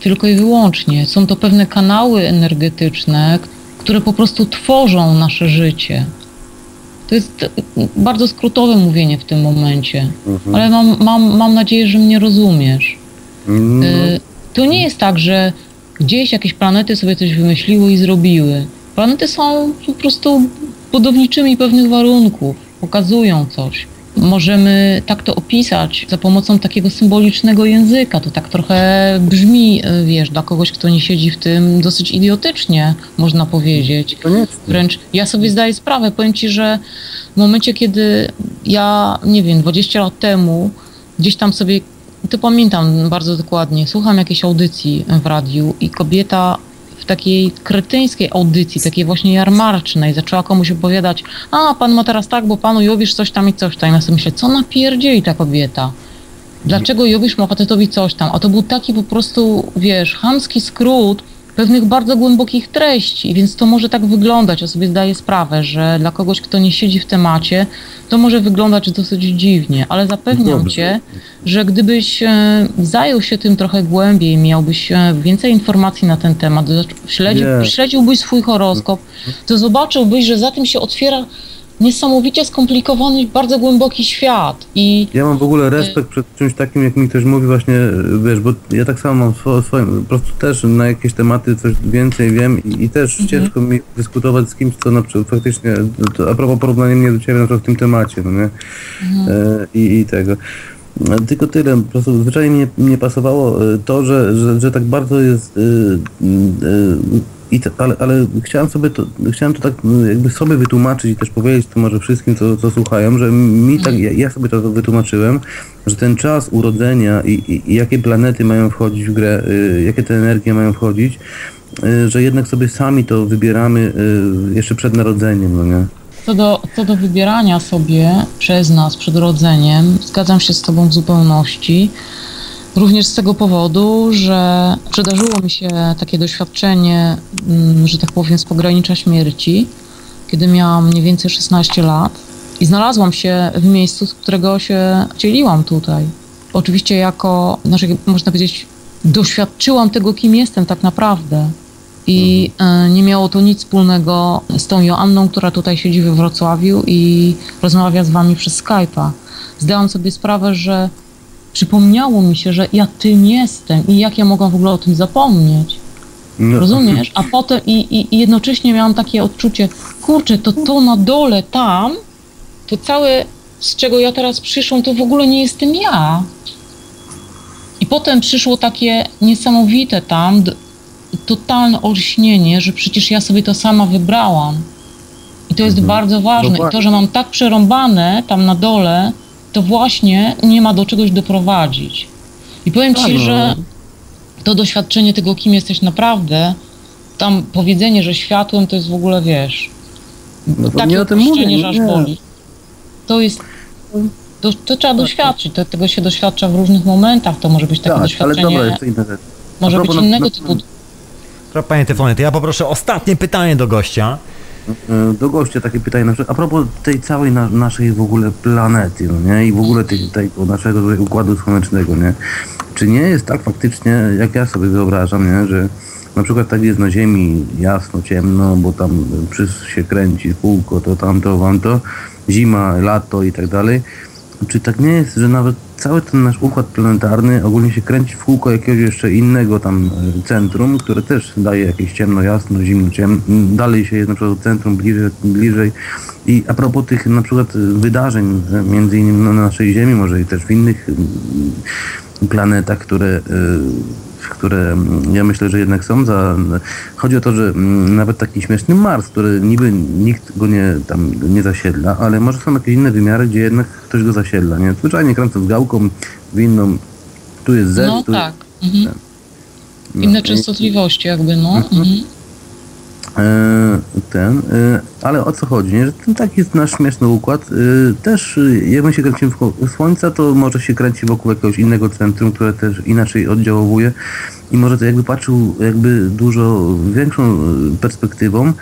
Tylko i wyłącznie. Są to pewne kanały energetyczne, które po prostu tworzą nasze życie. To jest bardzo skrótowe mówienie w tym momencie, ale mam, mam, mam nadzieję, że mnie rozumiesz. No, To nie jest tak, że gdzieś jakieś planety sobie coś wymyśliły i zrobiły. Planety są po prostu budowniczymi pewnych warunków, pokazują coś. Możemy tak to opisać za pomocą takiego symbolicznego języka. To tak trochę brzmi, y, wiesz, dla kogoś, kto nie siedzi w tym, dosyć idiotycznie, można powiedzieć. koniecznie. Wręcz ja sobie zdaję sprawę, powiem Ci, że w momencie, kiedy ja, nie wiem, 20 lat temu gdzieś tam sobie, to pamiętam bardzo dokładnie, słucham jakiejś audycji w radiu i kobieta takiej kretyńskiej audycji, takiej właśnie jarmarcznej, zaczęła komuś opowiadać, a pan ma teraz tak, bo panu Jowisz coś tam i coś tam. Ja sobie myślę, co napierdzieli ta kobieta? Dlaczego Jowisz ma facetowi coś tam? A to był taki po prostu, wiesz, chamski skrót pewnych bardzo głębokich treści, więc to może tak wyglądać. Ja sobie zdaję sprawę, że dla kogoś, kto nie siedzi w temacie, to może wyglądać dosyć dziwnie, ale zapewniam Dobrze. cię, że gdybyś e, zajął się tym trochę głębiej, miałbyś e, więcej informacji na ten temat, śledził, śledziłbyś swój horoskop, to zobaczyłbyś, że za tym się otwiera niesamowicie skomplikowany i bardzo głęboki świat. I Ja mam w ogóle respekt przed czymś takim, jak mi ktoś mówi właśnie, wiesz, bo ja tak samo mam swo- swoim, po prostu też na jakieś tematy coś więcej wiem i, i też ciężko mi dyskutować z kimś, co na przykład faktycznie, to a propos porównania mnie do ciebie na przykład w tym temacie, no nie? E, i, I tego. E, Tylko tyle, po prostu zwyczajnie mnie nie pasowało e, to, że, że, że tak bardzo jest. e, I te, ale, ale chciałem sobie to, chciałem to tak e, jakby sobie wytłumaczyć i też powiedzieć to może wszystkim, co, co słuchają, że mi tak, ja, ja sobie to wytłumaczyłem, że ten czas urodzenia i, i, i jakie planety mają wchodzić w grę, e, jakie te energie mają wchodzić, e, że jednak sobie sami to wybieramy e, jeszcze przed narodzeniem, no nie? Co do, co do wybierania sobie przez nas przed rodzeniem, zgadzam się z Tobą w zupełności. Również z tego powodu, że przydarzyło mi się takie doświadczenie, mm, że tak powiem, z pogranicza śmierci, kiedy miałam mniej więcej 16 lat i znalazłam się w miejscu, z którego się dzieliłam tutaj. Oczywiście jako, znaczy, można powiedzieć, doświadczyłam tego, kim jestem tak naprawdę. I e, nie miało to nic wspólnego z tą Joanną, która tutaj siedzi we Wrocławiu i rozmawia z wami przez Skype'a. Zdałam sobie sprawę, że przypomniało mi się, że ja tym jestem i jak ja mogłam w ogóle o tym zapomnieć. no Rozumiesz? A potem i, i, i jednocześnie miałam takie odczucie, kurczę, to to na dole tam, to całe, z czego ja teraz przyszłam, to w ogóle nie jestem ja. I potem przyszło takie niesamowite tam, totalne olśnienie, że przecież ja sobie to sama wybrałam. I to jest bardzo ważne. I to, że mam tak przerąbane tam na dole, to właśnie nie ma do czegoś doprowadzić. I powiem Tak, ci, no. że to doświadczenie tego, kim jesteś naprawdę, tam powiedzenie, że światłem to jest w ogóle, wiesz, No to takie nie o tym mówię. opuszczenie, że aż boli. To jest, to, to trzeba doświadczyć, to, tego się doświadcza w różnych momentach, to może być takie Tak, ale doświadczenie, dobra, jeszcze inna rzecz. może być na- innego na- typu Panie Tyfonie, to ja poproszę ostatnie pytanie do gościa. E, Do gościa takie pytanie, na przykład, a propos tej całej na, naszej w ogóle planety, no nie? I w ogóle tej, tego naszego układu słonecznego, nie? Czy nie jest tak faktycznie, jak ja sobie wyobrażam, nie? Że na przykład tak jest na Ziemi jasno, ciemno, bo tam przys się kręci kółko, to tamto, wamto, zima, lato i tak dalej. Czy tak nie jest, że nawet cały ten nasz układ planetarny ogólnie się kręci w kółko jakiegoś jeszcze innego tam e, centrum, które też daje jakieś ciemno, jasno, zimno, ciemno, dalej się jest na przykład centrum bliżej, bliżej. I a propos tych na przykład e, wydarzeń, e, między innymi na naszej Ziemi, może i też w innych planetach, które, y, które mm, ja myślę, że jednak są za... Chodzi o to, że mm, nawet taki śmieszny Mars, który niby nikt go nie, tam nie zasiedla, ale może są jakieś inne wymiary, gdzie jednak ktoś go zasiedla, nie? Zwyczajnie kręcąc gałką w inną, tu jest Z, No tu tak. Mhm. No, Inne częstotliwości jakby, no. Mhm. E, ten, e, ale o co chodzi, nie? że ten taki jest nasz śmieszny układ. e, Też e, jak my się kręcimy wokół Słońca, to może się kręci wokół jakiegoś innego centrum, które też inaczej oddziałuje i może to jakby patrzył jakby dużo większą e, perspektywą,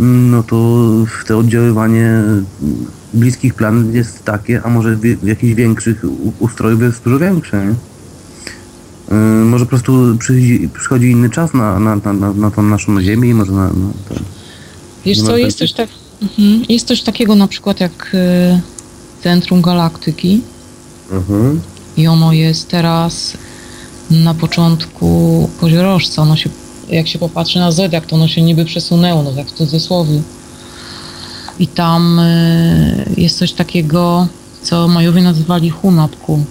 mm, no to to oddziaływanie bliskich planet jest takie, a może w jakichś większych ustrojów jest dużo większe, nie? E, Może po prostu przychodzi, przychodzi inny czas na, na, na, na, na tą naszą Ziemię i może na, na to. Wiesz co, jest coś, tak, mhm. jest coś takiego na przykład jak y, Centrum Galaktyki Mhm. i ono jest teraz na początku koziorożca. Ono się, jak się popatrzy na Z, jak to ono się niby przesunęło, no jak w cudzysłowie. I tam y, jest coś takiego, co Majowie nazywali Hunapku.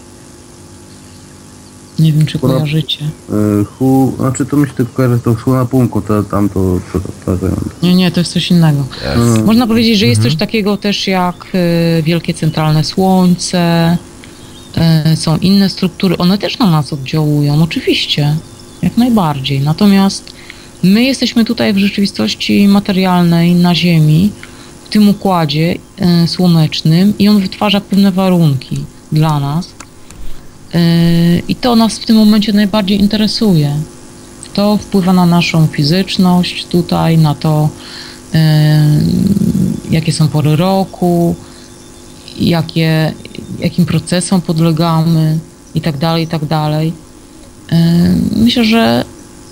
Nie wiem, czy kojarzycie. E, Hu, znaczy to mi się tylko kojarzy to Hu na punku, to tam to, to, to, to, to Nie, nie, to jest coś innego. Mm. Można powiedzieć, że jest coś takiego też jak y, wielkie centralne słońce, y, są inne struktury, one też na nas oddziałują, oczywiście, jak najbardziej. Natomiast my jesteśmy tutaj w rzeczywistości materialnej na Ziemi, w tym układzie y, słonecznym i on wytwarza pewne warunki dla nas. Y, I to nas w tym momencie najbardziej interesuje. To wpływa na naszą fizyczność tutaj, na to, y, jakie są pory roku, jakie, jakim procesom podlegamy i tak dalej, i tak dalej. Y, Myślę, że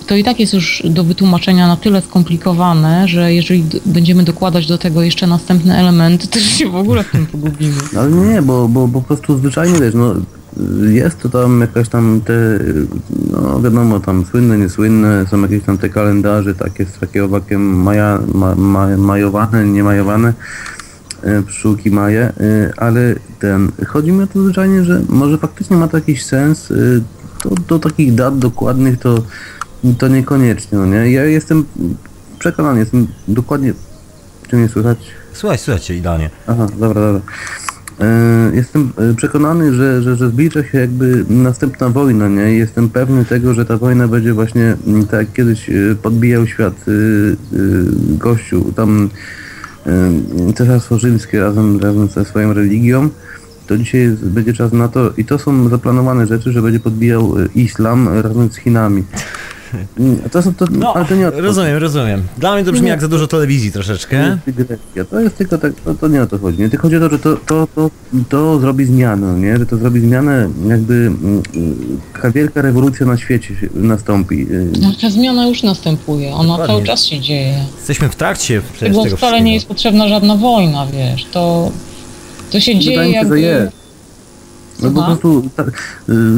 to i tak jest już do wytłumaczenia na tyle skomplikowane, że jeżeli będziemy dokładać do tego jeszcze następne elementy, to się w ogóle w tym pogubimy. Ale nie, bo, bo, bo po prostu zwyczajnie wiesz, no jest to tam jakaś tam te, no wiadomo, tam słynne, niesłynne, są jakieś tam te kalendarze takie z takiego owakiem maja, ma, ma, majowane, nie majowane, e, pszczółki maje, e, ale ten, chodzi mi o to zwyczajnie, że może faktycznie ma to jakiś sens, e, to do takich dat dokładnych to, to niekoniecznie, no nie? Ja jestem przekonany, jestem dokładnie, czy nie słychać? Słuchaj, słuchajcie, idealnie. Aha, dobra, dobra. E, Jestem e, przekonany, że, że, że zbliża się jakby następna wojna, nie? Jestem pewny tego, że ta wojna będzie właśnie mm, tak jak kiedyś e, podbijał świat Kościół, tam Cesarstwo Rzymskie razem, razem ze swoją religią, to dzisiaj będzie czas na to i to są zaplanowane rzeczy, że będzie podbijał islam razem z Chinami. Mm, To są to, No, ale to nie o to. rozumiem, rozumiem. Dla mnie to brzmi jak za dużo telewizji troszeczkę. Dygresja. To jest tylko tak, to, to nie o to chodzi. Nie tylko chodzi o to, że to, to, to, to zrobi zmianę, nie? Że to zrobi zmianę, jakby mm, taka wielka rewolucja na świecie nastąpi. Y, No, ta zmiana już następuje, ona Dokładnie. cały czas się dzieje. Jesteśmy w trakcie przecież Tego wcale wszystkiego. nie jest potrzebna żadna wojna, wiesz, to, to się dzieje Wydaje się, jakby... No po Aha. prostu ta, y,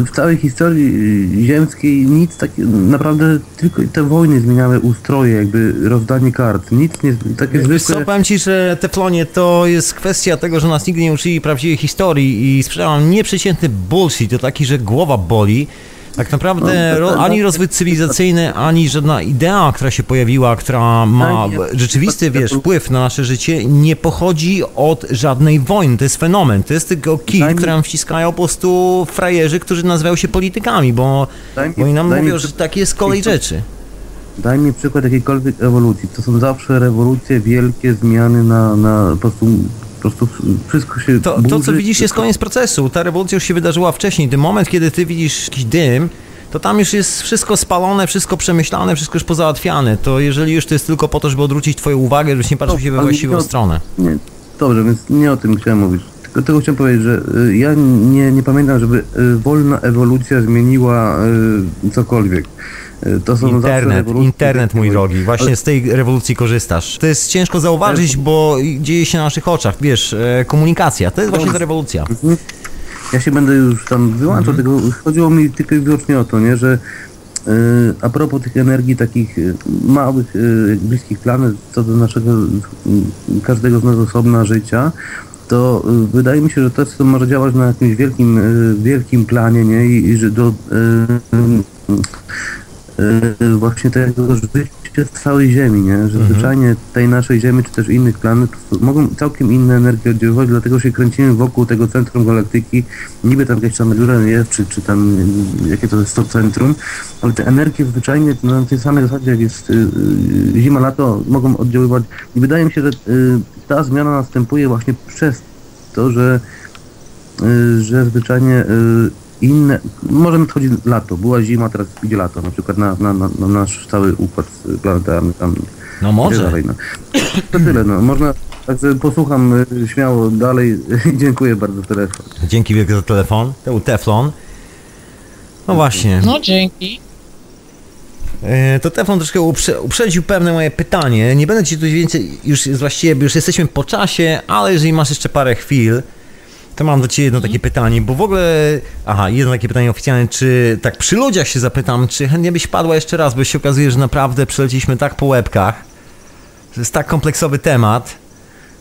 w całej historii ziemskiej nic takiego, naprawdę tylko te wojny zmieniały ustroje, jakby rozdanie kart. Nic nie, takie Wiesz co, zwykłe... powiem Ci, że Teflonie to jest kwestia tego, że nas nigdy nie uczyli prawdziwej historii i sprzedałam nieprzeciętny bullshit, to taki, że głowa boli. Tak naprawdę No, ro, tak, ani tak. rozwój cywilizacyjny, ani żadna idea, która się pojawiła, która ma Tak, rzeczywisty, wiesz, wpływ na nasze życie, nie pochodzi od żadnej wojny. To jest fenomen. To jest tylko kij, mi- który nam wciskają po prostu frajerzy, którzy nazywają się politykami, bo, bo oni nam mówią, że tak jest kolej rzeczy. Daj mi przykład jakiejkolwiek ewolucji. To są zawsze rewolucje, wielkie zmiany na, na po prostu, prostu wszystko się To, to, co burzy. widzisz, jest koniec procesu. Ta rewolucja już się wydarzyła wcześniej. Ten moment, kiedy ty widzisz jakiś dym, to tam już jest wszystko spalone, wszystko przemyślane, wszystko już pozałatwiane. To jeżeli już to jest tylko po to, żeby odwrócić twoją uwagę, żebyś nie patrzył No, się we właściwą stronę. Nie, dobrze, więc nie o tym chciałem mówić. Tylko tego chciałem powiedzieć, że y, ja nie, nie pamiętam, żeby y, wolna ewolucja zmieniła y, cokolwiek. Y, To są Internet, internet, mój drogi. Właśnie z tej rewolucji korzystasz. To jest ciężko zauważyć, bo dzieje się na naszych oczach. Wiesz, e, komunikacja, to jest właśnie ta rewolucja. Mhm. Ja się będę już tam wyłączał tego. Chodziło mi tylko i wyłącznie o to, nie, że y, a propos tych energii takich y, małych, bliskich planet, co do naszego każdego z nas osobna życia, to wydaje mi się, że to, to może działać na jakimś wielkim, wielkim planie, nie? I, i że do y, właśnie tego życia z całej Ziemi, nie? Że zwyczajnie tej naszej Ziemi, czy też innych planet mogą całkiem inne energie oddziaływać, dlatego się kręcimy wokół tego centrum galaktyki. Niby tam jakaś tam dziura jest, czy, czy tam y, jakie to jest to centrum, ale te energie zwyczajnie na tej samej zasadzie, jak jest y, y, zima, lato, mogą oddziaływać. I wydaje mi się, że y, ta zmiana następuje właśnie przez to, że y, że zwyczajnie y, inne, może nadchodzi lato, była zima, teraz idzie lato, na przykład na, na, na, na nasz cały układ y, planetarny tam. No może. Dalej, no. To tyle, no. Można, także posłucham y, śmiało dalej. Dziękuję bardzo za telefon. Dzięki wielkie za telefon. To był Teflon. No właśnie. No dzięki. E, To Teflon troszkę uprze, uprzedził pewne moje pytanie. Nie będę ci tu więcej, już właściwie, już jesteśmy po czasie, ale jeżeli masz jeszcze parę chwil, to mam do ciebie jedno takie pytanie, bo w ogóle, aha, jedno takie pytanie oficjalne, czy tak przy ludziach się zapytam, czy chętnie byś padła jeszcze raz, bo się okazuje, że naprawdę przeleciliśmy tak po łebkach, że to jest tak kompleksowy temat,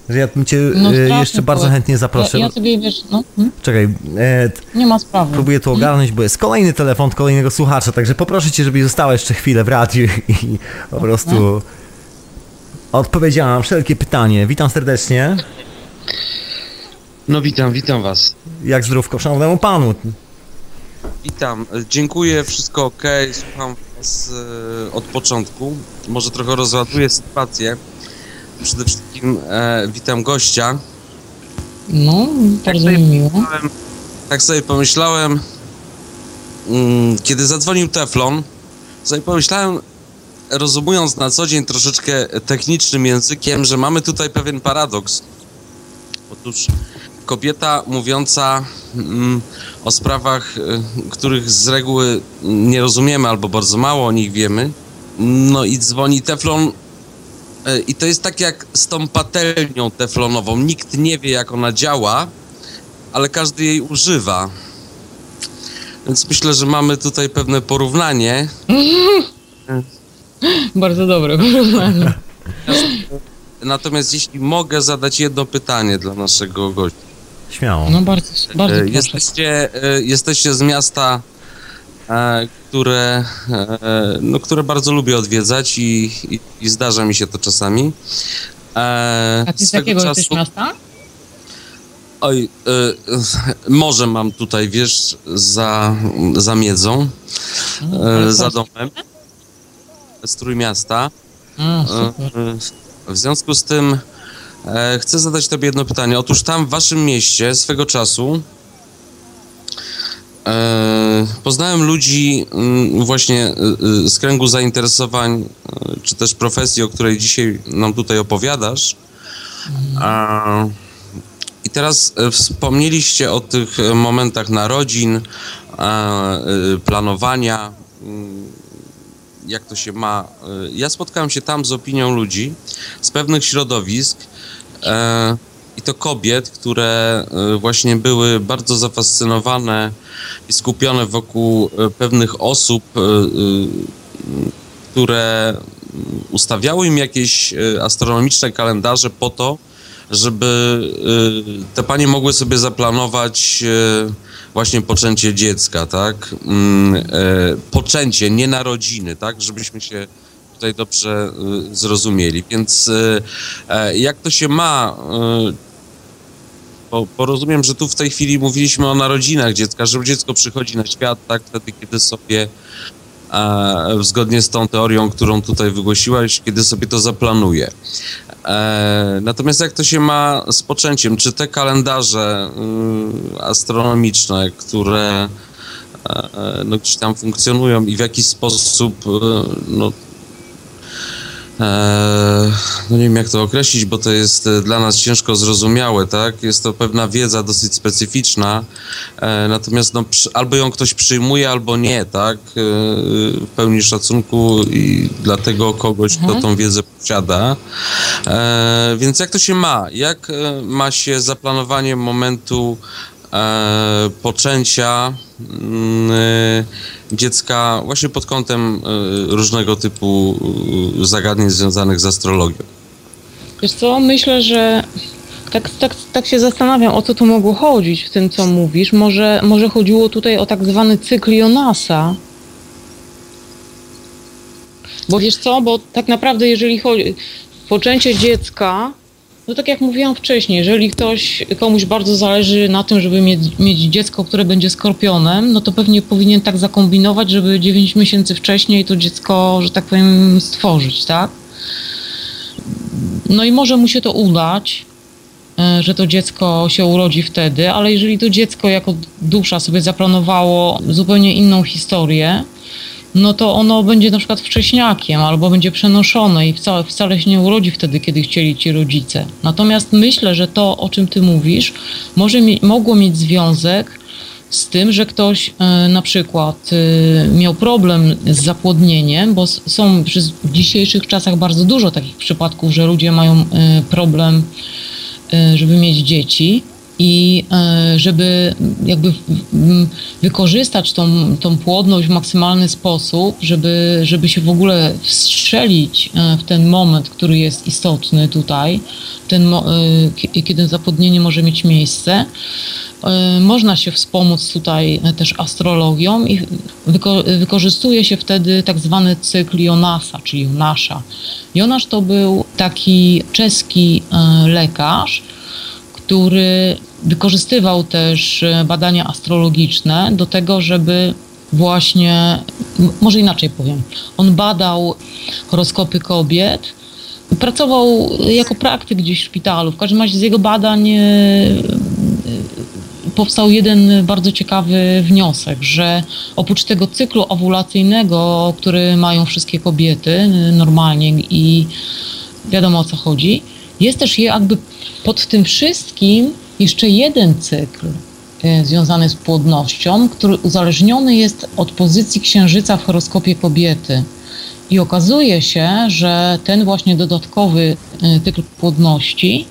że ja bym cię No, e, jeszcze bardzo chętnie zaproszę. Ja, ja sobie wiesz, no, hmm? Czekaj, e, nie ma sprawy. Próbuję to ogarnąć, bo jest kolejny telefon od kolejnego słuchacza, także poproszę cię, żebyś została jeszcze chwilę w radiu i po prostu odpowiedziała na wszelkie pytanie. Witam serdecznie. No witam, witam was. Jak zdrówko szanownemu panu? Witam, dziękuję, wszystko ok, słucham was e, od początku. Może trochę rozładuję sytuację. Przede wszystkim e, witam gościa. No, bardzo sobie mi miło. Pomyślałem- Tak sobie pomyślałem, mm, kiedy zadzwonił Teflon, sobie pomyślałem, rozumując na co dzień troszeczkę technicznym językiem, że mamy tutaj pewien paradoks. Otóż kobieta mówiąca mm, o sprawach, y, których z reguły nie rozumiemy albo bardzo mało o nich wiemy, no i dzwoni Teflon y, i to jest tak jak z tą patelnią teflonową. Nikt nie wie jak ona działa, ale każdy jej używa. Więc myślę, że mamy tutaj pewne porównanie. Bardzo dobre porównanie. Natomiast jeśli mogę zadać jedno pytanie dla naszego gościa. Śmiało. No bardzo, bardzo E, proszę. Jesteście, e, jesteście z miasta, e, które, no, które bardzo lubię odwiedzać i, i, i zdarza mi się to czasami. A ty z jakiego jesteś czasu- miasta? Oj, e, morze mam tutaj, wiesz, za, za miedzą, ale za domem, z Trójmiasta. A, super. W związku z tym e, chcę zadać Tobie jedno pytanie. Otóż tam w Waszym mieście swego czasu e, poznałem ludzi mm, właśnie e, e, z kręgu zainteresowań, e, czy też profesji, o której dzisiaj nam tutaj opowiadasz. I teraz wspomnieliście o tych momentach narodzin, planowania, mm, jak to się ma. Ja spotkałem się tam z opinią ludzi z pewnych środowisk i to kobiet, które e, właśnie były bardzo zafascynowane i skupione wokół e, pewnych osób, e, e, które ustawiały im jakieś e, astronomiczne kalendarze po to, żeby e, te panie mogły sobie zaplanować e, właśnie poczęcie dziecka, tak? Mm, e, Poczęcie, nie narodziny, tak? Żebyśmy się tutaj dobrze e, zrozumieli. Więc e, e, jak to się ma bo, bo rozumiem, że tu w tej chwili mówiliśmy o narodzinach dziecka, że dziecko przychodzi na świat, tak, wtedy, kiedy sobie e, zgodnie z tą teorią, którą tutaj wygłosiłaś, kiedy sobie to zaplanuje. E, natomiast jak to się ma z poczęciem? Czy te kalendarze y, astronomiczne, które no, gdzieś tam funkcjonują i w jakiś sposób y, no, no nie wiem jak to określić, bo to jest e, dla nas ciężko zrozumiałe, tak? Jest to pewna wiedza dosyć specyficzna, e, natomiast no, albo ją ktoś przyjmuje, albo nie, tak? E, w pełni szacunku i dla tego kogoś, kto tą wiedzę posiada. Więc jak to się ma? Jak ma się zaplanowanie momentu poczęcia mm, e, dziecka właśnie pod kątem e, różnego typu e, zagadnień związanych z astrologią. Wiesz co, myślę, że Tak, tak, tak się zastanawiam, o co tu mogło chodzić w tym, co mówisz. Może, może chodziło tutaj o tak zwany cykl Jonasa. Bo wiesz co, bo tak naprawdę jeżeli chodzi poczęcie dziecka, no tak jak mówiłam wcześniej, jeżeli ktoś, komuś bardzo zależy na tym, żeby mieć, mieć dziecko, które będzie skorpionem, no to pewnie powinien tak zakombinować, żeby 9 miesięcy wcześniej to dziecko, że tak powiem, stworzyć, tak? No i może mu się to udać, e, że to dziecko się urodzi wtedy, ale jeżeli to dziecko jako dusza sobie zaplanowało zupełnie inną historię, no to ono będzie na przykład wcześniakiem albo będzie przenoszone i wcale, wcale się nie urodzi wtedy, kiedy chcieli ci rodzice. Natomiast myślę, że to, o czym ty mówisz, może mi, mogło mieć związek z tym, że ktoś e, na przykład e, miał problem z zapłodnieniem, bo są w dzisiejszych czasach bardzo dużo takich przypadków, że ludzie mają e, problem, żeby mieć dzieci i e, żeby jakby wykorzystać tą, tą płodność w maksymalny sposób, żeby, żeby się w ogóle wstrzelić e, w ten moment, który jest istotny tutaj, ten, e, kie- kiedy zapłodnienie może mieć miejsce. Można się wspomóc tutaj też astrologią i wyko- wykorzystuje się wtedy tak zwany cykl Jonasa, czyli Jonasza. Jonasz to był taki czeski lekarz, który wykorzystywał też e, badania astrologiczne do tego, żeby właśnie, może inaczej powiem, on badał horoskopy kobiet, pracował jako praktyk gdzieś w szpitalu. W każdym razie z jego badań e, powstał jeden bardzo ciekawy wniosek, że oprócz tego cyklu owulacyjnego, który mają wszystkie kobiety normalnie i wiadomo o co chodzi, jest też jakby pod tym wszystkim jeszcze jeden cykl y, związany z płodnością, który uzależniony jest od pozycji księżyca w horoskopie kobiety. I okazuje się, że ten właśnie dodatkowy y, cykl płodności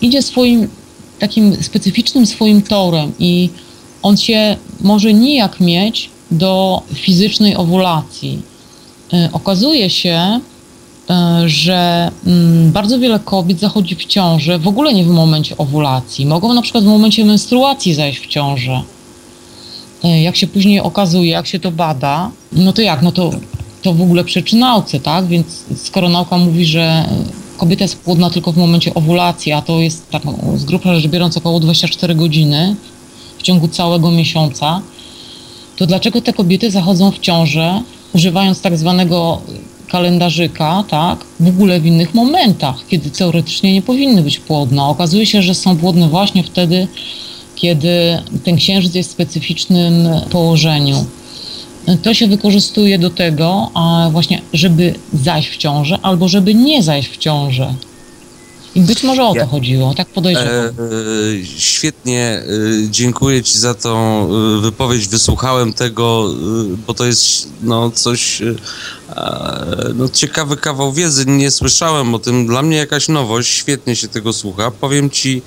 idzie swoim takim specyficznym swoim torem i on się może nijak mieć do fizycznej owulacji. E, Okazuje się, e, że mm, bardzo wiele kobiet zachodzi w ciążę w ogóle nie w momencie owulacji. Mogą na przykład w momencie menstruacji zajść w ciążę. E, Jak się później okazuje, jak się to bada, no to jak? No to, to w ogóle przeczy nauce, tak? Więc skoro nauka mówi, że kobieta jest płodna tylko w momencie owulacji, a to jest tak z grubsza rzecz biorąc około 24 godziny w ciągu całego miesiąca, to dlaczego te kobiety zachodzą w ciążę, używając tak zwanego kalendarzyka, tak, w ogóle w innych momentach, kiedy teoretycznie nie powinny być płodne. Okazuje się, że są płodne właśnie wtedy, kiedy ten księżyc jest w specyficznym położeniu. To się wykorzystuje do tego, a właśnie, żeby zajść w ciążę, albo żeby nie zajść w ciążę. I być może o to Ja- chodziło, tak podejrzewam. E, e, świetnie, e, dziękuję Ci za tą wypowiedź. Wysłuchałem tego, bo to jest no, coś, no, ciekawy kawał wiedzy. Nie słyszałem o tym. Dla mnie jakaś nowość. Świetnie się tego słucha. Powiem Ci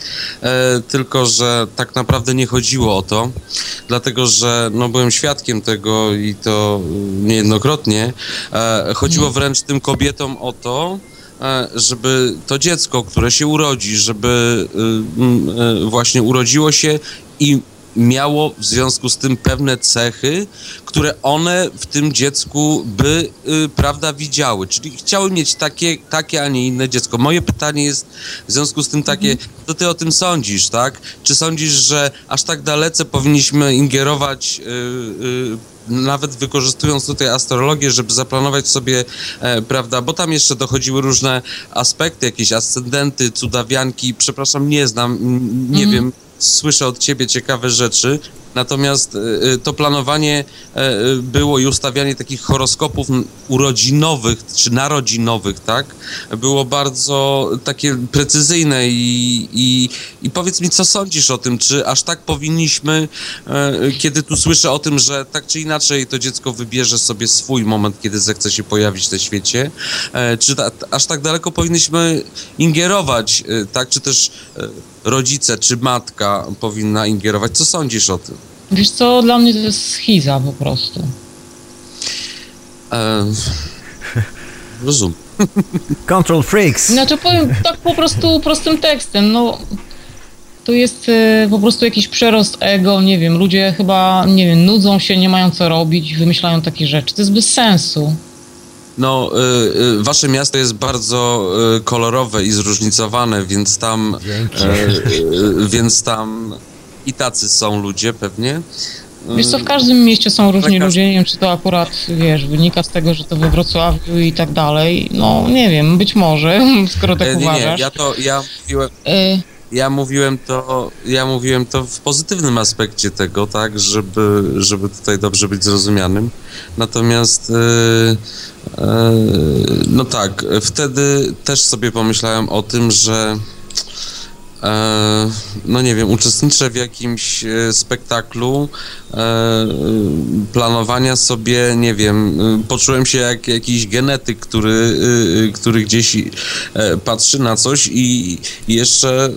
tylko, że tak naprawdę nie chodziło o to, dlatego że no, byłem świadkiem tego i to niejednokrotnie. Chodziło wręcz tym kobietom o to, żeby to dziecko, które się urodzi, żeby y, y, właśnie urodziło się i miało w związku z tym pewne cechy, które one w tym dziecku by, y, prawda, widziały. Czyli chciały mieć takie, takie, a nie inne dziecko. Moje pytanie jest w związku z tym takie, co ty o tym sądzisz, tak? Czy sądzisz, że aż tak dalece powinniśmy ingerować y, y, nawet wykorzystując tutaj astrologię, żeby zaplanować sobie, e, prawda, bo tam jeszcze dochodziły różne aspekty, jakieś ascendenty, cudawianki, przepraszam, nie znam, nie wiem, słyszę od ciebie ciekawe rzeczy, natomiast e, e, to planowanie e, e, było i ustawianie takich horoskopów urodzinowych czy narodzinowych, tak, było bardzo takie precyzyjne i, i, i powiedz mi, co sądzisz o tym, czy aż tak powinniśmy, e, kiedy tu słyszę o tym, że tak czy inaczej to dziecko wybierze sobie swój moment, kiedy zechce się pojawić na świecie, czy ta, aż tak daleko powinniśmy ingerować, tak, czy też rodzice, czy matka powinna ingerować, co sądzisz o tym? Wiesz co, dla mnie to jest schiza po prostu. E, rozumiem. Control Freaks. Znaczy powiem tak po prostu prostym tekstem, no to jest e, po prostu jakiś przerost ego, nie wiem, ludzie chyba, nie wiem, nudzą się, nie mają co robić, wymyślają takie rzeczy, to jest bez sensu. No, y, y, wasze miasto jest bardzo y, kolorowe i zróżnicowane, więc tam, y, y, więc tam i tacy są ludzie pewnie. Wiesz co, w każdym mieście są różni Taka- ludzie, nie wiem czy to akurat, wiesz, wynika z tego, że to we Wrocławiu i tak dalej, no nie wiem, być może, skoro tak E, nie, nie, uważasz. ja to, ja mówiłem, E, ja mówiłem to, ja mówiłem to w pozytywnym aspekcie tego, tak, żeby, żeby tutaj dobrze być zrozumianym. Natomiast e, e, no tak, wtedy też sobie pomyślałem o tym, że no nie wiem, uczestniczę w jakimś e, spektaklu e, planowania sobie, nie wiem, e, poczułem się jak jakiś genetyk, który, e, który gdzieś e, patrzy na coś i, jeszcze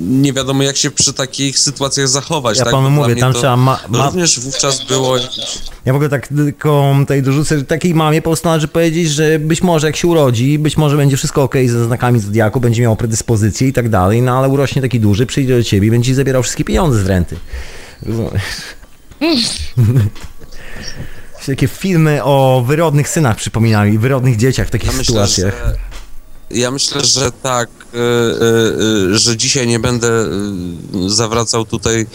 nie wiadomo jak się przy takich sytuacjach zachować. Ja tak? panu mówię, tam to trzeba ma- ma- Również wówczas było jakieś... Ja mogę tak tylko tutaj dorzucę, że takiej mamie po prostu należy powiedzieć, że być może jak się urodzi, być może będzie wszystko ok ze znakami zodiaku, będzie miał predyspozycje i tak dalej, no ale urośnie taki duży, przyjdzie do ciebie i będzie ci zabierał wszystkie pieniądze z renty. Rozumiesz? Takie filmy o wyrodnych synach przypominają i wyrodnych dzieciach w takich Ja myślę, sytuacjach. że, ja myślę, że tak, y, y, y, że dzisiaj nie będę zawracał tutaj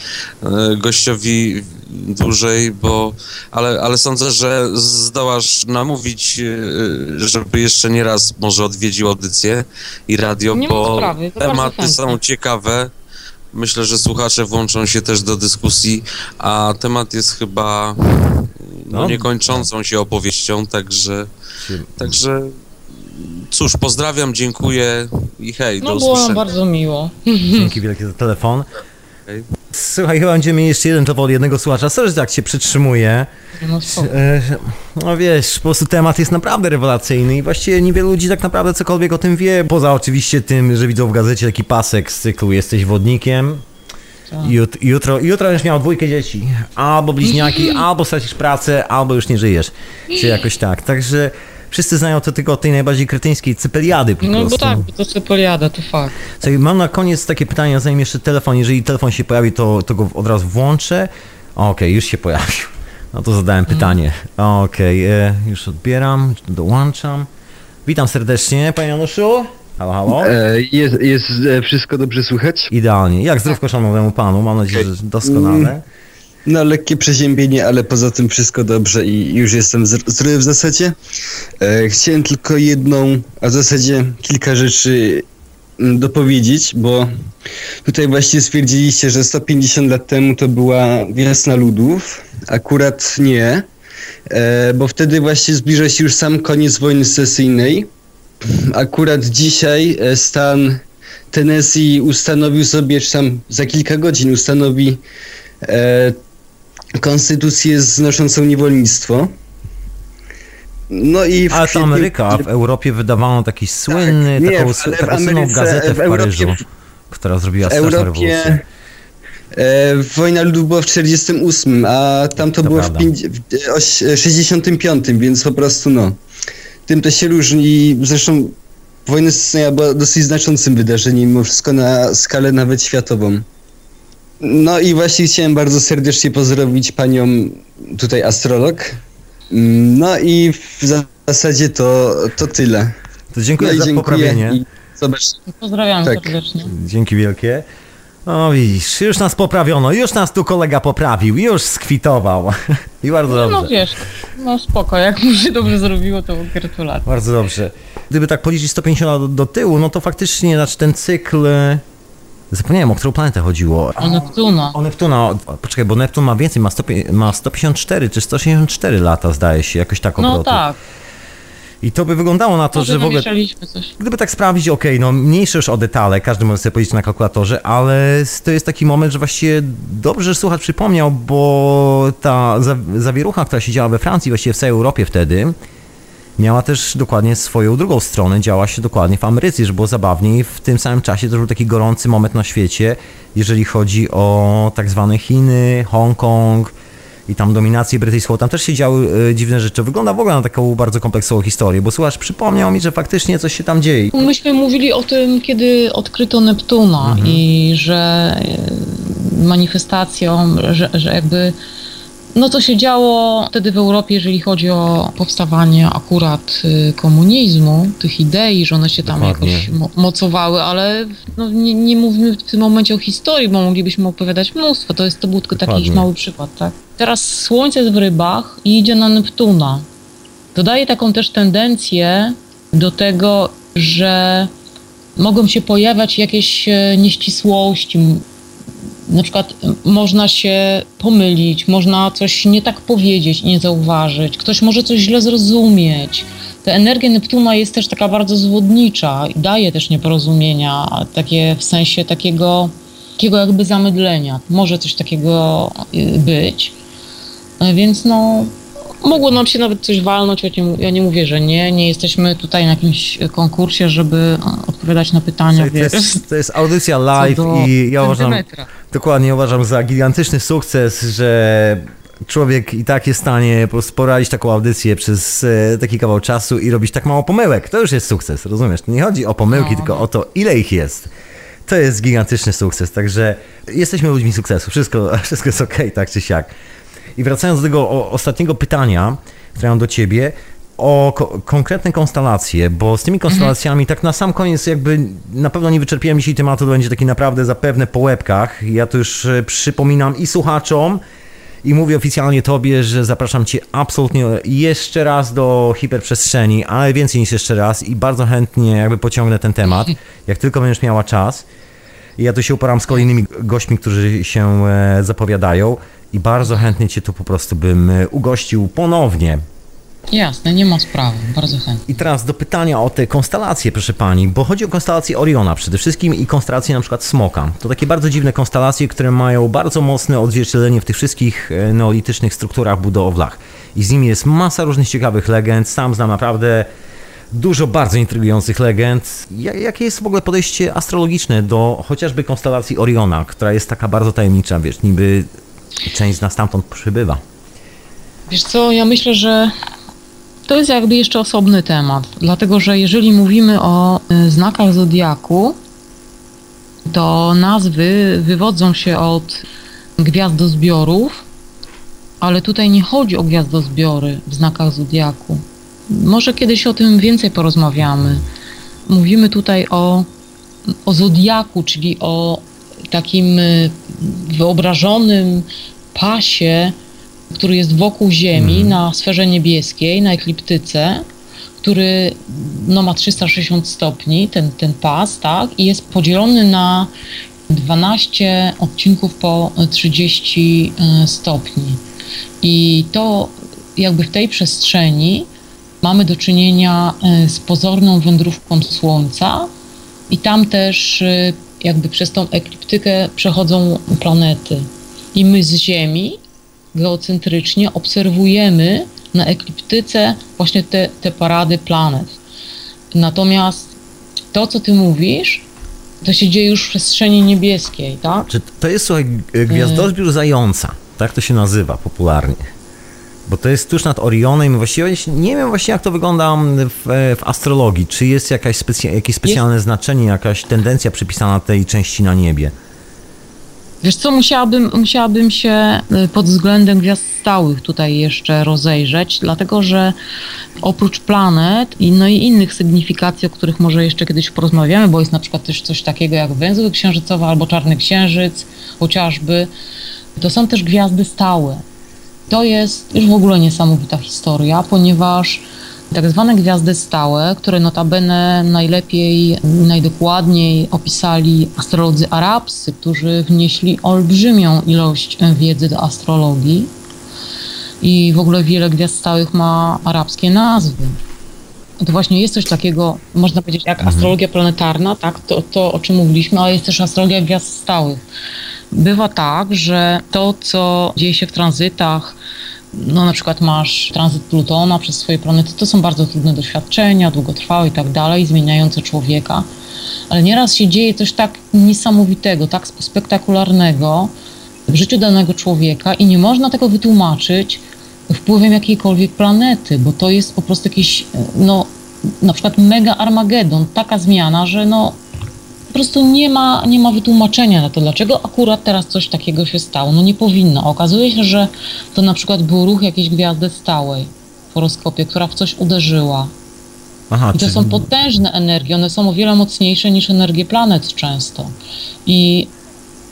gościowi dłużej, bo ale, ale sądzę, że zdołasz namówić, żeby jeszcze nie raz może odwiedził audycję i radio, Nie bo sprawy, tematy są ciekawe. Myślę, że słuchacze włączą się też do dyskusji, a temat jest chyba no, No. niekończącą się opowieścią, także, także cóż, pozdrawiam, dziękuję i hej, do no było nam usłyszenia. bardzo miło. Dzięki wielkie za telefon. Słuchaj, chyba będziemy mieli jeszcze jeden to od jednego słuchacza. Sorry, że tak się przytrzymuje. No. E, No wiesz, po prostu temat jest naprawdę rewelacyjny i właściwie niewielu ludzi tak naprawdę cokolwiek o tym wie, poza oczywiście tym, że widzą w gazecie taki pasek z cyklu Jesteś wodnikiem. Tak. Jut, jutro, jutro już miał dwójkę dzieci. Albo bliźniaki, albo stracisz pracę, albo już nie żyjesz. Czy jakoś tak. Także wszyscy znają to tylko od tej najbardziej kretyńskiej cypeliady po No prostu. bo tak, to Cepeliada, to fakt. Słuchaj, mam na koniec takie pytanie, zanim jeszcze telefon, jeżeli telefon się pojawi, to, to go od razu włączę. Okej, już się pojawił. No to zadałem pytanie. Okej, e, już odbieram, dołączam. Witam serdecznie, panie Januszu. Halo, halo. E, Jest, jest e, wszystko dobrze słychać? Idealnie. Jak zdrówko szanownemu panu? Mam nadzieję, że doskonale. No lekkie przeziębienie, ale poza tym wszystko dobrze i już jestem zdr- zdrowy w zasadzie. E, chciałem tylko jedną, a w zasadzie kilka rzeczy mm, dopowiedzieć, bo tutaj właśnie stwierdziliście, że 150 lat temu to była wiosna ludów. Akurat nie, e, bo wtedy właśnie zbliża się już sam koniec wojny secesyjnej. Akurat dzisiaj e, stan Tennessee ustanowił sobie, czy tam za kilka godzin ustanowi e, konstytucję znoszącą niewolnictwo. No i w Ale to Ameryka, a w Europie wydawano taki słynny, nie, taką, w taką słynną gazetę w, w Europie- Paryżu, która zrobiła straszną Europie rewolucję. e, wojna ludów była w 48, a tam to, To było prawda. w, pięć, w e, oś- e, 65, więc po prostu no. Tym to się różni. Zresztą wojna secesyjna była dosyć znaczącym wydarzeniem, mimo wszystko na skalę nawet światową. No i właśnie chciałem bardzo serdecznie pozdrowić panią tutaj astrolog. No i w zasadzie to, to tyle. To dziękuję no za dziękuję poprawienie. i. Pozdrawiam Tak. serdecznie. Dzięki wielkie. O widzisz, już nas poprawiono, już nas tu kolega poprawił, już skwitował. I bardzo No dobrze. wiesz, no spoko, jak mu się dobrze zrobiło, to gratulacje. Bardzo dobrze. Gdyby tak policzyć 150 lat do, do tyłu, no to faktycznie znaczy ten cykl... Zapomniałem, o którą planetę chodziło. O Neptuna. O Neptuna, poczekaj, bo Neptun ma więcej, ma, 100, ma 154 czy 164 lata zdaje się, jakoś tak No obrotu. tak, I to by wyglądało na to, może że w ogóle... coś. Gdyby tak sprawdzić, okej, no mniejsze już o detale, każdy może sobie powiedzieć na kalkulatorze, ale to jest taki moment, że właściwie dobrze, że słuchacz przypomniał, bo ta za- zawierucha, która się działa we Francji, właściwie w całej Europie wtedy, miała też dokładnie swoją drugą stronę, działa się dokładnie w Ameryce, że było zabawniej. W tym samym czasie to był taki gorący moment na świecie, jeżeli chodzi o tak zwane Chiny, Hongkong i tam dominację brytyjską, tam też się działy e, dziwne rzeczy. Wygląda w ogóle na taką bardzo kompleksową historię, bo słuchacz przypomniał mi, że faktycznie coś się tam dzieje. Myśmy mówili o tym, kiedy odkryto Neptuna i że e, manifestacją, że, że jakby no co się działo wtedy w Europie, jeżeli chodzi o powstawanie akurat y, komunizmu, tych idei, że one się tam Dokładnie. jakoś mo- mocowały, ale no, nie, nie mówimy w tym momencie o historii, bo moglibyśmy opowiadać mnóstwo. To, jest, to był tylko taki mały przykład, tak? Teraz Słońce jest w rybach i idzie na Neptuna. To daje taką też tendencję do tego, że mogą się pojawiać jakieś e, nieścisłości. Na przykład m, można się pomylić, można coś nie tak powiedzieć, nie zauważyć, ktoś może coś źle zrozumieć. Ta energia Neptuna jest też taka bardzo zwodnicza i daje też nieporozumienia, takie w sensie takiego, takiego jakby zamydlenia. Może coś takiego y, być. E, Więc no, mogło nam się nawet coś walnąć, ja nie, ja nie mówię, że nie. Nie jesteśmy tutaj na jakimś konkursie, żeby e, odpowiadać na pytania. To wiesz, jest, to jest audycja live i ja uważam, dokładnie uważam za gigantyczny sukces, że człowiek i tak jest w stanie poradzić taką audycję przez e, taki kawał czasu i robić tak mało pomyłek. To już jest sukces, rozumiesz? To nie chodzi o pomyłki, No. tylko o to, ile ich jest. To jest gigantyczny sukces, także jesteśmy ludźmi sukcesu. Wszystko, wszystko jest okej, tak czy siak. I wracając do tego ostatniego pytania, które mam do ciebie, o ko- konkretne konstelacje, bo z tymi konstelacjami tak na sam koniec jakby na pewno nie wyczerpiłem dzisiaj tematu, to będzie taki naprawdę zapewne po łebkach. Ja to już e, przypominam i słuchaczom, i mówię oficjalnie tobie, że zapraszam cię absolutnie jeszcze raz do hiperprzestrzeni, ale więcej niż jeszcze raz i bardzo chętnie jakby pociągnę ten temat, jak tylko będziesz miała czas. Ja tu się uporam z kolejnymi gośćmi, którzy się e, zapowiadają i bardzo chętnie cię tu po prostu bym e, ugościł ponownie. Jasne, nie ma sprawy, bardzo chętnie. I teraz do pytania o te konstelacje, proszę pani, bo chodzi o konstelację Oriona przede wszystkim i konstelację na przykład Smoka. To takie bardzo dziwne konstelacje, które mają bardzo mocne odzwierciedlenie w tych wszystkich e, neolitycznych strukturach budowlach. I z nimi jest masa różnych ciekawych legend. Sam znam naprawdę dużo bardzo intrygujących legend. Ja- Jakie jest w ogóle podejście astrologiczne do chociażby konstelacji Oriona, która jest taka bardzo tajemnicza, wiesz, niby część z nas stamtąd przybywa. Wiesz co, ja myślę, że to jest jakby jeszcze osobny temat, dlatego że jeżeli mówimy o y, znakach zodiaku, to nazwy wywodzą się od gwiazdozbiorów, ale tutaj nie chodzi o gwiazdozbiory w znakach zodiaku. Może kiedyś o tym więcej porozmawiamy. Mówimy tutaj o, o zodiaku, czyli o takim y, wyobrażonym pasie który jest wokół Ziemi na sferze niebieskiej, na ekliptyce, który no, ma 360 stopni, ten, ten pas, tak, i jest podzielony na 12 odcinków po 30 e, stopni. I to jakby w tej przestrzeni mamy do czynienia e, z pozorną wędrówką Słońca i tam też e, jakby przez tą ekliptykę przechodzą planety. I my z Ziemi geocentrycznie obserwujemy na ekliptyce właśnie te, te parady planet. Natomiast to, co ty mówisz, to się dzieje już w przestrzeni niebieskiej, tak? Czy to jest, słuchaj, gwiazdozbiór zająca, tak to się nazywa popularnie. Bo to jest tuż nad Orionem właściwie nie wiem właśnie jak to wygląda w, w astrologii. Czy jest jakaś specja- jakieś specjalne znaczenie, jakaś tendencja przypisana tej części na niebie? Wiesz co, musiałabym, musiałabym się y, pod względem gwiazd stałych tutaj jeszcze rozejrzeć, dlatego że oprócz planet i, no i innych sygnifikacji, o których może jeszcze kiedyś porozmawiamy, bo jest na przykład też coś takiego jak węzeł księżycowy albo czarny księżyc chociażby, to są też gwiazdy stałe. To jest już w ogóle niesamowita historia, ponieważ tak zwane gwiazdy stałe, które notabene najlepiej, najdokładniej opisali astrolodzy arabscy, którzy wnieśli olbrzymią ilość wiedzy do astrologii i w ogóle wiele gwiazd stałych ma arabskie nazwy. To właśnie jest coś takiego, można powiedzieć, jak astrologia planetarna, tak, to, to o czym mówiliśmy, ale jest też astrologia gwiazd stałych. Bywa tak, że to, co dzieje się w tranzytach, no na przykład masz tranzyt Plutona przez swoje planety, to są bardzo trudne doświadczenia, długotrwałe i tak dalej, zmieniające człowieka, ale nieraz się dzieje coś tak niesamowitego, tak spektakularnego, w życiu danego człowieka i nie można tego wytłumaczyć wpływem jakiejkolwiek planety, bo to jest po prostu jakiś, no, na przykład mega Armagedon, taka zmiana, że no, po prostu nie ma, nie ma wytłumaczenia na to, dlaczego akurat teraz coś takiego się stało. No nie powinno. A Okazuje się, że to na przykład był ruch jakiejś gwiazdy stałej w horoskopie, która w coś uderzyła. Aha, I to czyli- są potężne energie, one są o wiele mocniejsze niż energie planet często. I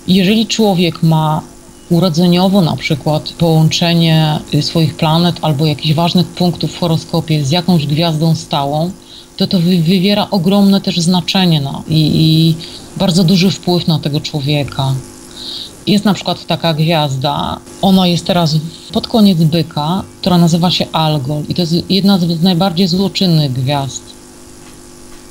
jeżeli człowiek ma urodzeniowo na przykład połączenie y, swoich planet albo jakichś ważnych punktów w horoskopie z jakąś gwiazdą stałą, to to wy- wywiera ogromne też znaczenie na, i, i bardzo duży wpływ na tego człowieka. Jest na przykład taka gwiazda, ona jest teraz pod koniec byka, która nazywa się Algol i to jest jedna z najbardziej złoczynnych gwiazd.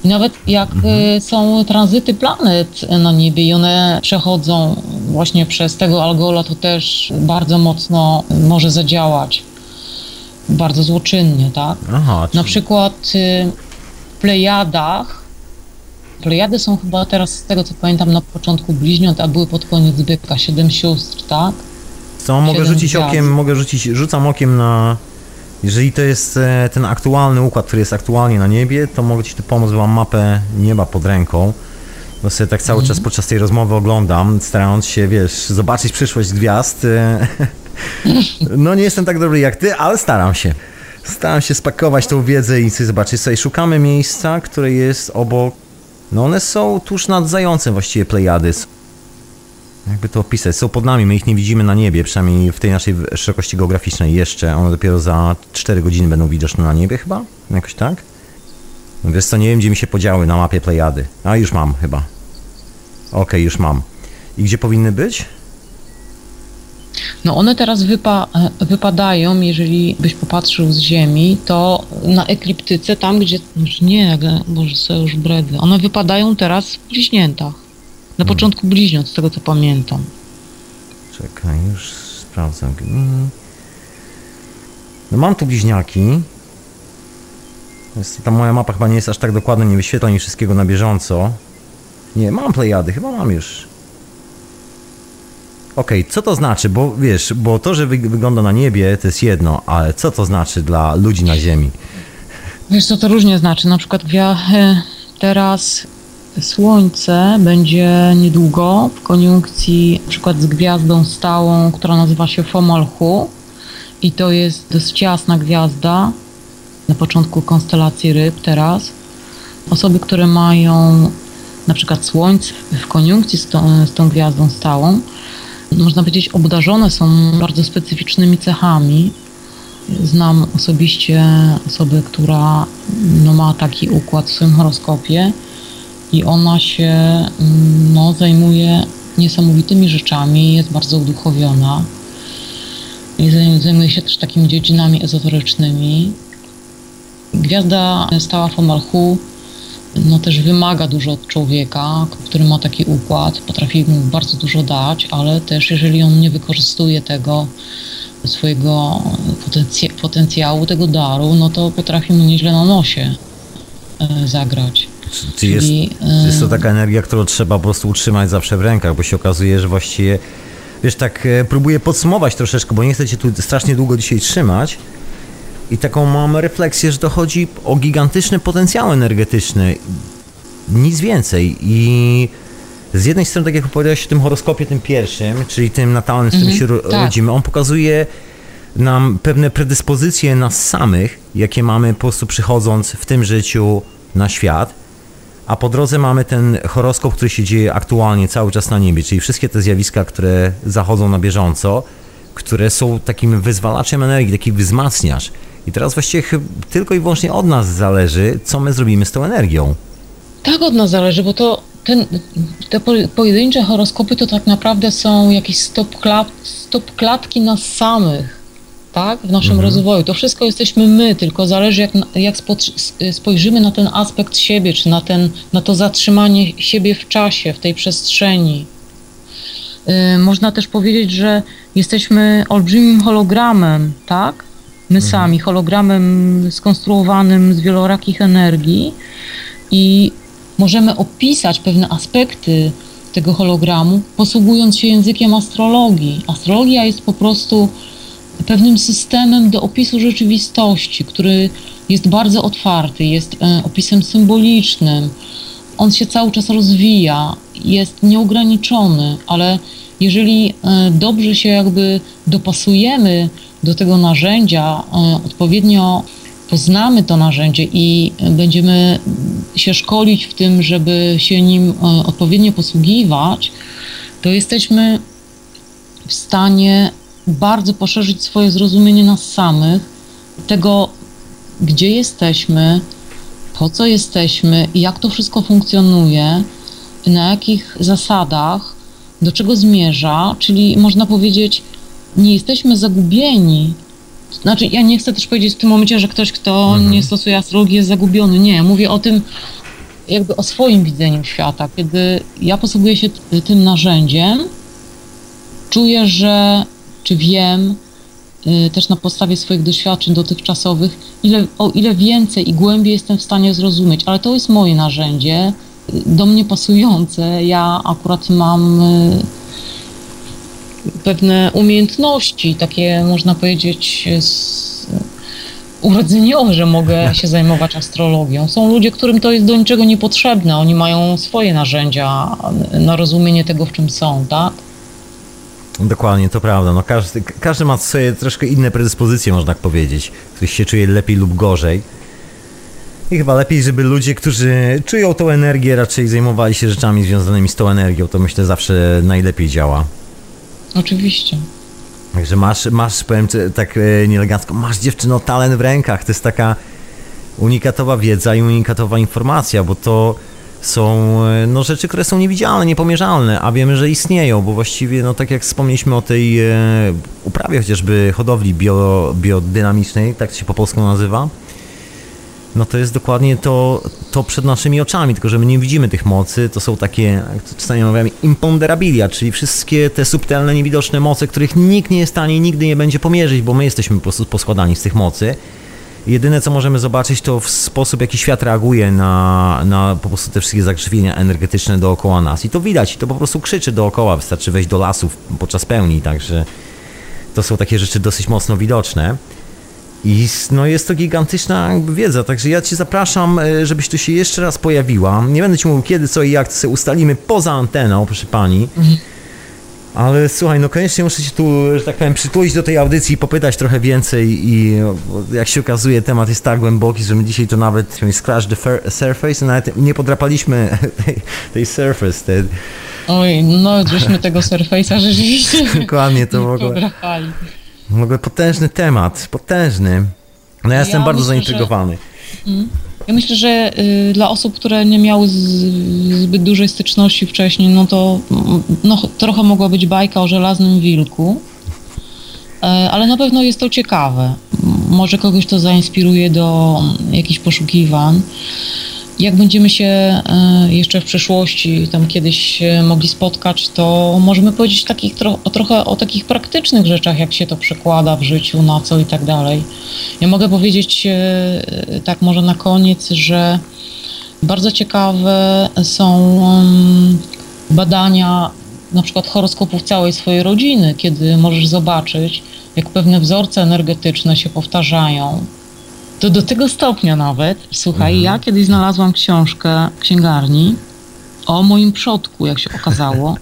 I nawet jak y, są tranzyty planet na niebie i one przechodzą właśnie przez tego Algola, to też bardzo mocno może zadziałać. Bardzo złoczynnie, tak? Aha, Na czyli- przykład y, Plejadach. Plejady są chyba teraz, z tego co pamiętam, na początku bliźniąt, a były pod koniec byka, siedem sióstr, tak? Co, mogę Siedem rzucić gwiazd. okiem, mogę rzucić, rzucam okiem na... Jeżeli to jest e, ten aktualny układ, który jest aktualnie na niebie, to mogę Ci tu pomóc, bo mam mapę nieba pod ręką. Bo sobie tak cały czas podczas tej rozmowy oglądam, starając się, wiesz, zobaczyć przyszłość gwiazd. e, No nie jestem tak dobry jak Ty, ale staram się. Staram się spakować tą wiedzę i zobaczyć. Sobie szukamy miejsca, które jest obok... No one są tuż nad zającem właściwie Plejady. Jakby to opisać? Są pod nami, my ich nie widzimy na niebie, przynajmniej w tej naszej szerokości geograficznej jeszcze. One dopiero za 4 godziny będą widoczne na niebie chyba? Jakoś tak? Wiesz co, nie wiem gdzie mi się podziały na mapie Plejady. A już mam chyba. Okej, już mam. I gdzie powinny być? No one teraz wypa- e, wypadają, jeżeli byś popatrzył z Ziemi, to na ekliptyce, tam gdzie... Już nie, może sobie już bredy. One wypadają teraz w bliźniętach. Na początku bliźniąt, z tego co pamiętam. Czekaj, już sprawdzam. Mm. No mam tu bliźniaki. Jest, ta moja mapa chyba nie jest aż tak dokładna, nie wyświetla mi wszystkiego na bieżąco. Nie, mam plejady, chyba mam już. Okej, co to znaczy? Bo wiesz, bo to, że wy, wygląda na niebie, to jest jedno, ale co to znaczy dla ludzi na Ziemi? Wiesz co to różnie znaczy, na przykład wia- e, teraz Słońce będzie niedługo w koniunkcji na przykład z gwiazdą stałą, która nazywa się Fomalhaut i to jest dość jasna gwiazda na początku konstelacji ryb teraz. Osoby, które mają na przykład Słońce w koniunkcji z tą, z tą gwiazdą stałą, można powiedzieć obdarzone są bardzo specyficznymi cechami. Znam osobiście osobę, która no, ma taki układ w swoim horoskopie i ona się no, zajmuje niesamowitymi rzeczami, jest bardzo uduchowiona. I zaj- zajmuje się też takimi dziedzinami ezoterycznymi. Gwiazda stała Fomalhaut no też wymaga dużo od człowieka, który ma taki układ, potrafi mu bardzo dużo dać, ale też jeżeli on nie wykorzystuje tego swojego potencja- potencjału, tego daru, no to potrafi mu nieźle na nosie e, zagrać. Czy, czy jest, Czyli, czy jest to e, taka energia, którą trzeba po prostu utrzymać zawsze w rękach, bo się okazuje, że właściwie, wiesz, tak e, próbuję podsumować troszeczkę, bo nie chcę cię tu strasznie długo dzisiaj trzymać. I taką mam refleksję, że to chodzi o gigantyczny potencjał energetyczny. Nic więcej. I z jednej strony, tak jak opowiadałeś o tym horoskopie, tym pierwszym, czyli tym natalnym, z którym Mhm, się tak. rodzimy, on pokazuje nam pewne predyspozycje nas samych, jakie mamy po prostu przychodząc w tym życiu na świat. A po drodze mamy ten horoskop, który się dzieje aktualnie cały czas na niebie, czyli wszystkie te zjawiska, które zachodzą na bieżąco, które są takim wyzwalaczem energii, taki wzmacniacz. I teraz właściwie tylko i wyłącznie od nas zależy, co my zrobimy z tą energią. Tak od nas zależy, bo to ten, te po- pojedyncze horoskopy to tak naprawdę są jakieś stop, klat, stop klatki nas samych, tak? W naszym rozwoju. To wszystko jesteśmy my, tylko zależy jak, jak spot- spojrzymy na ten aspekt siebie, czy na, ten, na to zatrzymanie siebie w czasie, w tej przestrzeni. Y, Można też powiedzieć, że jesteśmy olbrzymim hologramem, tak? My sami, hologramem skonstruowanym z wielorakich energii i możemy opisać pewne aspekty tego hologramu, posługując się językiem astrologii. Astrologia jest po prostu pewnym systemem do opisu rzeczywistości, który jest bardzo otwarty, jest e, opisem symbolicznym. On się cały czas rozwija, jest nieograniczony, ale jeżeli e, dobrze się jakby dopasujemy do tego narzędzia, e, odpowiednio poznamy to narzędzie i będziemy się szkolić w tym, żeby się nim e, odpowiednio posługiwać, to jesteśmy w stanie bardzo poszerzyć swoje zrozumienie nas samych, tego, gdzie jesteśmy, po co jesteśmy i jak to wszystko funkcjonuje, na jakich zasadach, do czego zmierza, czyli można powiedzieć, nie jesteśmy zagubieni. Znaczy, ja nie chcę też powiedzieć w tym momencie, że ktoś, kto nie stosuje astrologii, jest zagubiony. Nie, mówię o tym, jakby o swoim widzeniu świata. Kiedy ja posługuję się tym narzędziem, czuję, że czy wiem, y, też na podstawie swoich doświadczeń dotychczasowych, ile, o ile więcej i głębiej jestem w stanie zrozumieć, ale to jest moje narzędzie, do mnie pasujące. Ja akurat mam y, pewne umiejętności, takie można powiedzieć z, urodzeniowe, że mogę się zajmować astrologią. Są ludzie, którym to jest do niczego niepotrzebne. Oni mają swoje narzędzia na rozumienie tego, w czym są, tak? Dokładnie, to prawda. No każdy, każdy ma swoje troszkę inne predyspozycje, można tak powiedzieć. Ktoś się czuje lepiej lub gorzej. I chyba lepiej, żeby ludzie, którzy czują tą energię, raczej zajmowali się rzeczami związanymi z tą energią. To myślę zawsze najlepiej działa. Oczywiście. Także masz, masz powiem tak e, nieelegancko, masz dziewczyno talent w rękach. To jest taka unikatowa wiedza i unikatowa informacja, bo to są e, no, rzeczy, które są niewidzialne, niepomierzalne, a wiemy, że istnieją, bo właściwie, no tak jak wspomnieliśmy o tej e, uprawie chociażby hodowli bio, biodynamicznej, tak się po polsku nazywa, no to jest dokładnie to, to przed naszymi oczami, tylko że my nie widzimy tych mocy, to są takie, jak czasami mówimy, imponderabilia, czyli wszystkie te subtelne, niewidoczne moce, których nikt nie jest w stanie i nigdy nie będzie pomierzyć, bo my jesteśmy po prostu poskładani z tych mocy. Jedyne co możemy zobaczyć to w sposób jaki świat reaguje na, na po prostu te wszystkie zakrzywienia energetyczne dookoła nas i to widać, i to po prostu krzyczy dookoła, wystarczy wejść do lasów podczas pełni, także to są takie rzeczy dosyć mocno widoczne. I no jest to gigantyczna wiedza, także ja Cię zapraszam, e, żebyś tu się jeszcze raz pojawiła. Nie będę Ci mówił kiedy, co i jak, to sobie ustalimy poza anteną, proszę Pani. Ale słuchaj, no koniecznie muszę Cię tu, że tak powiem, przytulić do tej audycji i popytać trochę więcej i jak się okazuje temat jest tak głęboki, że my dzisiaj to nawet scratch the surface, nawet nie podrapaliśmy tej, tej surface, tej, Oj, no żeśmy tego Surface'a rzeczywiście dokładnie to nie podrapali. W ogóle potężny temat, potężny. No ja, jestem bardzo myślę, że- zaintrygowany. Ja myślę, że y, dla osób, które nie miały z, zbyt dużej styczności wcześniej, no to mm, no, trochę mogła być bajka o żelaznym wilku, E, ale na pewno jest to ciekawe. Może kogoś to zainspiruje do mm, jakichś poszukiwań. Jak będziemy się e, jeszcze w przyszłości tam kiedyś się mogli spotkać, to możemy powiedzieć takich tro, trochę o takich praktycznych rzeczach, jak się to przekłada w życiu, na co i tak dalej. Ja mogę powiedzieć e, tak może na koniec, że bardzo ciekawe są badania na przykład horoskopów całej swojej rodziny, kiedy możesz zobaczyć, jak pewne wzorce energetyczne się powtarzają. To do tego stopnia nawet, słuchaj, ja kiedyś znalazłam książkę w księgarni o moim przodku, jak się okazało,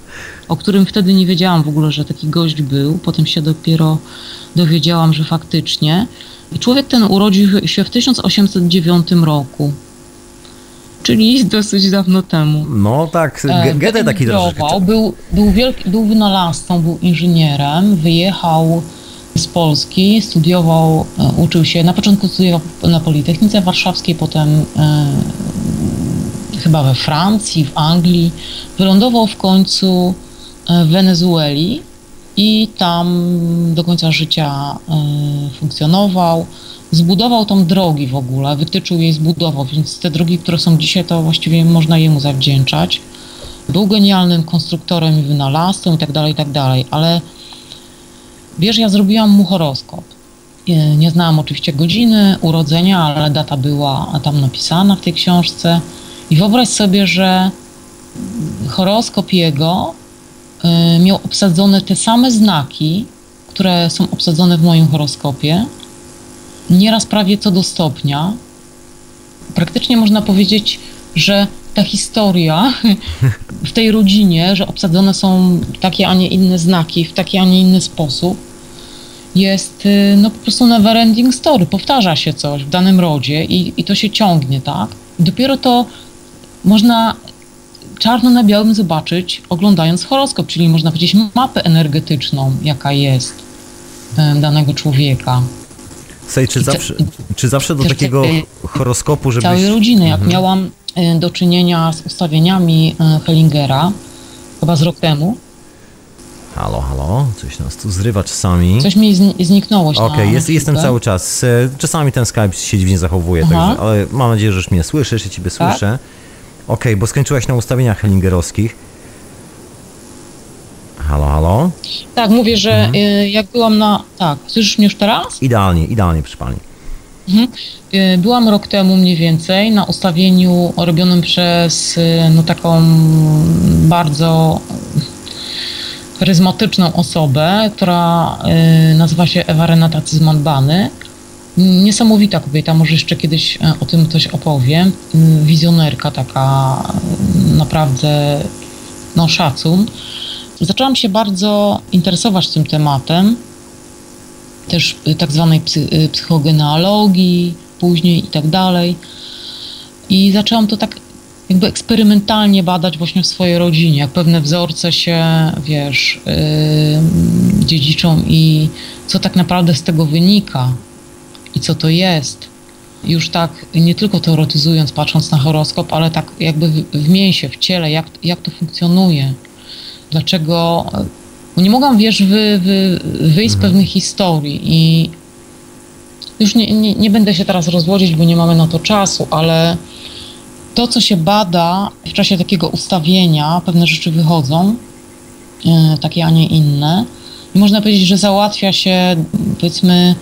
o którym wtedy nie wiedziałam w ogóle, że taki gość był. Potem się dopiero dowiedziałam, że faktycznie. I człowiek ten urodził się w 1809 roku, czyli dosyć dawno temu. No tak, Goethe taki troszeczkę. Był, był, wielki, był wynalazcą, był inżynierem, wyjechał z Polski, studiował, e, uczył się, na początku studiował na Politechnice Warszawskiej, potem e, chyba we Francji, w Anglii. Wylądował w końcu e, w Wenezueli i tam do końca życia e, funkcjonował. Zbudował tą drogi w ogóle, wytyczył jej, zbudował, więc te drogi, które są dzisiaj, to właściwie można jemu zawdzięczać. Był genialnym konstruktorem i wynalazcą i tak dalej, i tak ale wiesz, ja zrobiłam mu horoskop. Nie znałam oczywiście godziny urodzenia, ale data była tam napisana w tej książce. I wyobraź sobie, że horoskop jego y, miał obsadzone te same znaki, które są obsadzone w moim horoskopie, nieraz prawie co do stopnia. Praktycznie można powiedzieć, że ta historia w tej rodzinie, że obsadzone są takie, a nie inne znaki w taki, a nie inny sposób, jest y, no po prostu never ending story. Powtarza się coś w danym rodzie i, i to się ciągnie, tak? I dopiero to można czarno na białym zobaczyć, oglądając horoskop, czyli można powiedzieć mapę energetyczną, jaka jest danego człowieka. Słuchaj, czy te- zawsze, czy zawsze do takiego horoskopu, żebyś... całej rodziny. Jak miałam y, do czynienia z ustawieniami y, Hellingera, chyba z rok temu, Halo, halo, coś nas tu zrywa czasami. coś mi zni- zniknęło. Okej, na jest, jestem cały czas. E, Czasami ten Skype się dziwnie zachowuje, także, ale mam nadzieję, że już mnie słyszysz, ja ciebie Tak. słyszę. Okej, bo skończyłaś na ustawieniach hellingerowskich. Halo, halo. Tak, mówię, że Mhm. y, jak byłam na... Tak, słyszysz mnie już teraz? Idealnie, idealnie, proszę pani. Y, Byłam rok temu mniej więcej na ustawieniu robionym przez y, no, taką bardzo charyzmatyczną osobę, która y, nazywa się Ewa Renata Cyzman-Bany. Niesamowita kobieta, może jeszcze kiedyś e, o tym coś opowiem. Y, Wizjonerka taka y, naprawdę no szacun. Zaczęłam się bardzo interesować tym tematem też y, tak zwanej y, psychogenealogii później i tak dalej. I zaczęłam to tak jakby eksperymentalnie badać właśnie w swojej rodzinie, jak pewne wzorce się, wiesz, yy, dziedziczą i co tak naprawdę z tego wynika i co to jest. Już tak nie tylko teoretyzując, patrząc na horoskop, ale tak jakby w, w mięsie, w ciele, jak, jak to funkcjonuje. Dlaczego nie mogłam, wiesz, wy, wy, wyjść z pewnych historii i już nie, nie, nie będę się teraz rozwodzić, bo nie mamy na to czasu, ale to, co się bada w czasie takiego ustawienia, pewne rzeczy wychodzą, e, takie, a nie inne. I można powiedzieć, że załatwia się, powiedzmy,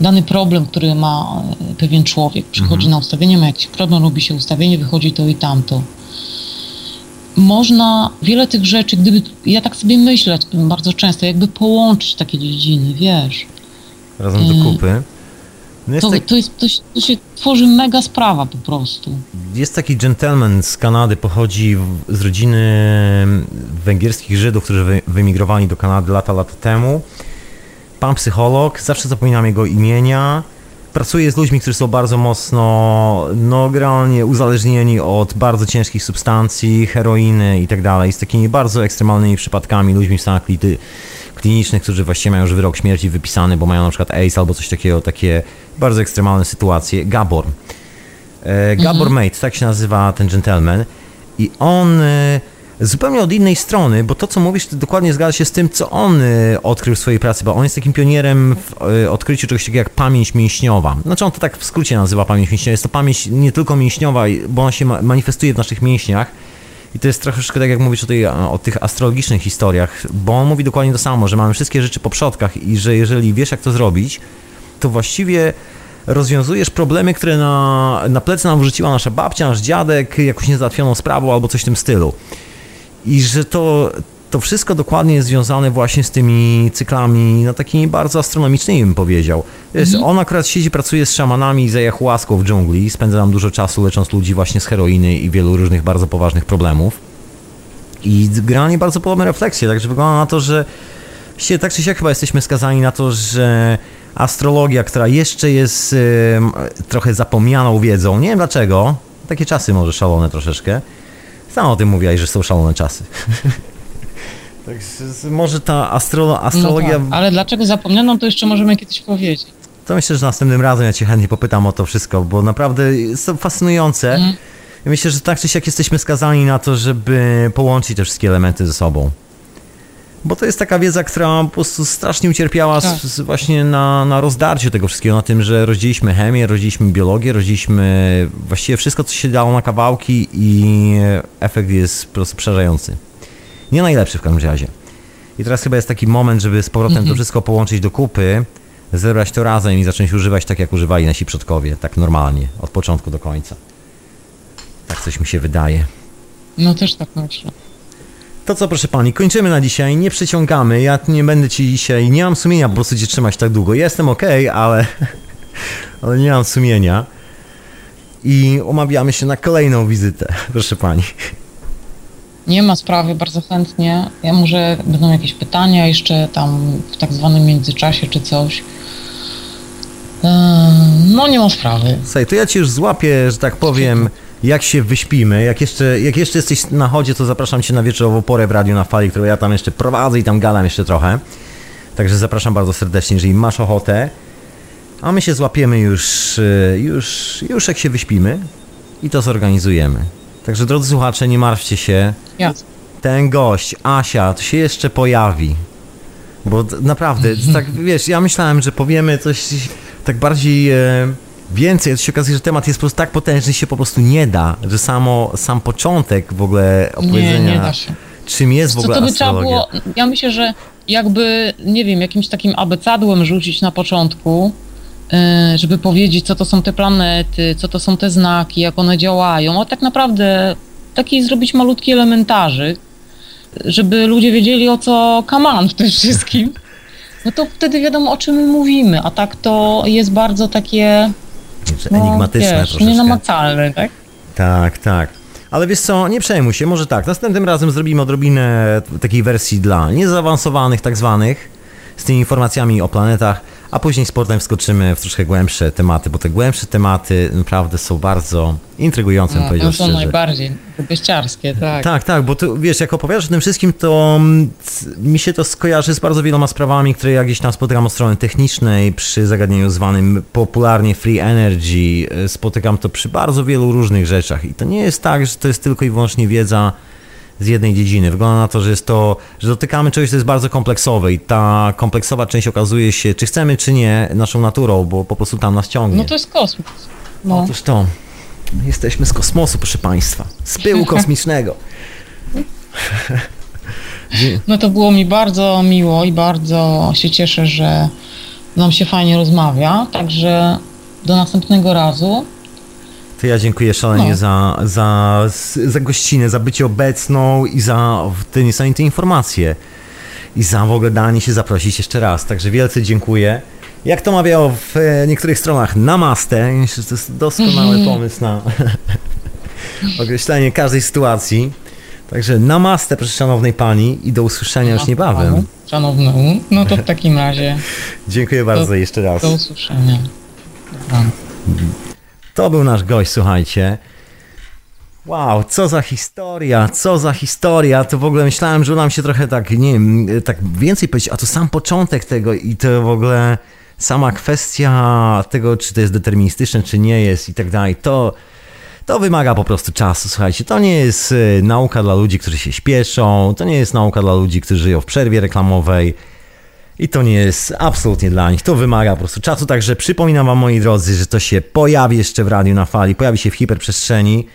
dany problem, który ma e, pewien człowiek. Przychodzi na ustawienie, ma jakiś problem, robi się ustawienie, wychodzi to i tamto można wiele tych rzeczy, gdyby, ja tak sobie myślę bardzo często, jakby połączyć takie dziedziny, wiesz. Razem do Mm. kupy. No jest, To, tak, to, jest, to, się- to się tworzy mega sprawa po prostu. jest taki gentleman z Kanady, pochodzi z rodziny węgierskich Żydów, którzy wy, wyemigrowali do Kanady lata, lata temu. Pan psycholog, zawsze zapominam jego imienia. Pracuje z ludźmi, którzy są bardzo mocno, no generalnie uzależnieni od bardzo ciężkich substancji, heroiny i tak dalej, z takimi bardzo ekstremalnymi przypadkami, ludźmi w stanach klity, klinicznych, którzy właściwie mają już wyrok śmierci wypisany, bo mają na przykład AIDS albo coś takiego, takie bardzo ekstremalne sytuacje. Gabor. E, Gabor Mate, tak się nazywa ten gentleman. I on e, zupełnie od innej strony, bo to co mówisz, to dokładnie zgadza się z tym, co on e, odkrył w swojej pracy, bo on jest takim pionierem w e, odkryciu czegoś takiego jak pamięć mięśniowa. Znaczy on to tak w skrócie nazywa pamięć mięśniowa. Jest to pamięć nie tylko mięśniowa, bo ona się ma- manifestuje w naszych mięśniach. I to jest troszeczkę tak, jak mówisz o, o tych astrologicznych historiach, bo on mówi dokładnie to samo, że mamy wszystkie rzeczy po przodkach i że jeżeli wiesz, jak to zrobić, to właściwie rozwiązujesz problemy, które na, na plecy nam wrzuciła nasza babcia, nasz dziadek, jakąś niezałatwioną sprawą albo coś w tym stylu. I że to, to wszystko dokładnie jest związane właśnie z tymi cyklami, no takimi bardzo astronomicznymi bym powiedział. Wiesz, on akurat siedzi, pracuje z szamanami z ayahuaską w dżungli, spędza tam dużo czasu lecząc ludzi właśnie z heroiny i wielu różnych bardzo poważnych problemów. I generalnie bardzo podobne refleksje, także wygląda na to, że się tak czy siak chyba jesteśmy skazani na to, że astrologia, która jeszcze jest trochę zapomnianą wiedzą, nie wiem dlaczego, takie czasy może szalone troszeczkę, sam o tym mówiłaś, że są szalone czasy. Także z- może ta astrolo, astrologia, No tak. Ale dlaczego zapomniano, to jeszcze możemy kiedyś powiedzieć. to myślę, że następnym razem ja cię chętnie popytam o to wszystko, bo naprawdę jest to fascynujące. I myślę, że tak czy siak jesteśmy skazani na to, żeby połączyć te wszystkie elementy ze sobą. Bo to jest taka wiedza, która po prostu strasznie ucierpiała Tak. z, z właśnie na, na rozdarciu tego wszystkiego, na tym, że rozdzieliliśmy chemię, rozdzieliliśmy biologię, rozdzieliliśmy właściwie wszystko, co się dało na kawałki i efekt jest po prostu przerażający. Nie najlepszy w każdym razie. I teraz chyba jest taki moment, żeby z powrotem to wszystko połączyć do kupy, zebrać to razem i zacząć używać tak, jak używali nasi przodkowie, tak normalnie, od początku do końca. Tak coś mi się wydaje. No też tak myślę. To co, proszę pani, kończymy na dzisiaj, nie przeciągamy. Ja nie będę ci dzisiaj, nie mam sumienia po prostu cię trzymać tak długo. Jestem okej, ale, ale nie mam sumienia. I umawiamy się na kolejną wizytę, proszę pani. Nie ma sprawy, bardzo chętnie. Ja może będą jakieś pytania jeszcze tam w tak zwanym międzyczasie czy coś. Eee, No nie ma sprawy. Słuchaj, to ja ci już złapię, że tak powiem, jak się wyśpimy. Jak jeszcze, jak jeszcze jesteś na chodzie, to zapraszam cię na wieczorową porę w Radiu na Fali, którą ja tam jeszcze prowadzę i tam gadam jeszcze trochę. Także zapraszam bardzo serdecznie, jeżeli masz ochotę. A my się złapiemy już, y, już, już jak się wyśpimy i to zorganizujemy. Także drodzy słuchacze, nie martwcie się. Ten gość, Asia, to się jeszcze pojawi. Bo naprawdę, tak wiesz, ja myślałem, że powiemy coś tak bardziej e, więcej, to się okazuje, że temat jest po prostu tak potężny, się po prostu nie da, że samo, sam początek w ogóle Nie, opowiedzenia, nie da się. czym jest w Co ogóle to by trzeba astrologia. było, ja myślę, że jakby, nie wiem, jakimś takim abecadłem rzucić na początku, yy, żeby powiedzieć, co to są te planety, co to są te znaki, jak one działają, a tak naprawdę taki zrobić malutki elementarzyk, żeby ludzie wiedzieli o co kaman w tym wszystkim, no to wtedy wiadomo o czym my mówimy, a tak to jest bardzo takie Znaczy, no, enigmatyczne wiesz, troszeczkę. nienamacalne, tak? Tak, tak. Ale wiesz co, nie przejmuj się, może tak, następnym razem zrobimy odrobinę takiej wersji dla niezaawansowanych tak zwanych, z tymi informacjami o planetach, a później z portem wskoczymy w troszkę głębsze tematy, bo te głębsze tematy naprawdę są bardzo intrygujące, No, powiedział no są szczerze. najbardziej gościarskie, tak. Tak, tak, bo tu, wiesz, jak opowiadasz o tym wszystkim, to mm, mi się to skojarzy z bardzo wieloma sprawami, które ja gdzieś tam spotykam od strony technicznej, przy zagadnieniu zwanym popularnie free energy, y, spotykam to przy bardzo wielu różnych rzeczach i to nie jest tak, że to jest tylko i wyłącznie wiedza z jednej dziedziny. Wygląda na to, że jest to, że dotykamy czegoś, co jest bardzo kompleksowe i ta kompleksowa część okazuje się, czy chcemy, czy nie, naszą naturą, bo po prostu tam nas ciągnie. No to jest kosmos. No. Otóż to. My jesteśmy z kosmosu, proszę Państwa. Z pyłu kosmicznego. No to było mi bardzo miło i bardzo się cieszę, że nam się fajnie rozmawia. Także do następnego razu. To ja dziękuję szalenie No. za, za, za gościnę, za bycie obecną i za te niesamowite informacje. I za w ogóle danie się zaprosić jeszcze raz. Także wielce dziękuję. Jak to mawiało w e, niektórych stronach, namaste. Myślę, że to jest doskonały pomysł na określenie każdej sytuacji. Także namaste, proszę szanownej pani i do usłyszenia już niebawem. Szanownemu. No to w takim razie Dziękuję bardzo Do- jeszcze raz. do usłyszenia. Dobra. To był nasz gość, słuchajcie. Wow, co za historia, co za historia. To w ogóle myślałem, że mi się trochę tak, nie wiem, tak więcej powiedzieć, a to sam początek tego i to w ogóle sama kwestia tego, czy to jest deterministyczne, czy nie jest i tak dalej. To, to wymaga po prostu czasu, słuchajcie. To nie jest y, nauka dla ludzi, którzy się śpieszą, to nie jest nauka dla ludzi, którzy żyją w przerwie reklamowej. I to nie jest absolutnie dla nich. To wymaga po prostu czasu. Także przypominam Wam, moi drodzy, że to się pojawi jeszcze w radiu na fali, pojawi się w hiperprzestrzeni.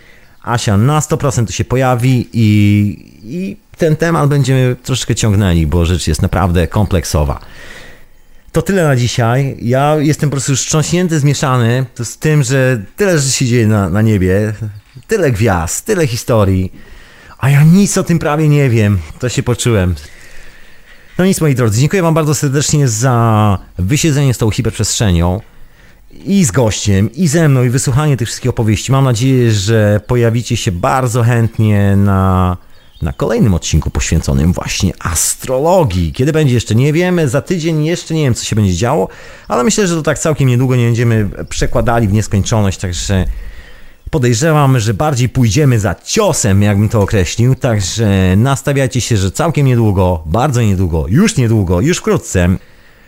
Asia na 100% tu się pojawi i, i ten temat będziemy troszeczkę ciągnęli, bo rzecz jest naprawdę kompleksowa. To tyle na dzisiaj. Ja jestem po prostu wstrząśnięty, zmieszany z tym, że tyle rzeczy się dzieje na, na niebie, tyle gwiazd, tyle historii, a ja nic o tym prawie nie wiem. To się poczułem. No nic, moi drodzy, dziękuję Wam bardzo serdecznie za wysiedzenie z tą hiperprzestrzenią i z gościem, i ze mną, i wysłuchanie tych wszystkich opowieści. Mam nadzieję, że pojawicie się bardzo chętnie na, na kolejnym odcinku poświęconym właśnie astrologii. Kiedy będzie jeszcze nie wiemy, za tydzień jeszcze nie wiem, co się będzie działo, ale myślę, że to tak całkiem niedługo nie będziemy przekładali w nieskończoność, także podejrzewam, że bardziej pójdziemy za ciosem, jakbym to określił, także nastawiajcie się, że całkiem niedługo, bardzo niedługo, już niedługo, już wkrótce,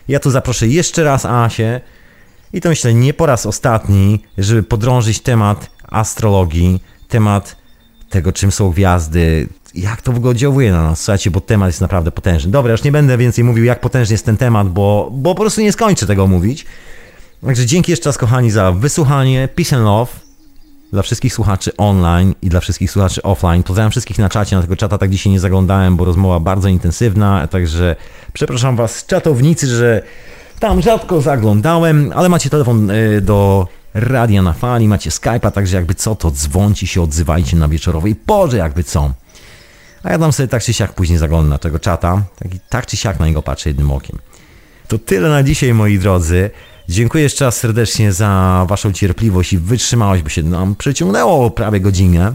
ja tu zaproszę jeszcze raz Asię i to myślę nie po raz ostatni, żeby podrążyć temat astrologii, temat tego, czym są gwiazdy, jak to w ogóle oddziałuje na nas, słuchajcie, bo temat jest naprawdę potężny. Dobra, już nie będę więcej mówił, jak potężny jest ten temat, bo, bo po prostu nie skończę tego mówić. Także dzięki jeszcze raz, kochani, za wysłuchanie. Peace and love dla wszystkich słuchaczy online i dla wszystkich słuchaczy offline. Pozdrawiam wszystkich na czacie, na tego czata tak dzisiaj nie zaglądałem, bo rozmowa bardzo intensywna, także przepraszam was czatownicy, że tam rzadko zaglądałem, ale macie telefon y, do Radia na Fali, macie Skype'a, także jakby co, to dzwońcie się, odzywajcie na wieczorowej porze, jakby co. A ja tam sobie tak czy siak później zaglądam na tego czata, tak, tak czy siak na niego patrzę jednym okiem. To tyle na dzisiaj, moi drodzy. Dziękuję jeszcze raz serdecznie za waszą cierpliwość i wytrzymałość, bo się nam przeciągnęło prawie godzinę.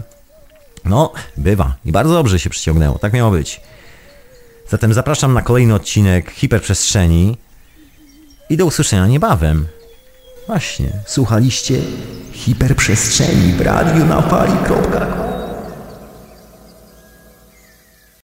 No, bywa. I bardzo dobrze się przyciągnęło. Tak miało być. Zatem zapraszam na kolejny odcinek Hiperprzestrzeni i do usłyszenia niebawem. Właśnie, słuchaliście Hiperprzestrzeni w radiu na fali.com